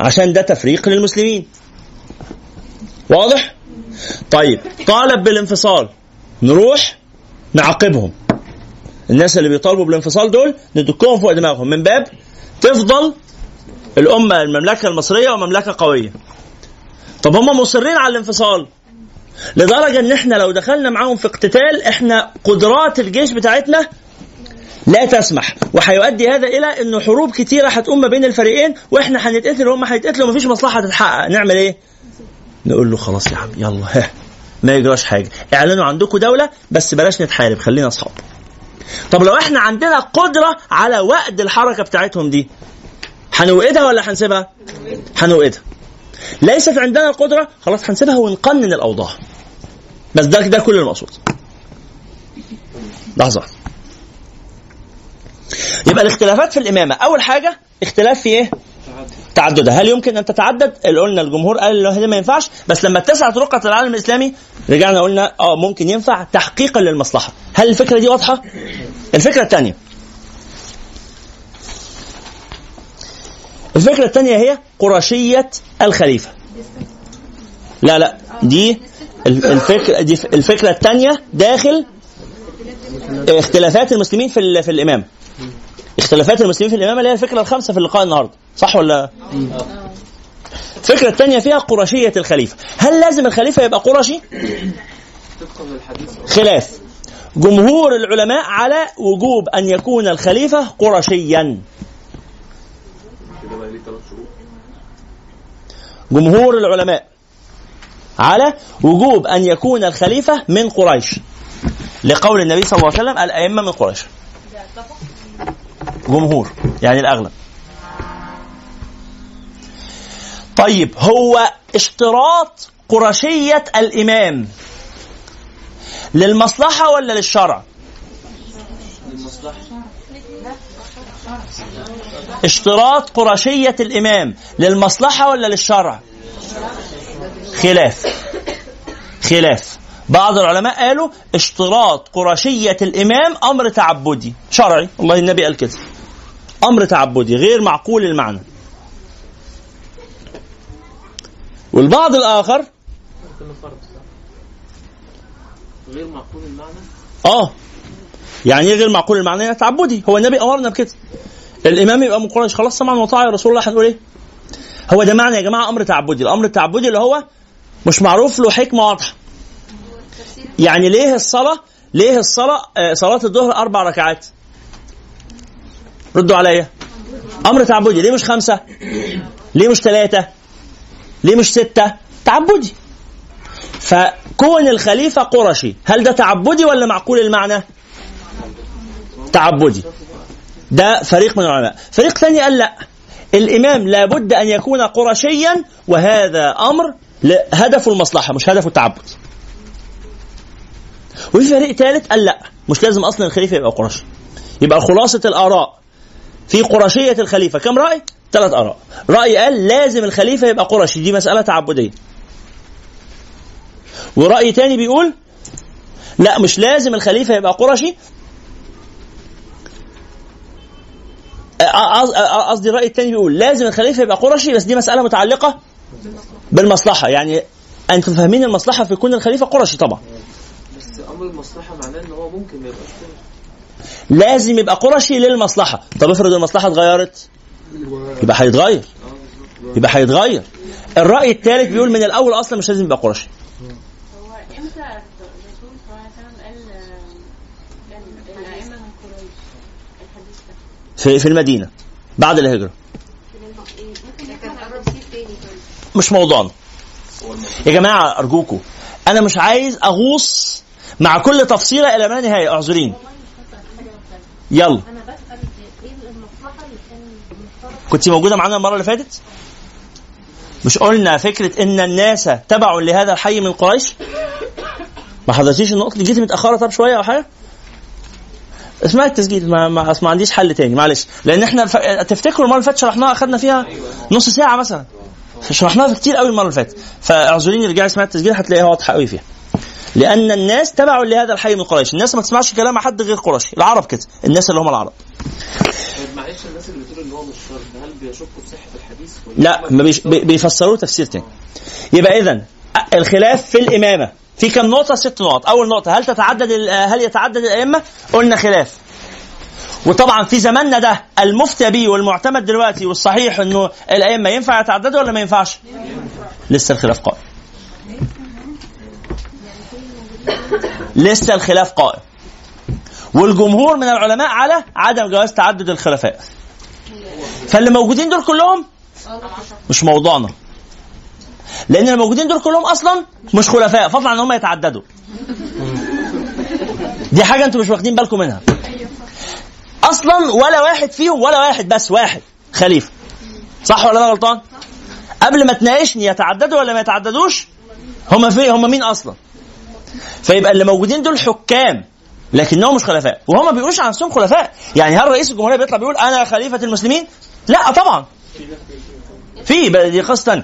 عشان ده تفريق للمسلمين. واضح؟ طيب طالب بالانفصال. نروح نعاقبهم. الناس اللي بيطالبوا بالانفصال دول ندكهم فوق دماغهم. من باب تفضل الأمة المملكة المصرية ومملكة قوية طب هم مصرين على الانفصال. لدرجة إن إحنا لو دخلنا معاهم في اقتتال إحنا قدرات الجيش بتاعتنا لا تسمح. وهيؤدي هذا إلى إنه حروب كتيرة هتقوم ما بين الفريقين وإحنا هنتقتل وهم هيتقتلوا ومفيش مصلحة تتحقق. نعمل إيه؟ نقول له خلاص يا عم يلا ها ما يجراش حاجة. اعلنوا عندكم دولة بس بلاش نتحارب خلينا أصحاب. طب لو إحنا عندنا قدرة على وقد الحركة بتاعتهم دي هنوقدها ولا هنسيبها؟ هنوقدها. ليست عندنا القدرة خلاص هنسيبها ونقنن الأوضاع. بس ده ده كل المقصود لحظة. يبقى الاختلافات في الإمامة أول حاجة اختلاف في إيه؟ تعددها هل يمكن أن تتعدد؟ اللي قلنا الجمهور قال له ما ينفعش بس لما اتسعت رقعة العالم الإسلامي رجعنا قلنا آه ممكن ينفع تحقيقا للمصلحة. هل الفكرة دي واضحة؟ الفكرة الثانية الفكرة الثانية هي قرشية الخليفة. لا لا دي الفكرة دي الفكرة الثانية داخل اختلافات المسلمين في في الامامه اختلافات المسلمين في الامامه اللي هي الفكرة الخامسة في اللقاء النهارده. صح ولا؟ الفكرة الثانية فيها قرشية الخليفة. هل لازم الخليفة يبقى قرشي؟ خلاف. جمهور العلماء على وجوب أن يكون الخليفة قرشيا كده بقى ليه ثلاث شروط جمهور العلماء على وجوب أن يكون الخليفة من قريش لقول النبي صلى الله عليه وسلم الأئمة من قريش. جمهور يعني الأغلب. طيب هو اشتراط قرشية الإمام للمصلحة ولا للشرع؟ اشتراط قرشية الإمام للمصلحة ولا للشرع؟ خلاف. خلاف. بعض العلماء قالوا اشتراط قرشية الإمام أمر تعبدي. شرعي. والله النبي قال كده. أمر تعبدي غير معقول المعنى. والبعض الآخر غير معقول المعنى؟ آه. يعني إيه غير معقول المعنى يعني تعبدي. هو النبي أمرنا بكده. الإمام يبقى من قريش خلاص سمعا وطاعه يا رسول الله هنقول إيه؟ هو ده معنى يا جماعة أمر تعبدي. الأمر التعبدي اللي هو مش معروف له حكمة واضحة. يعني ليه الصلاة ليه الصلاة آه صلاة الظهر أربع ركعات؟ ردوا عليا. أمر تعبدي. ليه مش خمسة؟ ليه مش ثلاثة ليه مش ستة؟ تعبدي. فكون الخليفة قرشي هل ده تعبدي ولا معقول المعنى؟ تعبدي ده فريق من العلماء. فريق ثاني قال لا. الإمام لابد أن يكون قرشيا وهذا أمر هدف المصلحة مش هدف التعبد. وفي فريق ثالث قال لا. مش لازم أصلا الخليفة يبقى قرشي يبقى خلاصة الآراء. في قرشية الخليفة. كم رأي؟ ثلاث آراء. رأي قال لازم الخليفة يبقى قرشي. دي مسألة تعبدية. ورأي تاني بيقول لا مش لازم الخليفة يبقى قرشي. قصدي الرأي الثاني بيقول لازم الخليفة يبقى قرشي بس دي مسألة متعلقة بالمصلحة. يعني أنتم فاهمين المصلحة في كون الخليفة قرشي طبعا. بس أمر المصلحة معناه إن هو ممكن ما يبقاش لازم يبقى قرشي للمصلحة. طب افرض المصلحة اتغيرت؟ يبقى هيتغير. يبقى هيتغير. الرأي الثالث بيقول من الأول أصلا مش لازم يبقى قرشي هو إمتى الرسول صلى الله عليه وسلم قال آه، الائمه من قريش الحديث ده في, في المدينة بعد الهجرة. مش موضوعنا. يا جماعة أرجوكم أنا مش عايز أغوص مع كل تفصيلة إلى ما نهايه اعذرين يلا. كنت موجودة معانا المرة اللي فاتت؟ مش قلنا فكرة إن الناس تبعوا لهذا الحي من قريش؟ ما حضرتيش النقطة دي؟ جيتي متأخرة طب شوية أو حاجة؟ اسمعي التسجيل ما ما, ما عنديش حل تاني معلش. لأن إحنا ف... تفتكروا المرة اللي فاتت شرحناها أخذنا فيها نص ساعة مثلا. شرحناها كتير قوي المرة اللي فاتت. فأعذريني ارجعي اسمعي التسجيل هتلاقيها واضحه قوي فيها. لأن الناس تبعوا لهذا الحي من قريش. الناس ما تسمعش كلام حد غير قريشي العرب كده الناس اللي هم العرب. طيب معلش الناس اللي بتقول إن هو مش شرط هل بيشكوا في صحة الحديث؟ لا ما بيش بي- بيفسروه تفسير تاني. يبقى اذا الخلاف في الإمامة. في كم نقطة؟ ست نقط. أول نقطة هل تتعدد هل يتعدد الأئمة؟ قلنا خلاف. وطبعا في زماننا ده المفتى به والمعتمد دلوقتي والصحيح إنه الأئمة ينفع يتعددوا ولا ما ينفعش؟ لسه الخلاف قائم. لسه الخلاف قائم. والجمهور من العلماء على عدم جواز تعدد الخلفاء. فاللي موجودين دول كلهم مش موضوعنا. لأن الموجودين دول كلهم أصلا مش خلفاء عن إن هم يتعددوا. دي حاجة أنتم مش واخدين بالكم منها. أصلا ولا واحد فيهم ولا واحد بس واحد خليفة. صح ولا أنا غلطان؟ قبل ما تناقشني يتعددوا ولا ما يتعددوش هم في هم مين أصلا؟ فيبقى اللي موجودين دول حكام لكنهم مش خلفاء. وهم ما بيقولوش عن نفسهم خلفاء. يعني هل رئيس الجمهورية بيطلع بيقول أنا خليفة المسلمين؟ لا طبعا. في دي قصه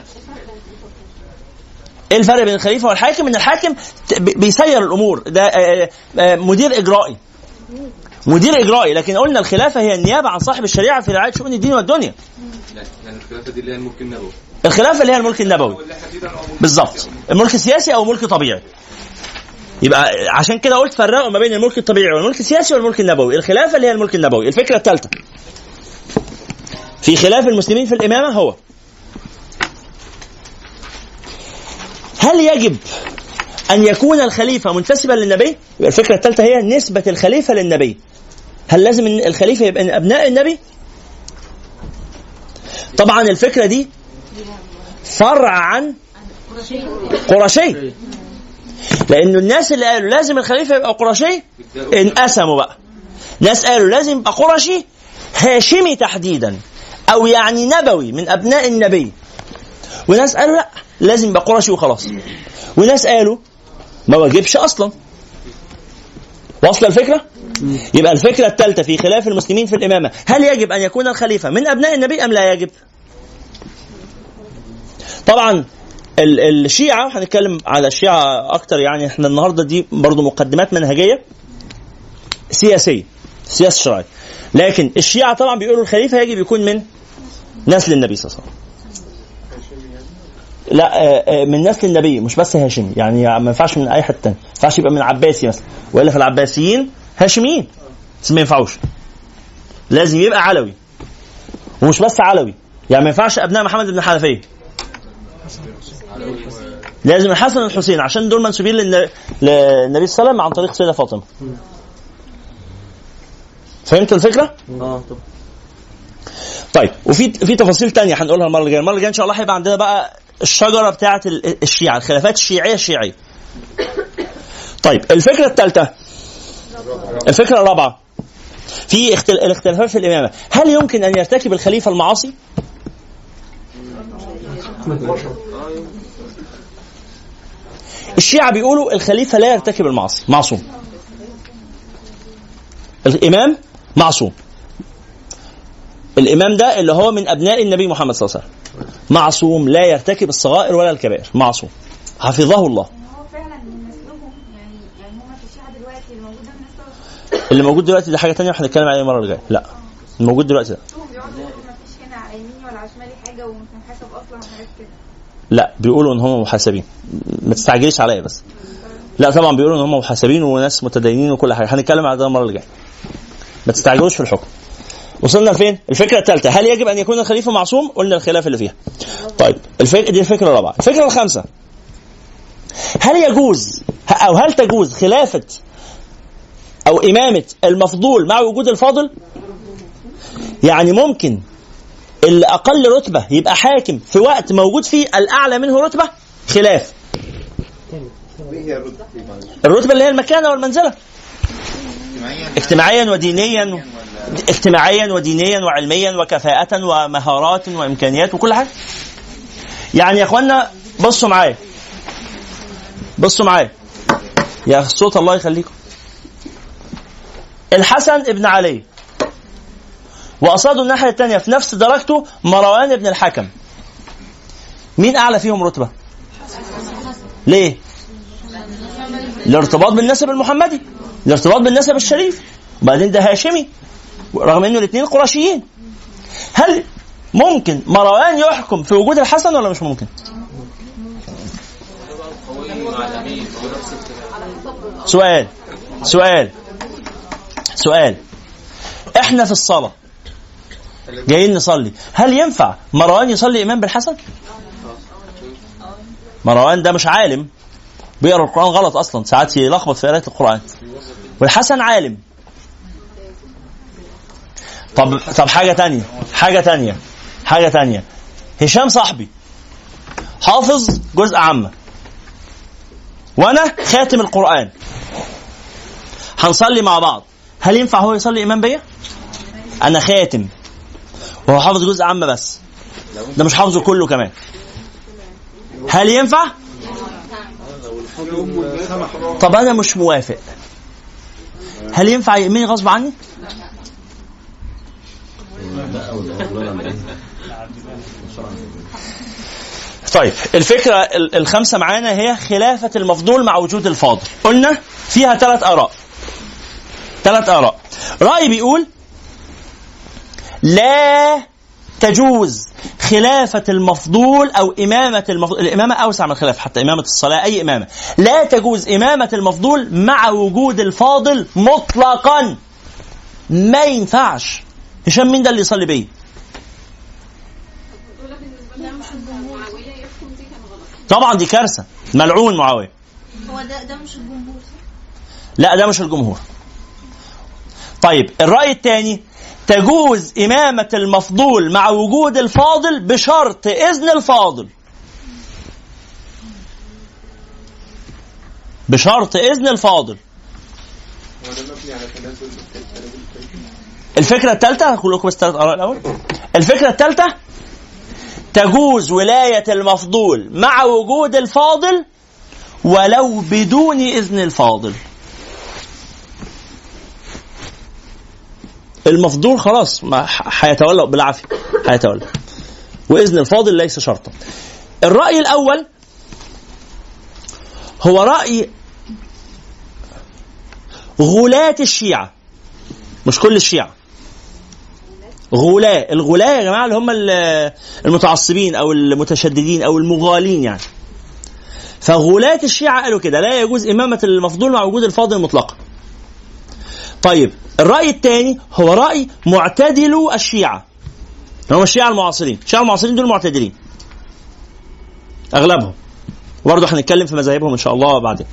إيه الفرق بين الخليفة والحاكم؟ إن الحاكم بيسير الأمور. ده آه، آه، مدير إجرائي. مدير إجرائي. لكن قلنا الخلافة هي النيابة عن صاحب الشريعة في رعاية شؤون الدين والدنيا. يعني الخلافة دي اللي هي الملك النبوي. الخلافة اللي هي الملك النبوي. بالظبط. الملك السياسي أو الملك الطبيعي يبقى عشان كده قلت فرقوا ما بين الملك الطبيعي والملك السياسي والملك النبوي. الخلافة اللي هي الملك النبوي. الفكرة الثالثة. في خلاف المسلمين في الإمامة هو هل يجب أن يكون الخليفة منتسبا للنبي؟ يبقى الفكرة الثالثة هي نسبة الخليفة للنبي. هل لازم إن الخليفة يبقى من أبناء النبي؟ طبعا الفكرة دي فرع عن قرشي لأنه الناس اللي قالوا لازم الخليفة يبقى قرشي انقسموا بقى. ناس قالوا لازم يبقى قرشي هاشمي تحديدا أو يعني نبوي من أبناء النبي. وناس قالوا لا لازم يبقى قرشي وخلاص. وناس قالوا ما واجبش أصلا. واصلة الفكرة؟ يبقى الفكرة الثالثه في خلاف المسلمين في الإمامة. هل يجب أن يكون الخليفة من أبناء النبي أم لا يجب؟ طبعا ال- الشيعة هنتكلم على الشيعة أكتر يعني إحنا النهاردة دي برضو مقدمات منهجية سياسية سياسة شرعية. لكن الشيعة طبعا بيقولوا الخليفة يجب يكون من نسل النبي صلى الله عليه وسلم. لا آه، آه، من نسل النبي مش بس هاشمي. يعني ما ينفعش من أي حتة تاني ما ينفعش يبقى من عباسي مثلا. وإلا في العباسيين هاشميين. بس ما ينفعوش. لازم يبقى علوي. ومش بس علوي. يعني ما ينفعش أبناء محمد بن حنفية. لازم الحسن والحسين. عشان دول منسوبين للن- للنبي صلى الله عليه وسلم عن طريق سيدة فاطمة. فهمت الفكرة؟ آه. طيب وفي في تفاصيل تانية هنقولها المرة اللي جاية، المرة اللي جاية إن شاء الله هيبقى عندنا بقى الشجرة بتاعه ال- الشيعة، الخلافات الشيعية الشيعيه. طيب الفكرة الثالثة الفكرة الرابعة في اختل... الاختلافات في الإمامة، هل يمكن أن يرتكب الخليفة المعاصي؟ الشيعة بيقولوا الخليفة لا يرتكب المعاصي معصوم الإمام معصوم الإمام ده اللي هو من أبناء النبي محمد صلى الله عليه وسلم معصوم لا يرتكب الصغائر ولا الكبائر. معصوم. حفظه الله. اللي موجود دلوقتي ده حاجة ثانية إحنا هنتكلم عليها المرة الجايه لا. الموجود دلوقتي ده. لا بيقولوا إن هم محاسبين. ما تستعجلش عليا بس. لا طبعا بيقولوا إن هم محاسبين وناس متدينين وكل حاجة. هنتكلم على ده المرة اللي جاية. ما تستعجلوش في الحكم. وصلنا لفين؟ الفكرة الثالثة هل يجب أن يكون الخليفة معصوم؟ قلنا الخلاف اللي فيها. طيب الفك... دي الفكرة الرابعة، الفكرة الخامسة هل يجوز أو هل تجوز خلافة أو إمامة المفضول مع وجود الفاضل؟ يعني ممكن اللي أقل رتبة يبقى حاكم في وقت موجود فيه الأعلى منه رتبة خلاف الرتبة اللي هي المكانة والمنزلة اجتماعيا ودينيا اجتماعيا ودينيا وعلميا وكفاءة ومهارات وإمكانيات وكل حاجة. يعني يا اخوانا بصوا معايا. بصوا معايا. يا الصوت الله يخليكم. الحسن ابن علي وقصاده الناحية الثانية في نفس درجته مروان بن الحكم. مين أعلى فيهم رتبة؟ ليه؟ الارتباط بالنسب المحمدي الارتباط بالنسب الشريف وبعدين ده هاشمي رغم إنه الاثنين قرشيين هل ممكن مروان يحكم في وجود الحسن ولا مش ممكن؟ سؤال سؤال سؤال إحنا في الصلاة جايين نصلي هل ينفع مروان يصلي إمام بالحسن؟ مروان ده مش عالم بيقرأ القرآن غلط أصلا ساعات يلخبط في قراءة القرآن والحسن عالم طب طب حاجة تانية حاجة تانية حاجة تانية. هشام صاحبي حافظ جزء عامة. وأنا خاتم القرآن. هنصلي مع بعض. هل ينفع هو يصلي إمام بيا؟ أنا خاتم. وهو حافظ جزء عامة بس. ده مش حافظه كله كمان. هل ينفع؟ طب أنا مش موافق. هل ينفع يأمني غصب عني؟ طيب الفكرة ال- الخامسة معانا هي خلافة المفضول مع وجود الفاضل. قلنا فيها ثلاث آراء. ثلاث آراء. رأي بيقول لا تجوز خلافة المفضول أو إمامة المفضول الإمامة أوسع من الخلافة حتى إمامة الصلاة أي إمامة. لا تجوز إمامة المفضول مع وجود الفاضل مطلقا. ما ينفعش. هشام مين ده اللي يصلي بيه طبعا دي كارثة. ملعون معاوية. هو ده ده مش الجمهور لا ده مش الجمهور. طيب الرأي الثاني تجوز إمامة المفضول مع وجود الفاضل بشرط إذن الفاضل. بشرط إذن الفاضل. الفكرة الثالثة هقول لكم بس ثلاث آراء الأول. الفكرة الثالثة تجوز ولاية المفضول مع وجود الفاضل ولو بدون إذن الفاضل. المفضول خلاص ما هيتولى بالعافية هيتولى وإذن الفاضل ليس شرطا. الرأي الأول هو رأي غلاة الشيعة مش كل الشيعة. غلاة الغلاة يا جماعة اللي هم ال- المتعصبين أو المتشددين أو المغالين يعني. فغلاة الشيعة قالوا كده لا يجوز إمامة المفضول مع وجود الفاضل مطلقا طيب الرأي الثاني هو رأي معتدلو الشيعة. هم الشيعة المعاصرين. الشيعة المعاصرين دول معتدلين. أغلبهم. وبرضه هنتكلم في مذاهبهم إن شاء الله بعدين.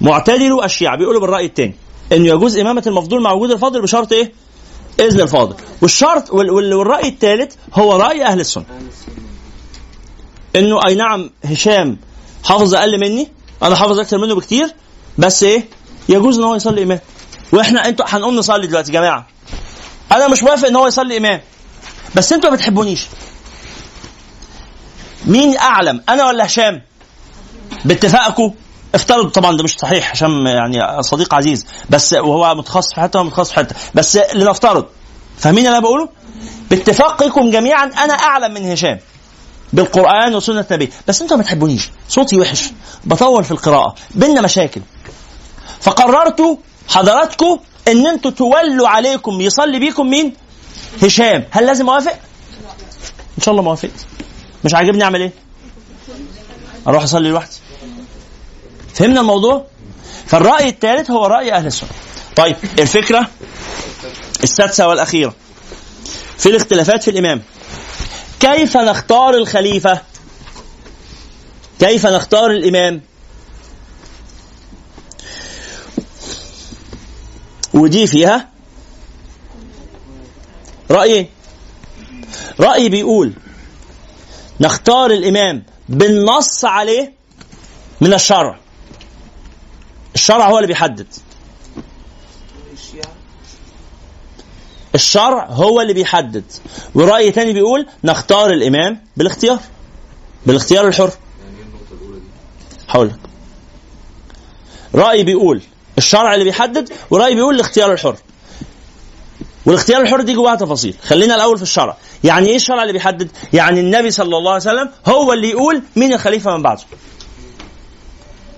معتدلو الشيعة. بيقولوا بالرأي الثاني إنه يجوز إمامة المفضول مع وجود الفاضل بشرط إيه؟ إذن الفاضل. والشرط وال- وال- والرأي الثالث هو رأي أهل السنة. إنه أي نعم هشام حافظ أقل مني أنا حافظ أكثر منه بكتير بس إيه؟ يجوز إن هو يصلي إمام. وإحنا أنتوا هنقوم نصلي دلوقتي يا جماعة. أنا مش موافق إن هو يصلي إمام. بس أنتوا ما بتحبونيش. مين أعلم أنا ولا هشام؟ باتفاقكم افترض طبعا ده مش صحيح هشام يعني صديق عزيز بس وهو متخصص في حتة متخصص في حتة بس لنفترض فاهمين اللي أنا بقوله؟ باتفاقكم جميعا أنا أعلم من هشام بالقرآن وسنة النبي. بس أنتوا ما بتحبونيش صوتي وحش بطول في القراءة بينا مشاكل. فقررتوا حضراتكم إن أنتوا تولوا عليكم يصلي بيكم مين؟ هشام، هل لازم أوافق؟ إن شاء الله ما وافقت مش عاجبني أعمل إيه؟ أروح أصلي لوحدي. فهمنا الموضوع؟ فالرأي الثالث هو رأي أهل السنة. طيب الفكرة السادسة والأخيرة. في الاختلافات في الإمام. كيف نختار الخليفة؟ كيف نختار الإمام؟ ودي فيها رأيين رأي بيقول نختار الإمام بالنص عليه من الشرع. الشرع هو اللي بيحدد. الشرع هو اللي بيحدد. ورأي تاني بيقول نختار الإمام بالاختيار. بالاختيار الحر. هقول لك. رأي بيقول الشرع اللي بيحدد ورأي بيقول الاختيار الحر. والاختيار الحر دي جواها تفاصيل. خلينا الأول في الشرع. يعني إيه الشرع اللي بيحدد؟ يعني النبي صلى الله عليه وسلم هو اللي يقول مين الخليفة من بعده.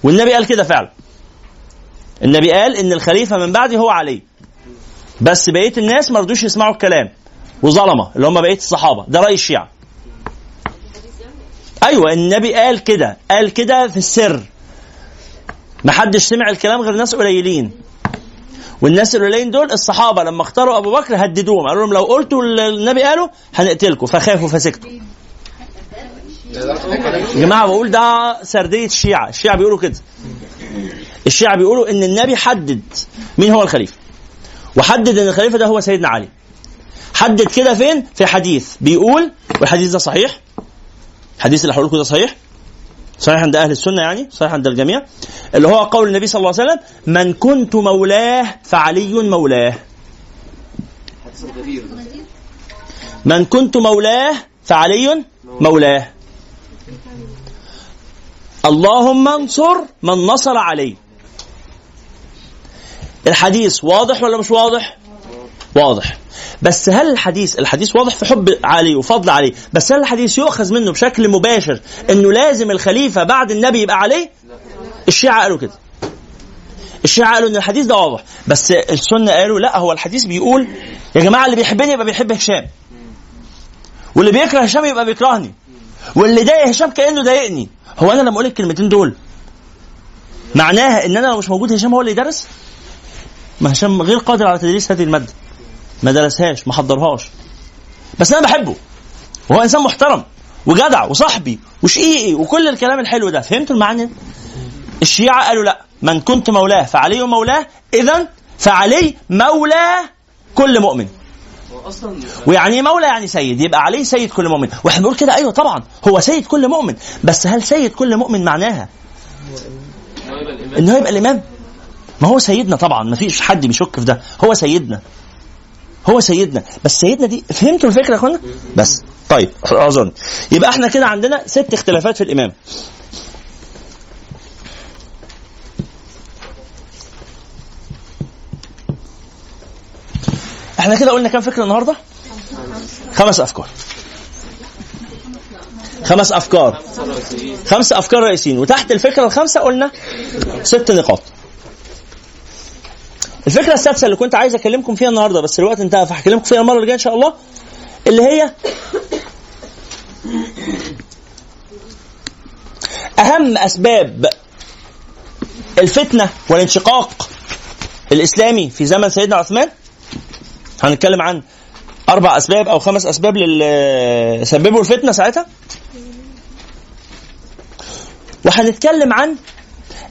والنبي قال كده فعلا. النبي قال إن الخليفة من بعدي هو علي. بس بقية الناس ما رضوش يسمعوا الكلام. وظلمة اللي هم بقية الصحابة. ده رأي الشيعة. أيوه النبي قال كده. قال كده في السر. محدش سمع الكلام غير ناس قليلين. والناس القليلين دول الصحابة لما اختاروا أبو بكر هددوهم. قالوا لهم لو قلتوا النبي قاله هنقتلكم. فخافوا فسكتوا. يا جماعة بقول ده سردية الشيعة. الشيعة بيقولوا كده. الشيعة بيقولوا إن النبي حدد مين هو الخليفة. وحدد إن الخليفة ده هو سيدنا علي. حدد كده فين؟ في حديث بيقول والحديث ده صحيح؟ الحديث اللي هقول لكم ده صحيح؟ صحيح عند أهل السنة يعني؟ صحيح عند الجميع؟ اللي هو قول النبي صلى الله عليه وسلم من كنت مولاه فعلي مولاه. من كنت مولاه فعلي مولاه. اللهم انصر من نصر علي. الحديث واضح ولا مش واضح؟ واضح. بس هل الحديث الحديث واضح في حب علي وفضل علي بس هل الحديث يؤخذ منه بشكل مباشر إنه لازم الخليفة بعد النبي يبقى علي الشيعة قالوا كده. الشيعة قالوا إن الحديث ده واضح بس السنة قالوا لا هو الحديث بيقول يا جماعة اللي بيحبني يبقى بيحب هشام. واللي بيكره هشام يبقى بيكرهني. واللي ضايق هشام كأنه ضايقني. هو أنا لما أقول الكلمتين دول معناها إن أنا لو مش موجود هشام هو اللي يدرس؟ ما هشام غير قادر على تدريس هذه المادة. ما درسهاش ما حضرهاش. بس أنا بحبه. وهو إنسان محترم وجدع وصاحبي وشقيقي وكل الكلام الحلو ده. فهمتوا المعنى؟ الشيعة قالوا لا من كنت مولاه فعلي مولاه اذا فعلي مولى كل مؤمن. ويعني مولى يعني سيد يبقى عليه سيد كل مؤمن. وإحنا بنقول كده أيوه طبعا هو سيد كل مؤمن. بس هل سيد كل مؤمن معناها؟ إنه يبقى الإمام. ما هو سيدنا طبعا ما فيش حد بيشك في ده. هو سيدنا. هو سيدنا. بس سيدنا دي فهمتوا الفكرة يا أخوانا؟ بس. طيب أظن. يبقى إحنا كده عندنا ست اختلافات في الامام إحنا كده قلنا كام فكرة النهارده؟ خمس أفكار. خمس أفكار. خمس أفكار رئيسيين. وتحت الفكرة الخامسة قلنا ست نقاط. الفكرة السادسة اللي كنت عايز أكلمكم فيها النهارده بس الوقت انتهى فهكلمكم فيها المرة اللي جاية إن شاء الله اللي هي أهم أسباب الفتنة والانشقاق الإسلامي في زمن سيدنا عثمان. هنتكلم عن أربع أسباب أو خمس أسباب سببوا الفتنة ساعتها. وهنتكلم عن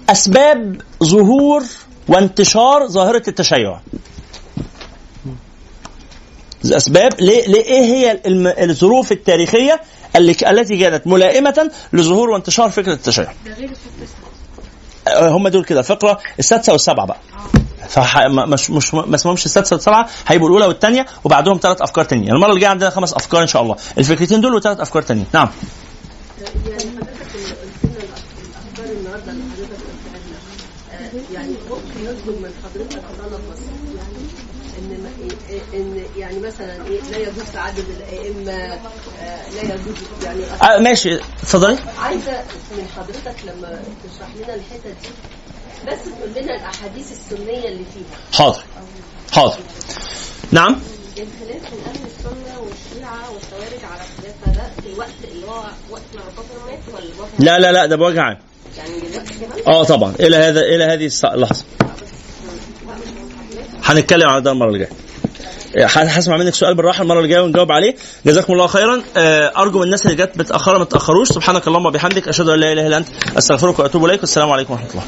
أسباب ظهور وانتشار ظاهرة التشيع. الأسباب ليه ليه إيه هي الظروف التاريخية اللي التي كانت ملائمة لظهور وانتشار فكرة التشيع. آه، هم دول كده الفقره السادسة والسابعة بقى. فح... مش مش ما اسمهمش السادسة والسابعة هيبقوا الأولى والثانية وبعدهم ثلاث أفكار تانية. المرة اللي جاية عندنا خمس أفكار إن شاء الله. الفكرتين دول وثلاث أفكار تانية. نعم. يعني حضرتك اللي قلت لنا الافكار النهارده اللي حضرتك قلتها لنا آه، يعني ممكن نطلب من حضرتك طلب بسيط يعني ان ما- ان يعني مثلا إيه لا يجوز تعدد الأئمة آه، لا يجوز يعني آه ماشي. اتفضلي عايزة من حضرتك لما تشرح لنا الحتت دي بس تقول لنا الأحاديث السنية اللي فيها. حاضر. حاضر. نعم. الخلاف بين أهل السنة والشيعة والخوارج على الخلاف فده في الوقت اللي هو وقت ما الرسول مات ولا لا لا لا ده بوجه عام. يعني دلوقتي كمان آه طبعا. إلى هذا إلى هذه اللحظه هنتكلم على ده المرة اللي جاية. هسمع منك سؤال بالراحة المرة اللي جاية ونجاوب عليه. جزاكم الله خيرا. آه، أرجو من الناس اللي جت متاخره ما تأخروش. سبحانك اللهم وبحمدك أشهد أن لا إله إلا أنت أستغفرك وأتوب إليك. والسلام عليكم ورحمة الله.